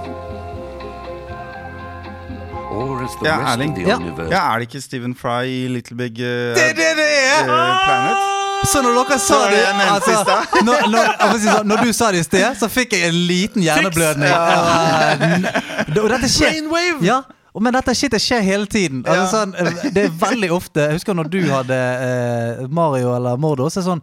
Ja, Erling. Ja. Ja, er det ikke Stephen Fry i Little Big uh, Det er det det er! uh, Planet? Så når dere sa det, altså, [LAUGHS] når, når, sånn, når du sa det i sted, så fikk jeg en liten hjerneblødning. Eh, Og dette skjer Brainwave! Ja, men dette shitet skjer hele tiden. Altså, sånn, eh, det er veldig ofte Jeg husker når du hadde eh, Mario eller Mordo, så sånn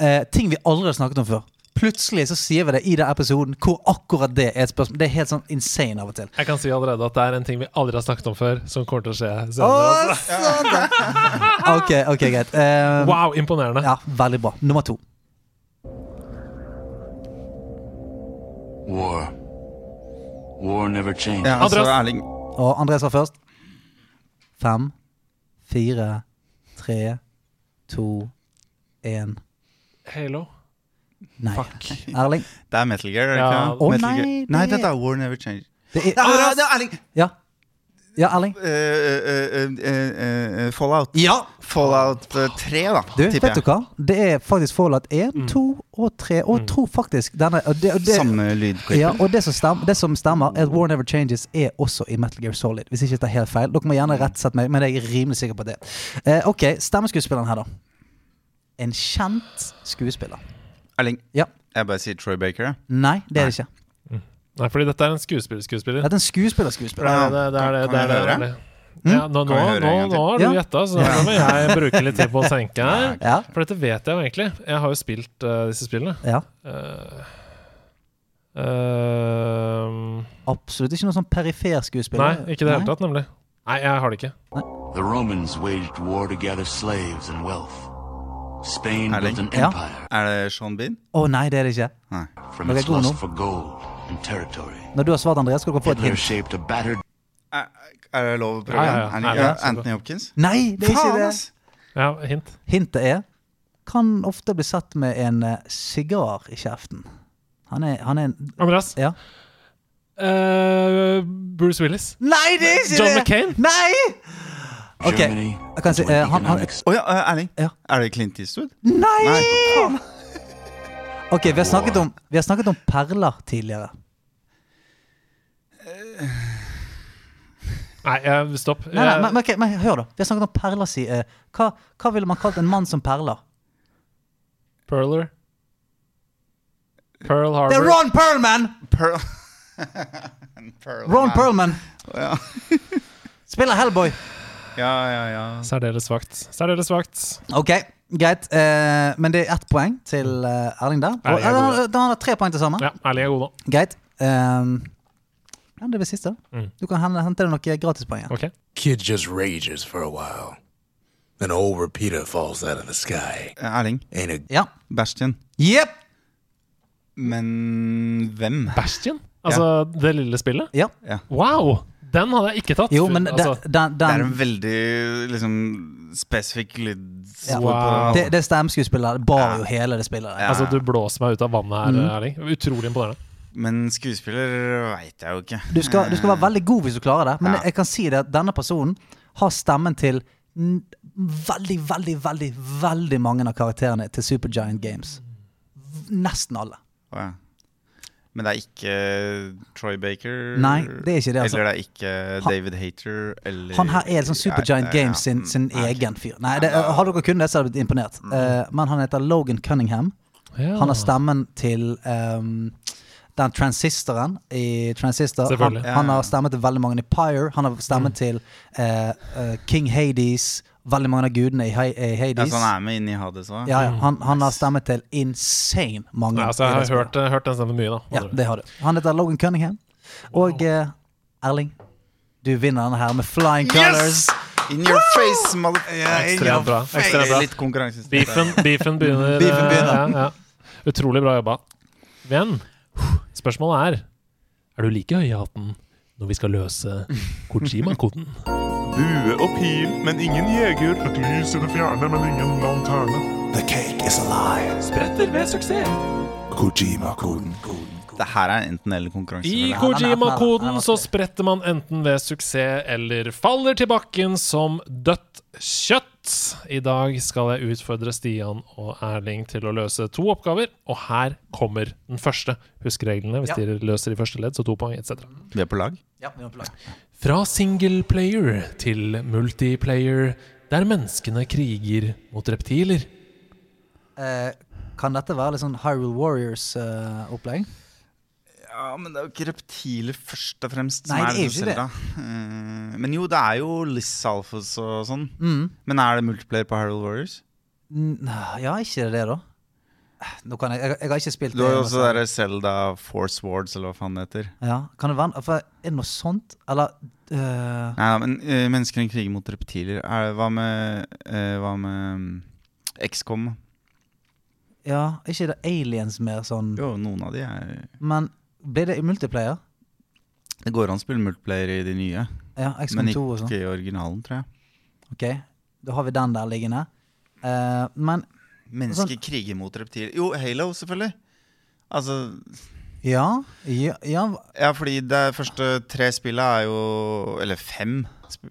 eh, ting vi aldri har snakket om før. Plutselig så sier vi det i den episoden hvor akkurat det er et spørsmål. Det er helt sånn insane av og til. Jeg kan si allerede at det er en ting vi aldri har snakket om før, som kommer til å skje senere. altså. sånn. [LAUGHS] Ok, ok, greit. Um, Wow, imponerende. Ja, veldig bra. Nummer to. war. War never changes. Ja, altså, Andreas. Erling Og Andreas var først. Fem, fire, tre, to, én. Halo. Nei. Fuck. Erling. Det er Metal Gear, Ja. Oh, Metal nei, Gear. det nei, dette er War Never Change. Det er, Ah, det er Erling! ja. ja, Erling. Uh, uh, uh, eh, eh, Fallout. Ja! Fallout eh, 3, da, Du, tipper vet du hva? Det er faktisk Fallout 1, Mm. 2 og 3. Og jeg tror faktisk denne og det, og det, Samme lydklipp. ja, og det som, stemmer, det som stemmer, er at War Never Changes er også i Metal Gear Solid. Hvis ikke det er helt feil. Dere må gjerne rettsette meg, men jeg er rimelig sikker på det. Eh, ok, stemmeskuespilleren her, da. En kjent skuespiller. Erling, Ja. jeg bare sier Troy Baker. jeg. Nei, det er det ikke. Nei, fordi dette er en skuespiller-skuespiller. Det er en Det skuespiller-skuespiller. er det, det, er det, det, er det, det, er det. Ja, nå, nå, nå, har du Ja. gjetta, så nå må jeg bruke litt tid på å tenke her. Ja. For dette vet jeg jo egentlig. Jeg har jo spilt uh, disse spillene. ja. Uh, uh, Absolutt ikke noe sånn perifer nei, ikke i det hele tatt, nemlig. Nei, jeg har det ikke. The Romans waged war to gather slaves and wealth. Spain Erling. built an Ja. Er det Sean Bean? Å nei, det er det ikke. Nei. Dere er gode nå. for gold and territory. Når du har svart, Andreas, skal dere få et hint. Er, er det lov å prøve? Ja, ja, ja. Ja, Anthony Hopkins? Nei, det er ikke det. Ja, hint. Hintet er kan ofte bli sett med en eh, sigar i kjeften. Han er, han er en Andreas. Ja. Uh, Bruce Willis. Nei, det er ikke John det! McCain? Nei! Ok, jeg kan si eh, han, han, Å ja, eh, Erling. Ja. Er det Clint Eastwood? Nei! Nei. Ok, vi har snakket om, vi har snakket om perler tidligere. Nei, eh, stopp. Nei, nei, Eh, men, men, ok, men hør da, vi har snakket om perler si, eh, hva, hva ville man kalt en mann som perler? Perler. Pearl Harbor. Det er Ron Perlman! Pearl [LAUGHS] Pearl Ron Man. Perlman Ja, spiller Hellboy. Ja, ja. ja. Særdeles svakt. Særdeles svakt. Ok, greit. Eh, men det er ett poeng til eh, Erling der. Og, Erling er god, eh, da har han tre poeng til sammen. Ja, Erling er god nå. Greit. Um, ja, det blir siste. Mm. Du kan hen- hente deg noen gratispoeng. igjen. Ok. Kid just rages for a while. An old repeater falls out of the sky. Eh, Erling. Ain't it? Ja. Bastion. Jepp! Men hvem? Bastion? Altså det lille spillet? Ja. Wow! Den hadde jeg ikke tatt. Jo, men altså, den, den, Det er en veldig liksom spesifikk lyd Ja. Wow. det, det stemmeskuespillet bar Ja. jo hele det spillet. Ja. altså, du blåser meg ut av vannet her, Mm. Erling. Utrolig imponerende. Men skuespiller veit jeg jo ikke. Du skal, du skal være veldig god hvis du klarer det, men Ja. jeg kan si det at denne personen har stemmen til veldig, veldig, veldig, veldig mange av karakterene til Supergiant Games. V- Nesten alle. Oh, ja. Men det er ikke Troy Baker? Nei, det er ikke det, altså. Eller det er ikke Han- David Hater? Eller Han her er liksom Supergiant. Games sin, sin nei, egen fyr. Nei, det, Hadde dere kunnet det, så hadde jeg blitt imponert. Uh, men han heter Logan Cunningham. Ja. Han har stemmen til um, den transistoren i Transistor. Han, han har stemmen til veldig mange i Pyre. Han har stemmen til uh, uh, King Hades. Veldig mange av gudene i, Hi- i Ja, Hades. så han er med inn i Hades òg? Ja, ja. Han, han har stemme til insane mange. Ja, altså, i jeg det har hørt, hørt den stemmen mye, da. Ja, det har du. Han heter Logan Cunningham. Og eh, Erling, du vinner denne her med flying colors. In your face, mother... Ekstremt bra. Ekstremt bra. Litt. Beefen, beefen begynner. Beefen eh, begynner. Ja, ja. Utrolig bra jobba. Men spørsmålet er Er du like høy i hatten når vi skal løse Kojima-koden? Bue og pil, men ingen jeger. Et lys i det fjerne, men ingen lanterne. The cake is alive. Spretter ved suksess. Kojima-koden. Det her er enten-eller-konkurranse. I Kojima-koden så spretter man enten ved suksess eller faller til bakken som dødt kjøtt. I dag skal jeg utfordre Stian og Erling til å løse to oppgaver, og her kommer den første. Husk reglene hvis Ja. de løser i første ledd, så to poeng etc. Vi er på lag? Ja, vi er på lag. Fra singleplayer til multiplayer, der menneskene kriger mot reptiler. Eh, kan dette være litt sånn Hyrule Warriors-opplegg? Ja, men det er jo ikke reptiler først og fremst Nei, som det er er det ikke det. Eh, Men jo, det er jo Lissalfus og sånn. Mm. Men er det multiplayer på Harold Warriors? Ja, ikke det, da. Nå kan jeg, jeg, jeg har ikke spilt det. Du har jo også der Zelda Force Wards, eller hva faen det heter. Ja, kan det være for Er det noe sånt? Eller uh... Nei, nei, men mennesker i kriger mot reptiler. Er, hva med uh, Hva med um, XCOM? Ja, er ikke det aliens mer sånn Jo, noen av de er Men blir det i multiplayer? Det går an å spille multiplayer i de nye, Ja, men XCOM 2 og sånn. ikke i originalen, tror jeg. Ok, da har vi den der liggende. Uh, men Mennesker Sånn- kriger mot reptiler. Jo, Halo, selvfølgelig. Altså ja, ja, ja Ja, fordi det første tre spillet er jo Eller fem sp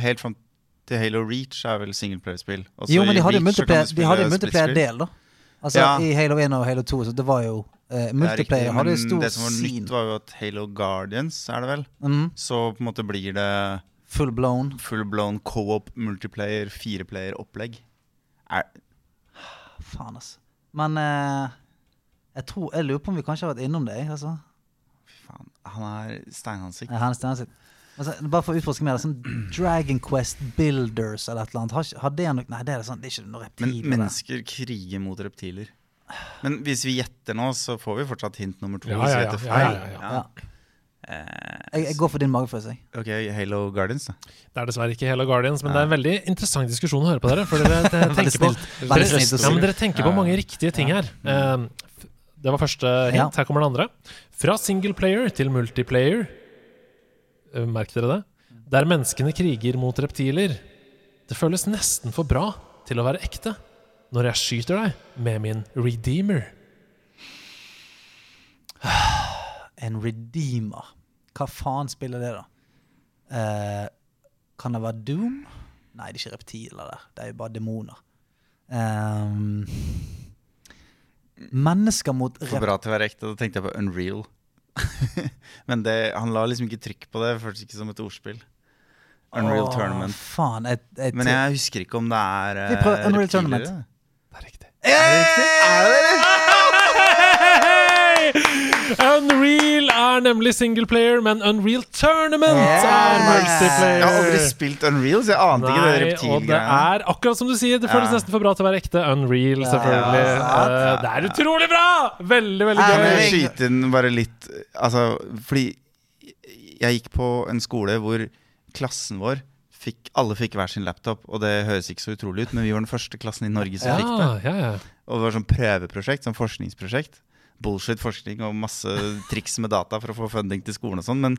helt fram til Halo Reach er vel singleplayerspill. Jo, men de hadde jo multiplayer-del, da. Altså Ja. I Halo 1 og Halo 2, så det var jo er Multiplayer riktig, hadde men stor Det som var sin. nytt, var jo at Halo Guardians, er det vel? Mhm, Så på en måte blir det full blown. full blown co-op multiplayer, fireplayer-opplegg. Er Faen, altså. Men uh, jeg tror Jeg lurer på om vi kanskje har vært innom det. Altså. Fy faen, han er steinansikt. Ja, er Stensitt. Altså, bare for å utforske mer, sånn Dragon Quest Builders eller et eller annet. Har, har det noe Nei, det er, sånn, det er ikke noe reptil. Men mennesker kriger mot reptiler. Men hvis vi gjetter nå, så får vi fortsatt hint nummer to. Ja, ja, ja. gjetter Ja, feil. ja, ja, Ja. Eh, Jeg, jeg går for din magefølelse. ok, Halo Guardians, da. Det er dessverre ikke Halo Guardians, men det er en veldig interessant diskusjon å høre på dere. For [LAUGHS] dere, tenker på, dere, dere tenker på mange riktige ting her. Eh, det var første hint. Her kommer det andre. Fra singleplayer til multiplayer. Eh, Merk dere det? Der menneskene kriger mot reptiler. Det føles nesten for bra til å være ekte når jeg skyter deg med min redeemer. [SIGHS] En redeemer. Hva faen spiller det, da? Eh, kan det være Doom? Nei, det er ikke reptiler der. Det er jo bare demoner. Um, mennesker mot For bra til å være ekte, da tenkte jeg på Unreal. [LAUGHS] Men det, han la liksom ikke trykk på det. Føltes ikke som et ordspill. Unreal Åh, Tournament. Faen, et, et, Men jeg husker ikke om det er uh, Unreal Tournament. det. er riktig. er det riktig. Er det det? Unreal er nemlig singleplayer, men Unreal Tournament Yes! er multiplayer. Jeg har aldri spilt Unreal, så jeg ante ikke det Nei, og det er akkurat som du sier, det føles Ja. nesten for bra til å være ekte. Unreal, selvfølgelig. Ja. Eh, det er utrolig bra! Veldig, veldig Kan jeg gøy. skyte inn bare litt Altså, fordi jeg gikk på en skole hvor klassen vår fikk, alle fikk hver sin laptop, og det høres ikke så utrolig ut, men vi var den første klassen i Norge som fikk det. Og det var sånn prøveprosjekt, sånn forskningsprosjekt. Bullshit forskning og masse triks med data for å få funding til skolen og sånn. Men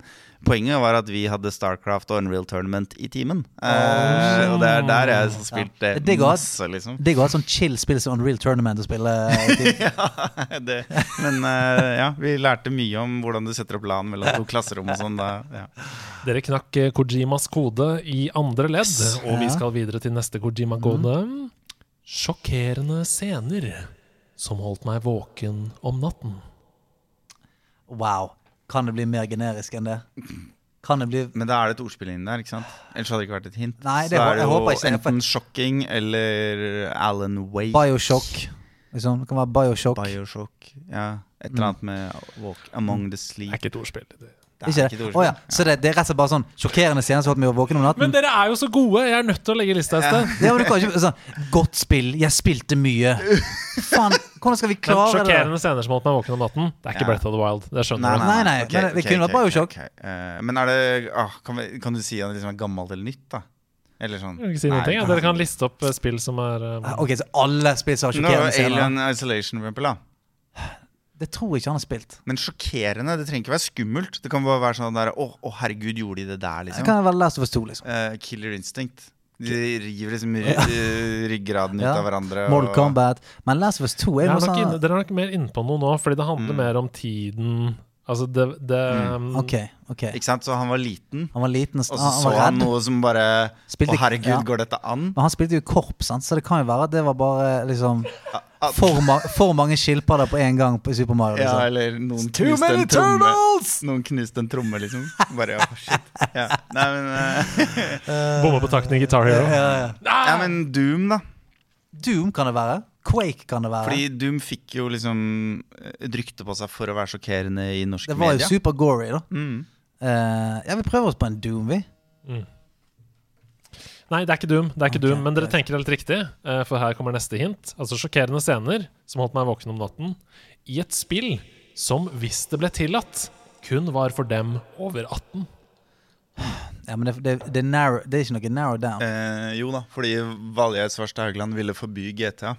poenget var at vi hadde Starcraft og Unreal Tournament i timen. Eh, og det er der jeg har spilt det Det går- masse, liksom. Det går et sånn chill spill som Unreal Tournament å spille. [LAUGHS] ja, det, men eh, ja, vi lærte mye om hvordan du setter opp LAN mellom to klasserom og sånn. Ja. Dere knakk eh, Kojimas kode i andre ledd, og vi skal videre til neste Kojima-kode. Sjokkerende scener som holdt meg våken om natten. Wow. Kan det bli mer generisk enn det? Kan det bli Men da er det et ordspill inni der, ikke sant? Ellers hadde det ikke vært et hint. Nei, det Så er det jo ikke enten shocking eller Alan Wake. Bioshock? Liksom. Det kan være Bioshock. Bioshock. Ja, et eller annet med walk, Among the Sleep. Det er ikke et ordspill. Det er Ikke det? Ikke oh, ja. Så det, det er rett og slett bare sånn sjokkerende scener som holdt meg våken om natten? Men dere er jo så gode! Jeg er nødt til å legge lista et sted. Ja, men du kan ikke sånn Godt spill, jeg spilte mye. Faen, hvordan skal vi klare det? sjokkerende scener som holdt meg våken om natten, det er ikke Ja. Breath of the Wild. Det skjønner du. nei, Nei, nei, okay, men det ok, kunne vært Bioshock. Okay, ok. Eh, men er det ah, kan, vi, kan du si at det liksom er gammelt eller nytt, da? Eller sånn Jeg vil ikke si noen ting. Ja. Dere kan liste opp eh, spill som er eh, Ok, så alle spill som har sjokkerende scener? Alien Isolation, for eksempel. Da. Det tror jeg ikke han har spilt. Men sjokkerende, det trenger ikke være skummelt. Det kan bare være sånn der Å, å herregud, gjorde de det der, liksom? Det kan være Last of Us 2, liksom. Uh, Killer Instinct. De river liksom ry eh, ryggraden ut Ja. av hverandre. Mortal og- Kombat. Men Last of Us 2 er jo sånn Dere er nok mer inne på noe nå, fordi det handler Mm. mer om tiden Altså, det, det um, okay, ok. Ikke sant? Så han var liten, Han var liten og så han så han noe som bare Spilte- Å, herregud, ja. går dette an? Men han spilte jo i korps, sant? så det kan jo være at det var bare liksom for, ma for mange skilpadder på en gang på Super Mario. Ja, Liksom. eller noen Too knuste many en tromme. Noen knuste en tromme, liksom. Bare, ja, shit. Ja. Nei, men uh, Bomma på takten i Guitar Hero. Ja, ja. Ja, men Doom, da. Doom kan det være. Quake kan det være. Fordi Doom fikk jo liksom et rykte på seg for å være sjokkerende i norsk det var jo super gory, da. Mm. Uh, ja, vi prøver oss på en Doom, vi. Nei, det er ikke Doom, det er ikke okay, Doom men dere tenker helt riktig, uh, for her kommer neste hint. Altså sjokkerende scener som holdt meg våken om natten, i et spill som, hvis det ble tillatt, kun var for dem over 18. Ja, men det, det, det, er narrow, det er ikke noe narrow down. Eh, jo da, fordi Valgerd Svarstad Haugland ville forby GTA.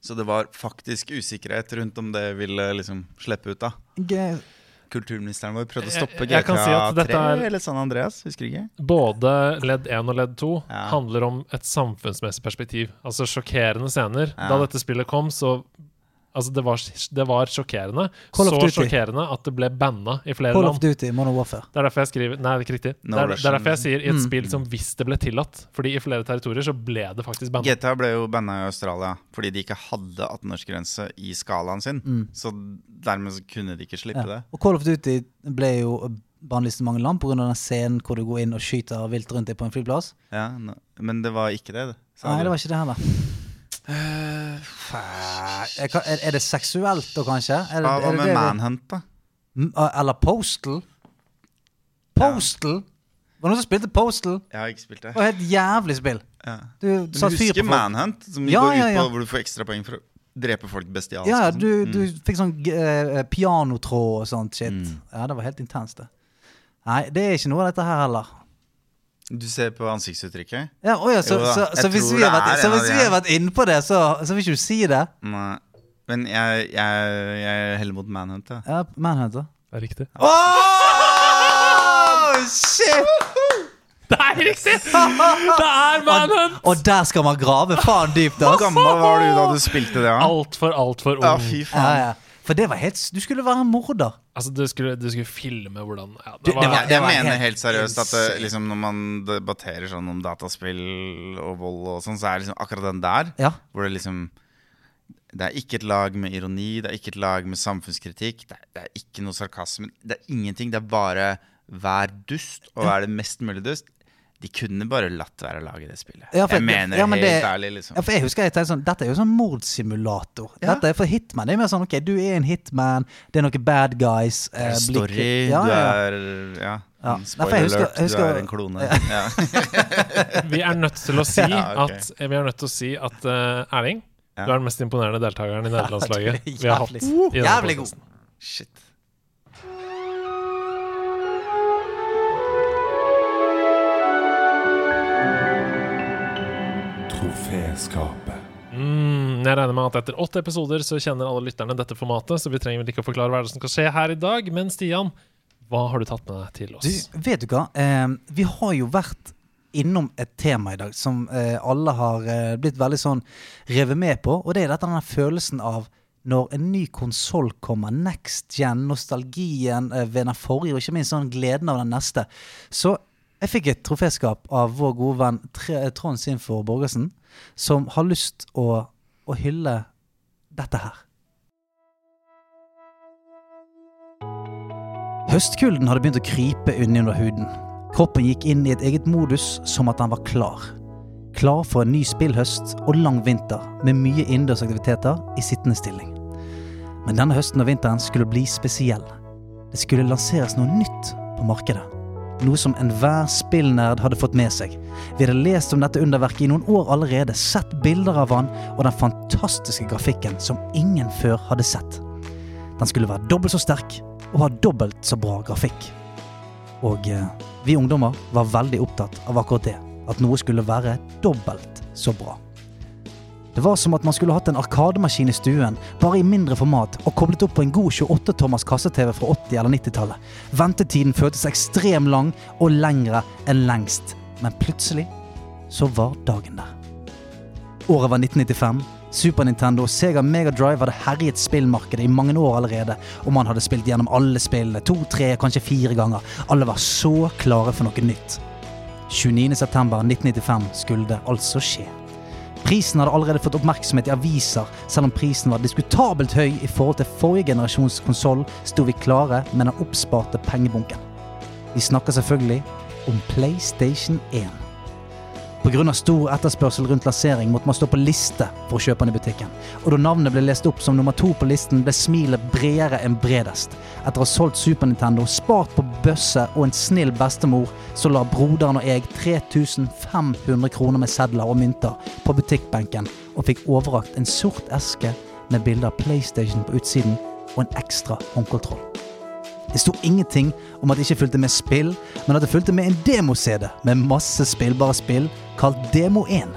Så det var faktisk usikkerhet rundt om det ville liksom slippe ut da. Gøy. Kulturministeren vår prøvde å Jeg- stoppe jeg kan GTA si at dette 3 er- eller San Andreas, husker ikke. Både ledd 1 og ledd 2 Ja. handler om et samfunnsmessig perspektiv. Altså sjokkerende scener. Ja. Da dette spillet kom, så Altså, det var, det var sjokkerende. Call Så sjokkerende at det ble banna i flere Call land. of Duty, Modern Warfare. Det er derfor jeg skriver Nei, det er ikke riktig. No det, er, det er derfor jeg sier i et Mm. spill som hvis det ble tillatt. Fordi i flere territorier så ble det faktisk banna. GTA ble jo banna i Australia fordi de ikke hadde 18-årsgrense i skalaen sin. Mm. Så dermed så kunne de ikke slippe Ja. det. Og Call of Duty ble jo bannlyst i mange land pga. den scenen hvor du går inn og skyter vilt rundt deg på en flyplass. Ja, no, men det var ikke det. det. Nei, det var ikke det heller. Jeg Er, det seksuelt da, kanskje? Er Ja, Hva det med Manhunt, da? Ah, Eller Postal? Postal? Var det noen som spilte Postal? Jeg har ikke spilt det. Det var et jævlig spill. Ja. Du du husker. Manhunt? Som Ja, går ut ja. på hvor du får ekstrapoeng for å drepe folk bestialsk? Ja, sånn. du, Mm. du fikk sånn uh, pianotråd og sånt shit. Mm. Ja, det var helt intenst, det. Nei, det er ikke noe av dette her heller. Du ser på ansiktsuttrykket? Ja, oh ja, så, Jo så, så, hvis vi har vært, så hvis de vi har vært inne på det, så, så vil ikke du si det? Nei. Men jeg, jeg, jeg heller mot Manhunt. Ja. Manhunt Manhunter. Det er riktig. Oh, shit! Det er riktig! Det er Manhunt! Og der skal man grave faen dypt, Hvor gammel var du da du spilte det? Ja, Altfor, altfor ung. ja fy Ja, faen. ja. For det var helt Du skulle være en morder. Altså, du skulle, du skulle filme hvordan ja, det var, det var- Jeg, jeg mener helt helt seriøst at det, liksom, når man debatterer sånn om dataspill og vold og sånn, så er liksom akkurat den der Ja. hvor det liksom Det er ikke et lag med ironi, det er ikke et lag med samfunnskritikk. Det er, det er ikke noe sarkasme. Det er ingenting. Det er bare vær dust, og vær det mest mulig dust. De kunne bare latt være å lage det spillet. Ja, for- jeg mener ja, men helt det- ærlig, liksom. Ja, for jeg husker jeg tenkte sånn Dette er jo sånn mordsimulator. Ja. Dette er for hitman. Det er mer sånn OK, du er en hitman, det er noen bad guys. Det er eh, story, blikket- Ja, du er Ja, Ja. Spoiler Nei, jeg husker- alert, jeg husker- du er en klone. Ja. [LAUGHS] Vi er nødt til å si [LAUGHS] Ja, ok. at Vi er nødt til å si at uh, Erling, Ja. du er den mest imponerende deltakeren i [LAUGHS] nederlandslaget er vi har hatt. jævlig- jævlig god. Shit. Troféskapet. Mm, Jeg regner med at etter åtte episoder så kjenner alle lytterne dette formatet, så vi trenger vel ikke å forklare hva som skal skje her i dag. Men Stian, hva har du tatt med deg til oss? Du, vet du hva? Eh, vi har jo vært innom et tema i dag som eh, alle har eh, blitt veldig sånn revet med på, og det er dette denne følelsen av når en ny konsoll kommer, next gen, nostalgien eh, ved den forrige, og ikke minst sånn gleden av den neste. Så jeg fikk et troféskap av vår gode venn Trond Sinfor Borgersen, som har lyst å, å hylle dette her. Høstkulden hadde begynt å krype under huden. Kroppen gikk inn i et eget modus som at den var klar. Klar for en ny spillhøst og lang vinter med mye innendørsaktiviteter i sittende stilling. Men denne høsten og vinteren skulle bli spesiell. Det skulle lanseres noe nytt på markedet. Noe som enhver spillnerd hadde fått med seg. Vi hadde lest om dette underverket i noen år allerede, sett bilder av han og den fantastiske grafikken som ingen før hadde sett. Den skulle være dobbelt så sterk og ha dobbelt så bra grafikk. Og eh, vi ungdommer var veldig opptatt av akkurat det. At noe skulle være dobbelt så bra. Det var som at man skulle hatt en arkademaskin i stuen, bare i mindre format, og koblet opp på en god 28-tommers kasse-TV fra 80- eller 90-tallet. Ventetiden føltes ekstremt lang, og lengre enn lengst. Men plutselig så var dagen der. Året var 1995. Super Nintendo og Sega Mega Drive hadde herjet spillmarkedet i mange år allerede, og man hadde spilt gjennom alle spillene to, tre, kanskje fire ganger. Alle var så klare for noe nytt. 29.9.1995 skulle det altså skje. Prisen hadde allerede fått oppmerksomhet i aviser, selv om prisen var diskutabelt høy i forhold til forrige generasjons konsoll, sto vi klare med den oppsparte pengebunken. Vi snakker selvfølgelig om PlayStation 1. Pga. stor etterspørsel rundt lansering måtte man stå på liste for å kjøpe den i butikken. Og da navnet ble lest opp som nummer to på listen, ble smilet bredere enn bredest. Etter å ha solgt Super Nintendo, spart på bøsse og en snill bestemor, så la broderen og jeg 3500 kroner med sedler og mynter på butikkbenken og fikk overrakt en sort eske med bilde av PlayStation på utsiden og en ekstra håndkontroll. Det sto ingenting om at det ikke fulgte med spill, men at det fulgte med en demo-CD med masse spillbare spill kalt Demo 1.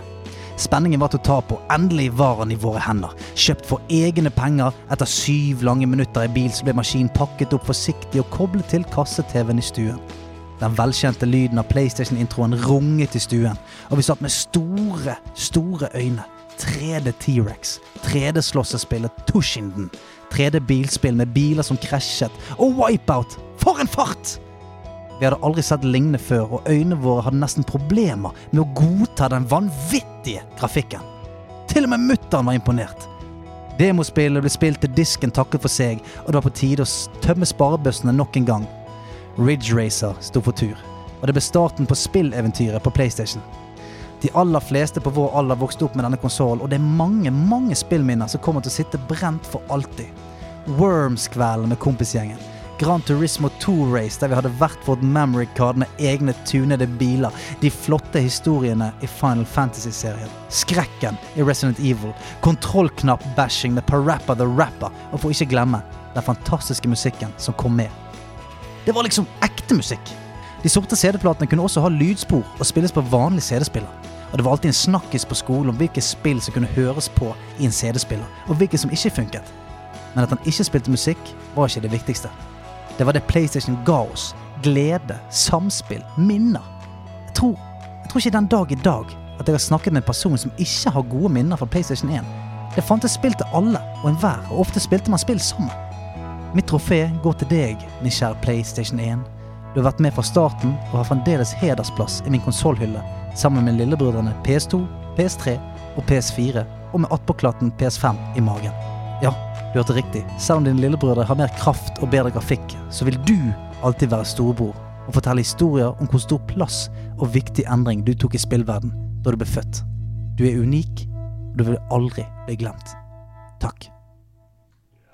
Spenningen var til å ta på. Endelig var han i våre hender. Kjøpt for egne penger. Etter syv lange minutter i bil så ble maskinen pakket opp forsiktig og koblet til kasse-TV-en i stuen. Den velkjente lyden av PlayStation-introen runget i stuen, og vi satt med store, store øyne. 3D T-rex, 3D-slåssespillet Tushinden, 3D-bilspill med biler som krasjet, og Wipeout! For en fart! Vi hadde aldri sett lignende før, og øynene våre hadde nesten problemer med å godta den vanvittige grafikken. Til og med mutter'n var imponert. Demospillet ble spilt til disken takket for seg, og det var på tide å tømme sparebøssene nok en gang. Ridge Racer sto for tur, og det ble starten på spilleventyret på PlayStation. De aller fleste på vår alder vokste opp med denne konsollen, og det er mange mange spillminner som kommer til å sitte brent for alltid. Worms-kvelden med kompisgjengen. Gran Turismo 2 Race, der vi hadde hvert vårt memory card med egne tunede biler. De flotte historiene i Final Fantasy-serien. Skrekken i Resident Evil. Kontrollknapp-bashing med Parappa the Rapper. Og for ikke glemme den fantastiske musikken som kom med. Det var liksom ekte musikk. De sorte CD-platene kunne også ha lydspor og spilles på vanlig CD-spiller. Og det var alltid en snakkis på skolen om hvilke spill som kunne høres på i en CD-spiller, og hvilke som ikke funket. Men at han ikke spilte musikk, var ikke det viktigste. Det var det PlayStation ga oss. Glede, samspill, minner. Jeg tror, jeg tror ikke den dag i dag at jeg har snakket med en person som ikke har gode minner fra PlayStation 1. Det fantes spill til alle og enhver, og ofte spilte man spill sammen. Mitt trofé går til deg, min kjære PlayStation 1. Du har vært med fra starten og har fremdeles hedersplass i min konsollhylle sammen med lillebrødrene PS2, PS3 og PS4, og med attpåklatten PS5 i magen. Ja, du hørte riktig. Selv om dine lillebrødre har mer kraft og bedre grafikk, så vil du alltid være storebror og fortelle historier om hvor stor plass og viktig endring du tok i spillverden da du ble født. Du er unik, og du vil aldri bli glemt. Takk.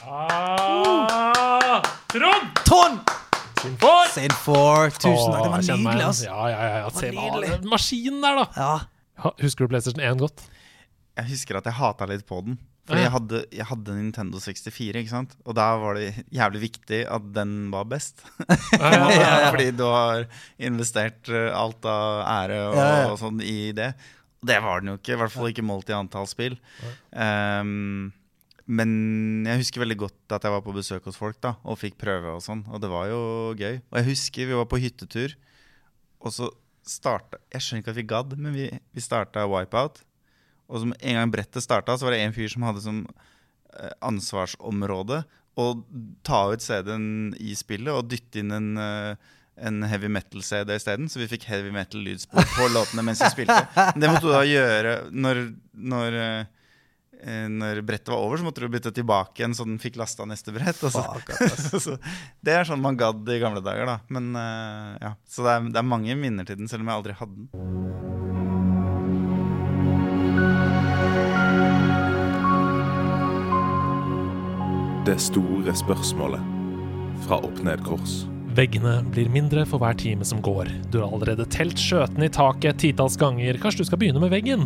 Ja! Trond! Trond! Sinfor! Sin4. Tusen takk. Det var nydelig, altså. Ja, ja, ja. ja. Se hva maskinen der, da. Ja. Husker du PlayStation 1 godt? Jeg husker at jeg hata litt på den. Fordi jeg hadde, jeg hadde Nintendo 64, ikke sant? og da var det jævlig viktig at den var best. [LAUGHS] Ja, ja, ja. [LAUGHS] Fordi du har investert eh, alt av ære og, Ja, ja. og sånn i det. Det var den jo ikke. I hvert fall ikke målt i antall spill. Ehm, men jeg husker veldig godt at jeg var på besøk hos folk da og fikk prøve. Og sånn Og det var jo gøy. Og jeg husker vi var på hyttetur, og så starta Jeg skjønner ikke at vi gadd, men vi, vi starta Wipeout. Og som en gang brettet starta, så var det en fyr som hadde som eh, ansvarsområde å ta ut CD-en i spillet og dytte inn en eh, en heavy metal-CD isteden, så vi fikk heavy metal-lydspor på låtene mens vi spilte. Men det måtte du da gjøre når, når, eh, når brettet var over, så måtte du bytte tilbake igjen så den fikk lasta neste brett. Så, [LAUGHS] så det er sånn man gadd i gamle dager, da. Men uh, ja, Så det er, det er mange minner til den, selv om jeg aldri hadde den. Det store spørsmålet fra Opp Ned Kors. Veggene blir mindre for hver time som går. Du har allerede telt skjøtene i taket et titalls ganger. Kanskje du skal begynne med veggen?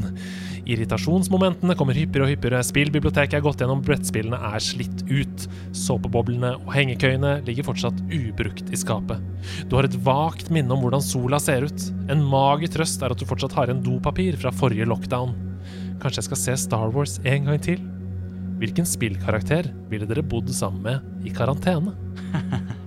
Irritasjonsmomentene kommer hyppigere og hyppigere. Spillbiblioteket er gått gjennom, brettspillene er slitt ut. Såpeboblene og hengekøyene ligger fortsatt ubrukt i skapet. Du har et vagt minne om hvordan sola ser ut. En mager trøst er at du fortsatt har igjen dopapir fra forrige lockdown. Kanskje jeg skal se Star Wars en gang til? Hvilken spillkarakter ville dere bodd sammen med i karantene? [LAUGHS]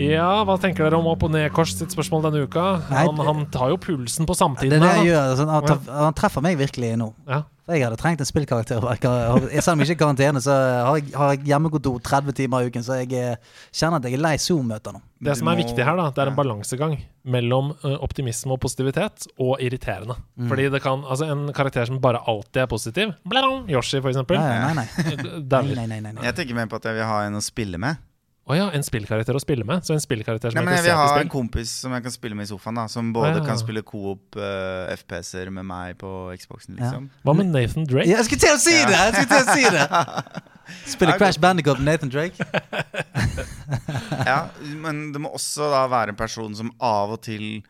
Ja, hva tenker dere om Opp- og Ned-Kors sitt spørsmål denne uka? Nei, Han, han tar jo pulsen på Det samtiden. er det jeg gjør. Sånn, han, tar- han treffer meg virkelig nå. Ja. For jeg hadde trengt en spillkarakter. Selv om jeg ikke er i karantene, så har jeg, har jeg hjemmekontor 30 timer i uken, så jeg eh, kjenner at jeg er lei Zoom-møter nå. Det som er viktig her, da, det er en balansegang mellom ø, optimisme og positivitet og irriterende. Mm. Fordi det kan, altså En karakter som bare alltid er positiv, bladong, Yoshi for eksempel, Nei, nei, [LAUGHS] nei. nei, dauer. nei, nei, nei, nei. Jeg tenker mer på at jeg vil ha en å spille med. Å ja, en spillkarakter å spille med. Så en spillkarakter som Nei, men Jeg vil ha en kompis som jeg kan spille med i sofaen. da Som både Ah, ja. kan spille coop uh, FPS-er med meg på Xboxen. liksom Hva med Nathan Drake? Ja, jeg skulle til å si det! Jeg skulle til å si det [LAUGHS] Spiller Crash Bandicoot med Nathan Drake. [LAUGHS] Ja, Men det må også da være en person som av og til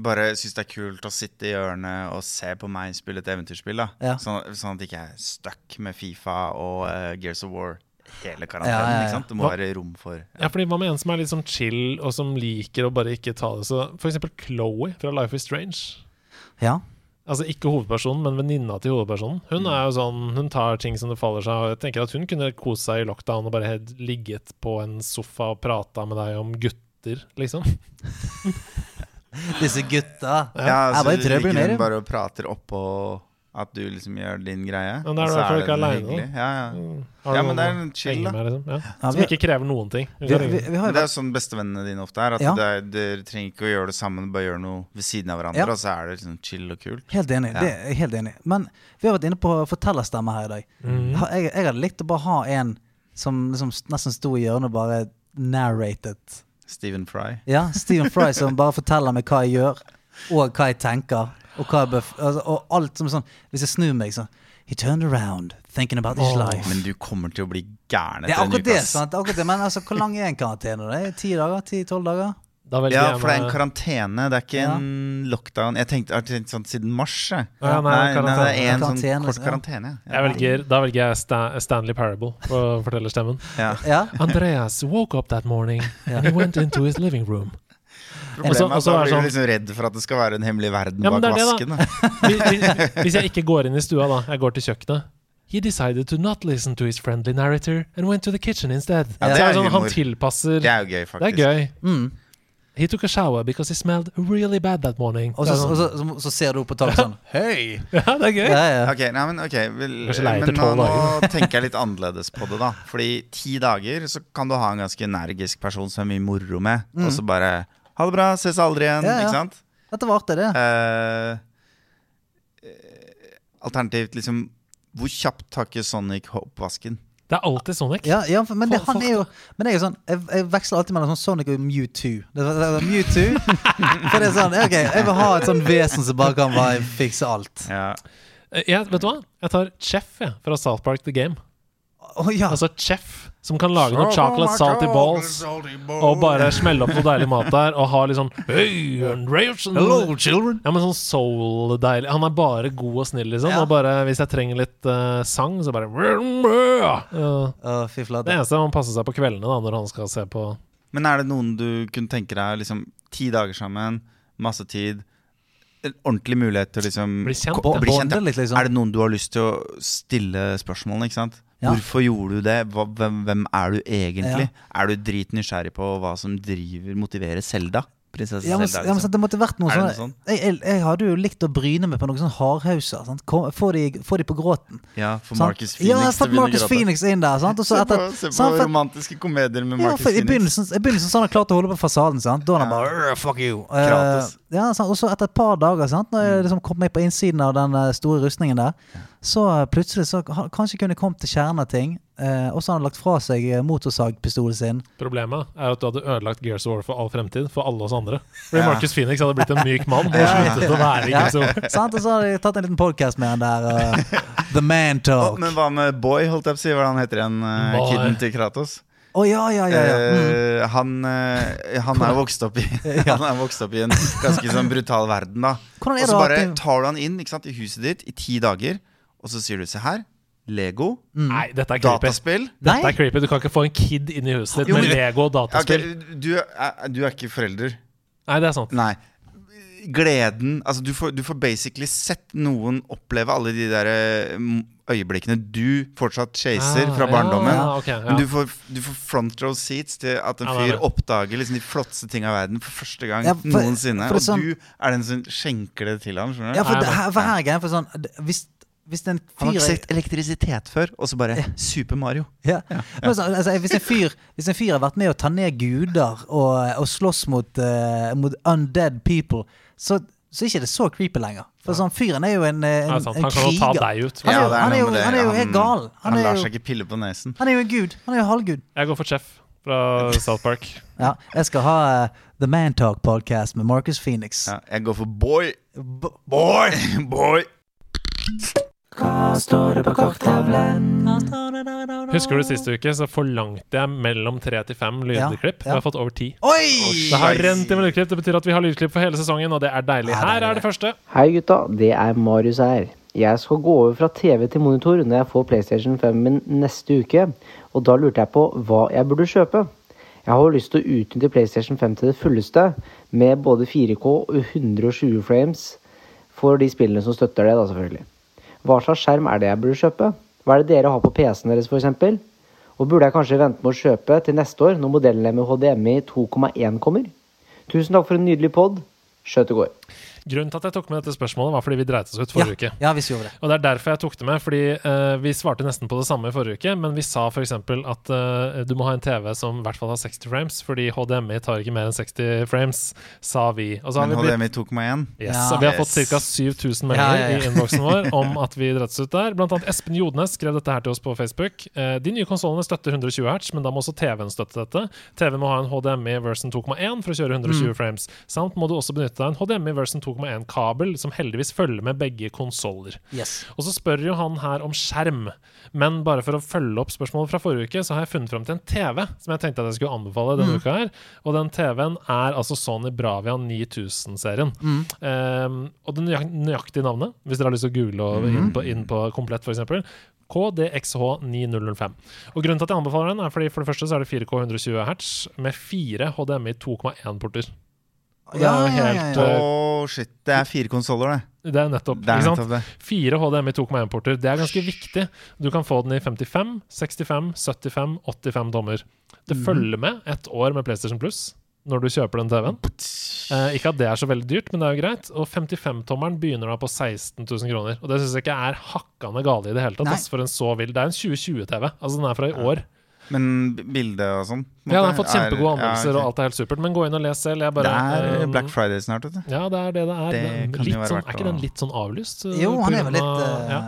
bare syns det er kult å sitte i hjørnet og se på meg spille et eventyrspill. da Ja. sånn, sånn at jeg ikke er stuck med Fifa og uh, Gears of War hele karantenen. Ja, ja, ja. ikke sant? Det må Hva- være rom for Ja, fordi Hva med en som er litt sånn chill, og som liker å bare ikke ta det så For eksempel Chloé fra Life is Strange. Ja. Altså ikke hovedpersonen, men venninna til hovedpersonen. Hun er jo sånn, hun tar ting som det faller seg. Og jeg tenker at hun kunne kose seg i lockdown og bare helt ligget på en sofa og prata med deg om gutter, liksom. [LAUGHS] Disse gutta. Ja, Jeg så bare trøbbel ligger med hun dem. bare og prater oppå at du liksom gjør din greie. Men det er derfor du ikke er aleine. Ja, ja. Ja, men det er en chill, da. med, liksom? ja. Ja, Som ikke krever noen ting. Vi, vi, vi har det er sånn bestevennene dine ofte er. At Ja. det er, Dere trenger ikke å gjøre det sammen, bare gjøre noe ved siden av hverandre. Ja. Og så er det liksom chill og kult. Helt enig. Ja. Det er helt enig. Men vi har vært inne på fortellerstemme her i dag. Mm. Jeg, jeg hadde likt å bare ha en som liksom nesten sto i hjørnet og bare narrated. Stephen Fry. Ja, Stephen Fry som bare forteller meg hva jeg gjør, og hva jeg tenker. Og, hva bef altså, og alt som sånn Hvis jeg snur meg, så He turned around, thinking about his oh, life. Men du kommer til å bli gæren det er etter en akkurat uke. det. sant? Akkurat det. Men altså, hvor lang er en karantene? Det er Ti dager? Ti-tolv dager? Da Ja, for det er en karantene, det er ikke Ja. en lockdown. Jeg tenkte, jeg tenkte tenkt sånn siden mars. Ja, nei, nei, nei, det er en sånn Karantene, kort ja. karantene. jeg velger, Da velger jeg Stan, Stanley Parable for fortellerstemmen. Ja. Ja? Andreas woke up that morning and he went into his living room. Problemet så- er at så da blir du sånn- liksom redd for at det skal være en hemmelig verden Ja, bak det det, vasken. [LAUGHS] Hvis, jeg ikke går inn i stua, da, jeg går til kjøkkenet He decided to not listen to his friendly narrator and went to the kitchen instead. Ja, det er sånn, han tilpasser Det er jo gøy, Det er faktisk. gøy. Mm. He took a shower because he smelled really bad that morning. Og så, og sånn, så, så, så ser du opp på taket sånn [LAUGHS] Hei! ja, det er gøy. Ja, ja. Ok, nei, men, okay vel, men nå, nå tenker jeg litt annerledes på det, da. Fordi ti dager så kan du ha en ganske energisk person som er mye moro med, og så bare Ha det bra, ses aldri igjen. Ja, ja. Ikke sant? Dette var artig, det. Eh, eh, alternativt, liksom Hvor kjapt takker ikke Sonic oppvasken? Det er alltid Sonic. Ja, ja, men, det, han er jo Men det er jo sånn Jeg, jeg veksler alltid mellom sånn Sonic og Mewtwo. Det, det, det, Mewtwo [LAUGHS] For det er sånn Ok, jeg vil ha et sånn vesen som bare kan bare fikse alt. Ja. Eh, Jeg, vet du hva? Jeg tar Chef jeg, fra South Park The Game. Oh, ja. Altså Chef, som kan lage noe chocolate salty balls og bare smelle opp noe deilig mat der, og ha litt sånn Hey, Hello, children. Ja, men sånn soul-deilig. Han er bare god og snill, liksom. Ja. Og bare hvis jeg trenger litt uh, sang, så bare Ja. Å, fy Det eneste er man passer seg på kveldene da når han skal se på Men er det noen du kunne tenke deg liksom ti dager sammen, masse tid. En ordentlig mulighet til å liksom Bli kjent, bli kjent, ja. liksom. Er det noen du har lyst til å stille spørsmålene, ikke sant? Ja. Hvorfor gjorde du det? Hva, hvem, hvem er du egentlig? Ja. Er du dritnysgjerrig på hva som driver, motiverer Selda? Prinsesse Ja, men, Selda, ja, men det måtte vært noe Er sånn jeg, jeg, jeg hadde jo likt å bryne meg på noen sånne hardhauser. Få de, de på gråten. Ja, for sant? Marcus Phoenix Ja, begynne å Marcus. Phoenix inn der. sant? Og så Se etter, på, se på sant, for- romantiske komedier med ja, Marcus for I Phoenix. begynnelsen, I begynnelsen så han klart å holde på fasaden. sant? Da han Ja. bare Fuck you. Eh, ja, sant? Og så etter et par dager, sant? når jeg liksom kom meg på innsiden av den eh, store rustningen der, så eh, plutselig så kanskje kunne kommet til kjernen av ting. eh, og så hadde han lagt fra seg eh, motorsagpistolen sin. Problemet er at du hadde ødelagt Gears of War for all fremtid, for alle oss andre. Fordi Ja. Marcus Phoenix hadde blitt en myk mann [LAUGHS] og sluttet å være i Ja, Gears of War. [LAUGHS] sant? Og så hadde jeg tatt en liten podkast med han der. Uh, The Man [LAUGHS] Talk. Talk. men hva med Boy, holdt jeg på å si? Hvordan heter han heter uh, Kiden til Kratos? Å ja, ja, ja. ja. Mm. uh, han, uh, han er vokst opp i Han er vokst opp i en ganske sånn brutal verden, da. Og så bare tar du han inn ikke sant, i huset ditt i ti dager, og så sier du se her, Lego, Nei, dette er creepy. dataspill Dette er creepy. Du kan ikke få en kid inn i huset ditt med Lego og dataspill. Okay, du, er, du er ikke forelder. Nei, det er sant. Nei. Gleden Altså, du får, du får basically sett noen oppleve alle de der eh, øyeblikkene du fortsatt chaser Ah, fra barndommen. Ja, ok, ja. Men du får, du får front row seats til at en Ja, fyr oppdager liksom de flotteste ting av verden for første gang Ja, for- noensinne. for er og sånn- du er den som skjenker det til han. Skjønner du? Ja, for, Nei, det, her, for her er greia for sånn Hvis, hvis en Han har ikke sett elektrisitet før, og så bare Super Mario. ja. Ja. så, altså, hvis, en fyr, hvis en fyr har vært med å ta ned guder og, og slåss mot, uh, mot undead people, så, så er ikke det så creepy lenger. For sånn fyren er jo en, eh, en, en Han kan jo ta kriger. deg ut. Han er, jo- han er jo, han er jo helt gal. Han, Han, lar seg ikke pille på nesen. han er jo en gud. Han er jo halvgud. Jeg går for Chef fra South Park. [LAUGHS] Ja, jeg skal ha uh, The Man Talk Podcast med Marcus Phoenix. Ja, jeg går for boy. B- [LAUGHS] Boy! Boy! Husker du siste uke så forlangte jeg mellom tre til fem lydklipp. Ja, ja. Vi har fått over ti. Oi! Det har rent i med lydklipp. Det betyr at vi har lydklipp for hele sesongen, og det er deilig. Det er Her er det. det første. Hei gutta, det er Marius her. Jeg skal gå over fra TV til monitor når jeg får PlayStation 5 min neste uke, og da lurte jeg på hva jeg burde kjøpe. Jeg har jo lyst til å utnytte PlayStation 5 til det fulleste, med både 4K og 120 frames for de spillene som støtter det, da selvfølgelig. Hva slags skjerm er det jeg burde kjøpe? Hva er det dere har på PC-en deres, f.eks.? Og burde jeg kanskje vente med å kjøpe til neste år, når modellene med HDMI 2,1 kommer? Tusen takk for en nydelig pod. Skjøt det går. Grunnen til at jeg tok med dette spørsmålet, var fordi vi dreit oss ut forrige uke. Ja, vi gjorde det. Og det er derfor jeg tok det med, fordi uh, vi svarte nesten på det samme i forrige uke, men vi sa f.eks. at uh, du må ha en TV som i hvert fall har 60 frames, fordi HDMI tar ikke mer enn 60 frames, sa vi. Og så har Men vi blitt HDMI 2,1. Yes, Ja. og Vi har fått ca. 7000 meldinger Ja, ja, ja. i innboksen vår [LAUGHS] om at vi dreit oss ut der. Blant annet Espen Jodnes skrev dette her til oss på Facebook. Uh, de nye konsollene støtter 120 hertz, men da må også TV-en støtte dette. TV-en må ha en HDMI version 2,1 for å kjøre 120 frames. Samt må du også benytte deg en HDMI version 2,1-kabel, som heldigvis følger med begge konsoller. Yes. Og så spør jo han her om skjerm. Men bare for å følge opp spørsmålet fra forrige uke, så har jeg funnet fram til en TV som jeg tenkte at jeg skulle anbefale denne uka her. Og den TV-en er altså Sony Bravia 9000-serien. Um, og det nøyaktige navnet, hvis dere har lyst til å google og inn, på, inn på komplett, f.eks. KDXH9005. Og Grunnen til at jeg anbefaler den, er fordi for det første så er det 4K 120 Hz med fire HDMI 2,1-porter. Det Ja, ja, ja, helt ja. eh, shit. Det er fire konsoller, det. Det er nettopp. Det er ikke sant? nettopp det. Fire HDMI 2,1-porter. Det er ganske viktig. Du kan få den i 55, 65, 75, 85 dommer. Det mm. følger med et år med PlayStation Plus når du kjøper den TV-en. Eh, ikke at det er så veldig dyrt, men det er jo greit. Og 55-tommeren begynner da på 16 000 kroner. Og det syns jeg ikke er hakkande gale i det hele tatt. Ass, for en så vill Det er en 2020-TV. Altså Den er fra i år. Men bildet bilde og sånn? Ja, den har fått kjempegode anmeldelser, ja, okay. og alt er helt supert. Men gå inn og les selv. Jeg bare, Det er eh, Black Friday snart, vet du. Ja, det er det det er. Det litt sånn, er ikke den litt sånn avlyst? eh, Jo, han er vel litt uh, ja.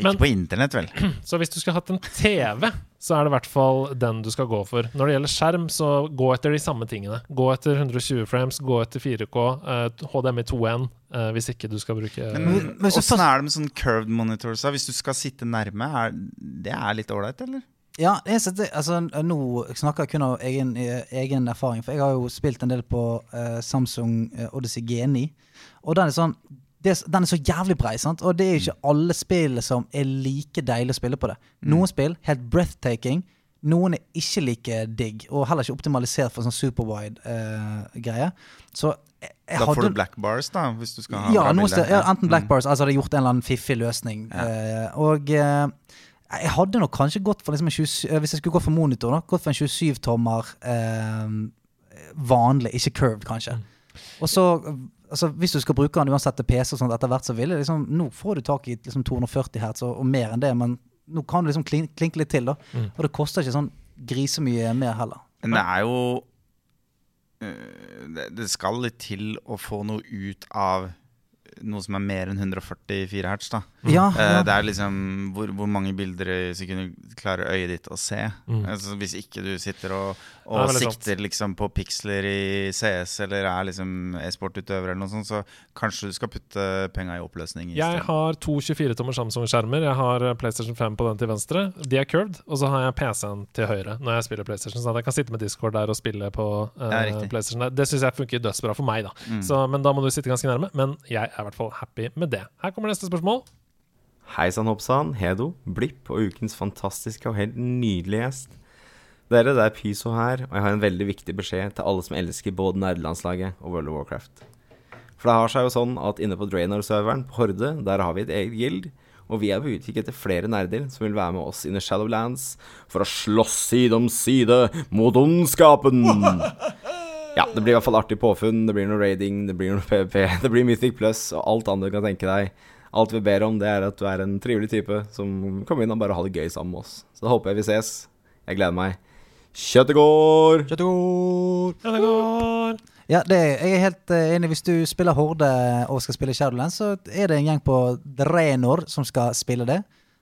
Ikke på internett, vel. [CLEARS THROAT] Så hvis du skulle hatt en TV, så er det i hvert fall den du skal gå for. Når det gjelder skjerm, så gå etter de samme tingene. Gå etter 120 frames, gå etter 4K, eh, HDMI 2.1, eh, hvis ikke du skal bruke Men Men åssen er det med sånn curved monitors? Hvis du skal sitte nærme, er det er litt ålreit, eller? Ja, jeg setter, altså, nå snakker jeg kun av egen, eh, egen erfaring. For jeg har jo spilt en del på uh, Samsung eh, Odyssey G9. Og den er sånn det, Den er så jævlig brei, sant? og det er ikke alle spill som er like deilig å spille på det. Noen spill helt breathtaking. Noen er ikke like digg, og heller ikke optimalisert for sånn superwide-greie. så jeg Da får hadde- du black bars, da, hvis du skal ha ja, bra bilde. ja, enten black Mm. bars, altså hadde jeg gjort en eller annen fiffig løsning. Eh, og eh, jeg hadde nok kanskje gått for liksom en 27, eh, Hvis jeg skulle gå for monitor, da, gått for en 27-tommer eh, vanlig, ikke curved, kanskje. Og så eh, Altså, hvis du skal bruke den uansett til PC og sånt etter hvert, så vil jeg liksom Nå får du tak i liksom 240 hertz og, og mer enn det, men nå kan du liksom klin, klinke litt til, da. Mm. Og det koster ikke sånn grisemye mer heller. Men det er jo øh, det, det skal litt til å få noe ut av noe som er mer enn 144 hertz. da Ja, Eh, ja. Det er liksom hvor, hvor mange bilder i sekundet klarer øyet ditt å se. Mm. Altså, hvis ikke du sitter og, og er sikter liksom på piksler i CS eller er liksom e-sportutøver eller noe sånt, så kanskje du skal putte penga i oppløsning. i Jeg har to 24-tommer Samsung-skjermer. Jeg har PlayStation 5 på den til venstre. De er curved. Og så har jeg PC-en til høyre når jeg spiller PlayStation. Så at jeg kan sitte med Discord der og spille på uh, PlayStation. der. Det syns jeg funker dødsbra for meg, da. Mm. Så, men da må du sitte ganske nærme. Men jeg er i hvert fall happy med det. Her kommer neste spørsmål. Hei sann, hoppsann, Hedo, Blipp og ukens fantastiske og helt nydelige gjest. Dere, det er Pyso her, og jeg har en veldig viktig beskjed til alle som elsker både nerdelandslaget og World of Warcraft. For det har seg jo sånn at inne på Draenor-serveren på Horde, der har vi et eget guild, og vi er på utkikk etter flere nerder som vil være med oss inn i Shadowlands for å slåss side om side mot ondskapen. [LAUGHS] Ja, det blir i hvert fall artig påfunn, det blir noe raiding, det blir noe PVP, det blir Mythic Plus og alt annet du kan tenke deg. Alt vi ber om, det er at du er en trivelig type som kommer inn og bare har det gøy sammen med oss. Så da håper jeg vi ses. Jeg gleder meg. Kjøttet går! Kjøttet går! Ja, det er, jeg er helt eh, enig. Hvis du spiller Horde og skal spille Shadowlands, så er det en gjeng på Drenor som skal spille det.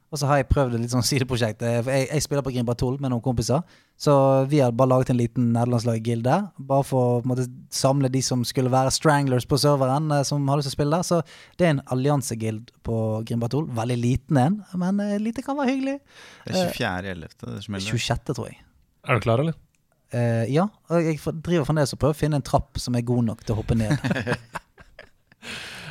Og så har jeg prøvd et litt sånn sideprosjekt. Eh, Jeg, jeg spiller på Grimba 12 med noen kompiser. Så vi har bare laget en liten nederlandslaggilde. der. Bare for å på en måte, samle de som skulle være stranglers på serveren, eh, som har lyst til å spille der. Så det er en alliansegild på Grimba 12. Veldig liten en, men eh, lite kan være hyggelig. Det er 24.11. det smeller. 26., tror jeg. Er du klar, eller? Uh, ja, jeg driver fremdeles og prøver å finne en trapp som er god nok til å hoppe ned. [LAUGHS]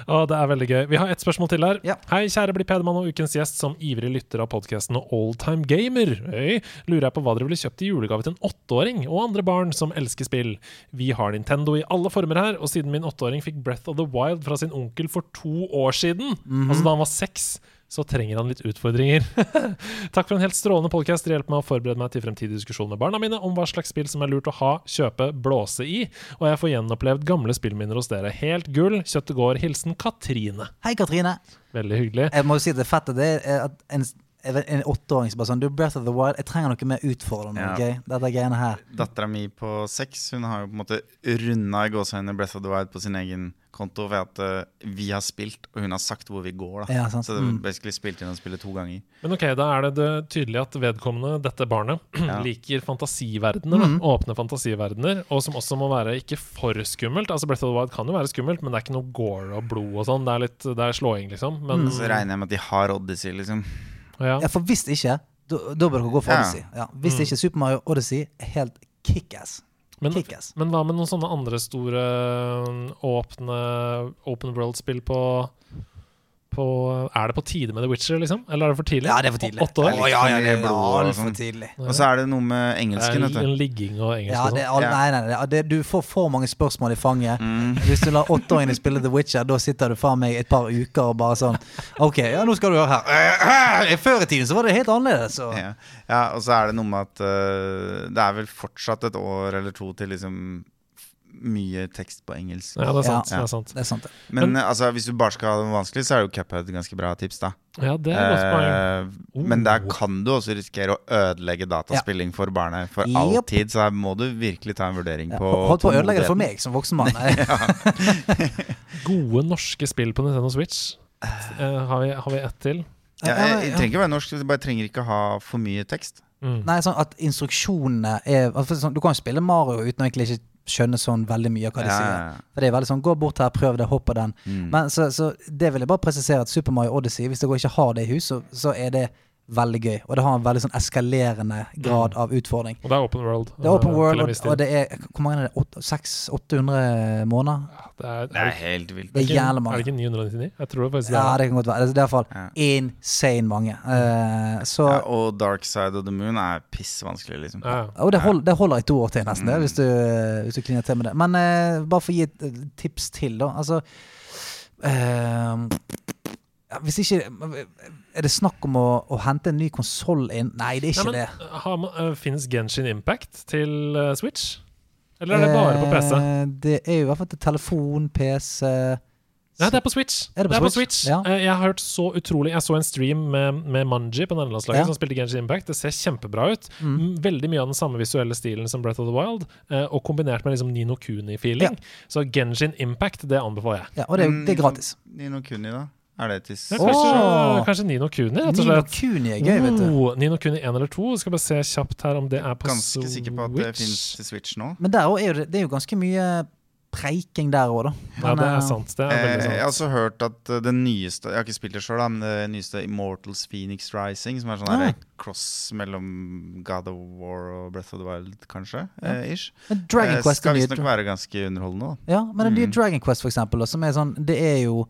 Å, det er veldig gøy. Vi har ett spørsmål til her. Hei, kjære Bli Pedemann og ukens gjest. Som ivrig lytter av podkasten og oldtime gamer, Øy, lurer jeg på hva dere ville kjøpt i julegave til en åtteåring og andre barn som elsker spill. Vi har Nintendo i alle former her, og siden min åtteåring fikk Breath of the Wild fra sin onkel for to år siden, Mhm. altså da han var seks, så trenger han litt utfordringer. [LAUGHS] Takk for en helt strålende podkast. Dere hjelper meg å forberede meg til fremtidig diskusjon med barna mine om hva slags spill som er lurt å ha, kjøpe, blåse i, og jeg får gjenopplevd gamle spillminner hos dere. Helt gull. Kjøttet går. Hilsen Katrine. Hei, Katrine. Veldig hyggelig. Jeg må jo si det fette det er at en, en åtteåring som bare sånn Du, Breath of the Wild, jeg trenger noe mer utfordrende. Ja. Okay? Dette greiene her. Dattera mi på seks Hun har jo på en måte runda i gåseøynene Breath of the Wild på sin egen konto ved at uh, vi har spilt, og hun har sagt hvor vi går. da Ja, sant. Så det er Mm. basically spilt inn og spillet to ganger. Men ok, da er det, det tydelig at vedkommende, dette barnet, [CLEARS THROAT] Ja. liker fantasiverdener. Mm. Åpne fantasiverdener. Og som også må være ikke for skummelt. Altså Breath of the Wild kan jo være skummelt, men det er ikke noe gore og blod og sånn. Det er litt det er slåing, liksom. Men Mm. Så regner jeg med at de har Odyssey, liksom. Ja. For hvis ikke, da da bør dere gå for Ja. Odyssey. Ja, hvis Mm. ikke Super Mario Odyssey er helt kickass. Men, Kickass. men hva med noen sånne andre store åpne open world-spill på på, er det på tide med The Witcher, liksom? Eller er det for tidlig? Ja, det er for tidlig. Åtte år? Å, ja, ja, det er blod og altfor sånn. tidlig. Og så er det noe med Det engelsken, er vet du. en ligging og engelsk Ja, det er sånn. all, nei, nei, nei. Det, du får for mange spørsmål i fanget. Mm. Hvis du lar åtteåringene spille The Witcher, da sitter du faen meg et par uker og bare sånn OK, ja, nå skal du høre her. Eh, Før i tiden så var det helt annerledes. Så. Ja. ja, og så er det noe med at uh, det er vel fortsatt et år eller to til liksom mye tekst på engelsk. Ja, det er sant. Ja. Det er sant. Det er sant, ja. Men, Men- altså, hvis du bare skal ha det vanskelig, så er jo Cuphead ganske bra tips, da. Ja, det er godt poeng. Eh, Men der kan du også risikere å ødelegge dataspilling for barnet for Yep. alltid. Så her må du virkelig ta en vurdering Ja, på Holdt på å ødelegge det for meg som voksen mann. [LAUGHS] [LAUGHS] Gode norske spill på Nintendo Switch. Uh, har, vi, har vi ett til? Ja, jeg, jeg trenger ikke være norsk, jeg bare trenger ikke ha for mye tekst. Mm. Nei, sånn at instruksjonene er altså, sånn, Du kan jo spille Mario uten å egentlig ikke skjønne sånn veldig mye av hva de Ja, sier. For det er veldig sånn, Gå bort her, prøv det, hopp på den. Mm. Men så, så det vil jeg bare presisere at Super Mario Odyssey, hvis dere ikke har det i hus, så, så er det veldig gøy. Og det har en veldig sånn eskalerende grad av utfordring. Og det er open world. Det er open eh, world, og, og det er Hvor mange er det? 600-800 måneder? Det er, Det er helt vilt. Det er jævlig mange. Er det ikke 999? Jeg tror det faktisk det Ja, er. det kan godt være. Det er i hvert fall insane mange. Uh, så Ja, og Dark Side of the Moon er pissvanskelig, liksom. Ja, ja. Og det, hold, det holder i to år til, nesten, Mm. det, hvis du, hvis du kliner til med det. Men uh, bare for å gi et tips til, da. Altså ja, Hvis ikke Er det snakk om å, å hente en ny konsoll inn? Nei, det er ikke Nei, det. har man- eh, Finnes Genshin Impact til uh, Switch? Eller er det bare på PC? Eh, det er jo i hvert fall til telefon, PC Nei, det er på Switch. Er det på Switch? Ja. Eh, Jeg har hørt så utrolig Jeg så en stream med, med Manji på nederlandslaget Ja. som spilte Genshin Impact. Det ser kjempebra ut. Mm. Veldig mye av den samme visuelle stilen som Breath of the Wild, eh, og kombinert med liksom Nino Kuni-feeling. Så Genshin Impact, det anbefaler jeg. Ja, og det, er- det er gratis. Nino Kuni, da? Er det til Ja, kanskje, oh! kanskje Nino Kuni, rett og Nino. Kuni er gøy, vet du. Oh, Nino Kuni 1 eller 2. Skal bare se kjapt her om det er på Ganske Switch. sikker på at det finnes til Switch nå. Men der også er jo det, det er jo ganske mye preiking der òg, da. Ja, det eh, er sant. Det er Eh, jeg har også hørt at eh, den nyeste Jeg har ikke spilt det sjøl, men det nyeste Immortals Phoenix Rising, som er sånn Ah. cross mellom God of War og Breath of the Wild, kanskje? Ja. eh, ish. Men Dragon Eh, Quest er skal visstnok være ganske underholdende, da. Ja, men den nye Mm. Dragon Quest, for eksempel, som er sånn Det er jo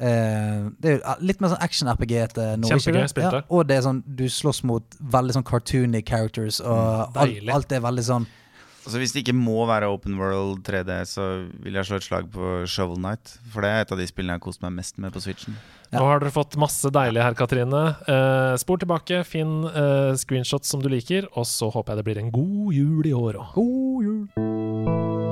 eh, Det er jo litt mer sånn action-RPG-ete Kjempegøy det? spilt og det er sånn du slåss mot veldig sånn cartoony characters, og Mm, alt, alt er veldig sånn Altså Hvis det ikke må være Open World 3D, så vil jeg slå et slag på Shovel Knight. For det er et av de spillene jeg har kost meg mest med på Switchen. Ja. Nå har dere fått masse deilig her, Katrine. Eh, spor tilbake, finn eh, screenshots som du liker, og så håper jeg det blir en god jul i år òg. God jul.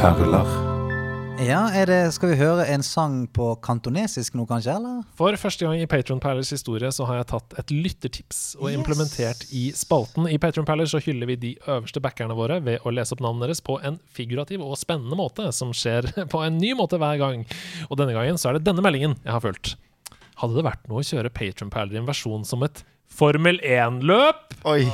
Patreon-perler. Ja, er det, skal vi høre en sang på kantonesisk nå, kanskje? eller? For første gang i Patron Palace historie så har jeg tatt et lyttertips og Yes. implementert i spalten. I Patron Palace så hyller vi de øverste backerne våre ved å lese opp navnet deres på en figurativ og spennende måte, som skjer [LAUGHS] på en ny måte hver gang. Og denne gangen så er det denne meldingen jeg har fulgt. Hadde det vært noe å kjøre Patron en versjon som et Formel 1-løp? Oi,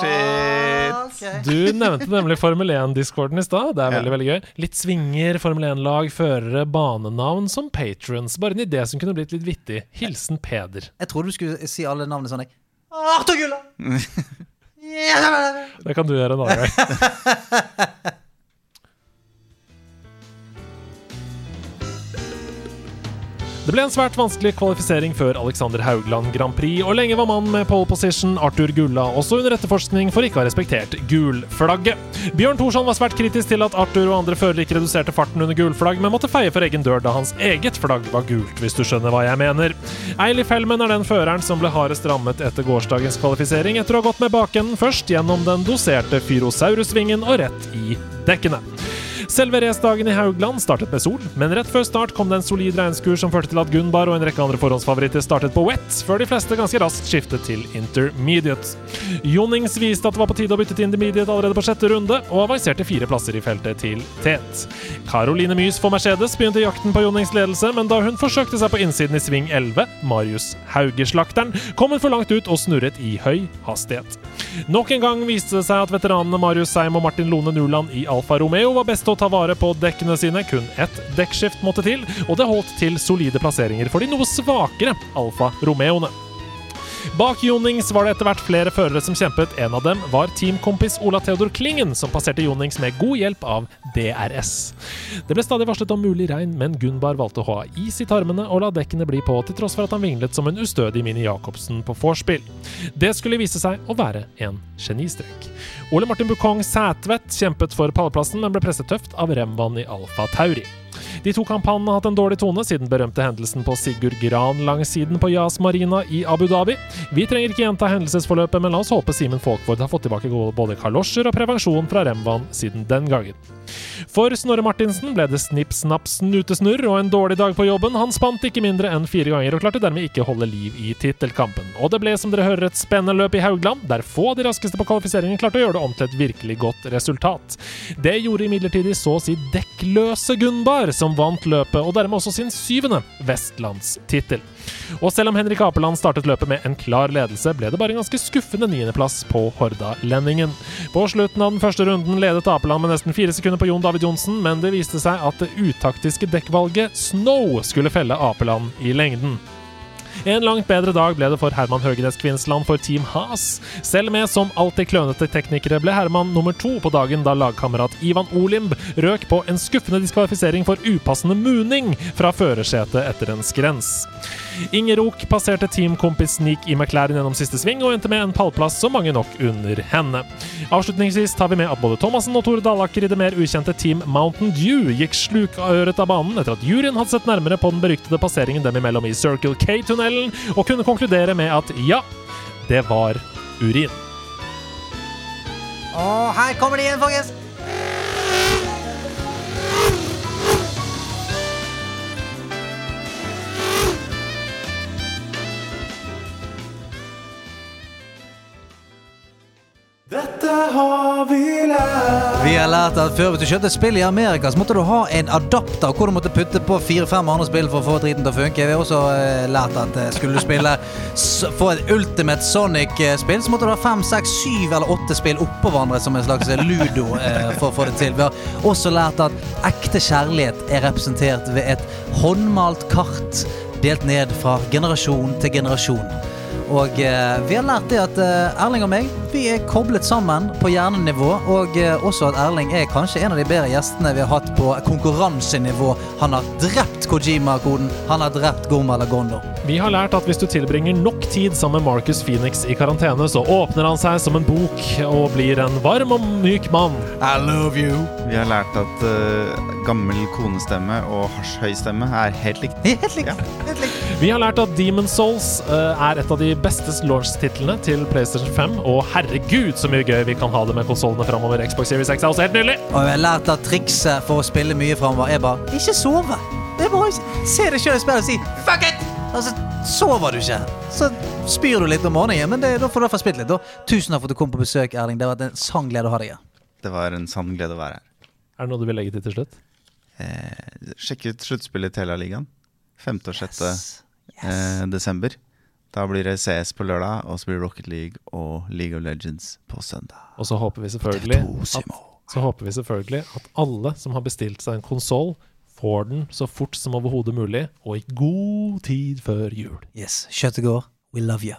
shit! Du nevnte nemlig Formel 1-discorden i stad. Det er veldig Ja. veldig gøy. Litt svinger, Formel 1-lag, førere, banenavn som patrons. Bare en idé som kunne blitt litt vittig. Hilsen Peder. Jeg trodde du skulle si alle navnene sånn. jeg. Arthur Gulla! [LAUGHS] Det kan du gjøre en annen gang. [LAUGHS] Det ble en svært vanskelig kvalifisering før Alexander Haugland Grand Prix, og lenge var mannen med pole position, Arthur Gulla, også under etterforskning for ikke å ha respektert gulflagget. Bjørn Thorsson var svært kritisk til at Arthur og andre førere ikke reduserte farten under gulflagg, men måtte feie for egen dør da hans eget flagg var gult, hvis du skjønner hva jeg mener. Eilif Helmen er den føreren som ble hardest rammet etter gårsdagens kvalifisering, etter å ha gått med bakenden først gjennom den doserte Fyrosaurus-svingen og rett i dekkene. Selve racedagen i Haugland startet med sol, men rett før start kom det en solid regnskur som førte til at Gunbar og en rekke andre forhåndsfavoritter startet på wet, før de fleste ganske raskt skiftet til intermediate. Jonings viste at det var på tide å bytte til intermediate allerede på sjette runde, og avanserte fire plasser i feltet til tet. Caroline Mys for Mercedes begynte jakten på Jonings ledelse, men da hun forsøkte seg på innsiden i sving 11, Marius Haugeslakteren, kom hun for langt ut og snurret i høy hastighet. Nok en gang viste det seg at veteranene Marius Seim og Martin Lone Nuland i Alfa Romeo var best til å ta vare på dekkene sine. Kun ett dekkskift måtte til, og det holdt til solide plasseringer for de noe svakere Alfa Romeoene. Bak Jonings var det etter hvert flere førere som kjempet. En av dem var teamkompis Ola Theodor Klingen, som passerte Jonings med god hjelp av DRS. Det ble stadig varslet om mulig regn, men Gunbar valgte å ha is i tarmene og la dekkene bli på, til tross for at han vinglet som en ustødig Mini Jacobsen på vorspiel. Det skulle vise seg å være en genistrek. Ole Martin Bukong Sætvedt kjempet for pallplassen, men ble presset tøft av Remvan i Alfa Tauri. De to kampanjene har hatt en dårlig tone siden berømte hendelsen på Sigurd Gran langsiden på Yas Marina i Abu Dhabi. Vi trenger ikke gjenta hendelsesforløpet, men la oss håpe Simen Folkvord har fått tilbake både kalosjer og prevensjon fra Remvan siden den gangen. For Snorre Martinsen ble det snipp, snapp, snutesnurr og en dårlig dag på jobben. Han spant ikke mindre enn fire ganger og klarte dermed ikke holde liv i tittelkampen. Og det ble som dere hører et spennende løp i Haugland, der få av de raskeste på kvalifiseringen klarte å gjøre det om til et virkelig godt resultat. Det gjorde imidlertid så å si dekkløse Gunbar, som vant løpet, og dermed også sin syvende vestlandstittel. Og selv om Henrik Apeland startet løpet med en klar ledelse, ble det bare en ganske skuffende niendeplass på Horda-lendingen. På slutten av den første runden ledet Apeland med nesten fire sekunder på Jon David Johnsen, men det viste seg at det utaktiske dekkvalget Snow skulle felle Apeland i lengden. En langt bedre dag ble det for Herman Høgenes Kvinnsland for Team Has. Selv med som alltid klønete teknikere ble Herman nummer to på dagen da lagkamerat Ivan Olimb røk på en skuffende diskvalifisering for upassende muning fra førersetet etter en skrens. Inger Rook passerte teamkompis Nick i McLaren gjennom siste sving og endte med en pallplass så mange nok under henne. Avslutningsvis tar vi med at både Thomassen og Tore Dalaker i det mer ukjente Team Mountain Dew gikk slukøret av banen etter at juryen hadde sett nærmere på den beryktede passeringen dem imellom i Circle K-tunnelen, og kunne konkludere med at ja, det var urin. Og her kommer de igjen, folkens! Dette har vi lært. Vi har lært at før hvis du kjøpte spill i Amerika, så måtte du ha en adapter hvor du måtte putte på fire-fem andre spill for å få driten til å funke. Vi har også eh, lært at eh, skulle du spille få et Ultimate Sonic-spill, så måtte du ha fem, seks, syv eller åtte spill oppå hverandre som en slags ludo eh, for å få det til. Vi har også lært at ekte kjærlighet er representert ved et håndmalt kart delt ned fra generasjon til generasjon. Og eh, vi har lært det at eh, Erling og meg vi er koblet sammen på hjernenivå. Og eh, også at Erling er kanskje en av de bedre gjestene vi har hatt på konkurransenivå. Han har drept Kojima-koden. Han har drept Goma eller Gondor. Vi har lært at hvis du tilbringer nok tid sammen med Marcus Phoenix i karantene, så åpner han seg som en bok og blir en varm og myk mann. I love you. Vi har lært at uh, gammel konestemme og hasjhøystemme er helt likt. Helt likt. Helt likt. Vi har lært at Demon Souls eh, er et av de beste launch-titlene til PlayStation 5, og herregud så mye gøy vi kan ha det med konsollene framover. Xbox Series X er også helt nydelig! Og jeg har lært at trikset for å spille mye framover er bare ikke sove. Det er bare å se deg sjøl i speilet og si 'fuck it'! Og så sover du ikke. Så spyr du litt om morgenen, men det, da får du i hvert fall spilt litt. Da. Tusen takk for at du kom på besøk, Erling. Det har vært en sann glede å ha deg her. Det var en sann glede å være her. Er det noe du vil legge til til slutt? Eh, sjekk ut sluttspillet i Telialigaen. Femte og 6. Eh, desember. Da blir det CS på lørdag, og så blir det Rocket League og League of Legends på søndag. Og så håper vi selvfølgelig at, så håper vi selvfølgelig at alle som har bestilt seg en konsoll, får den så fort som overhodet mulig, og i god tid før jul. Yes. Kjøttet går. We love you.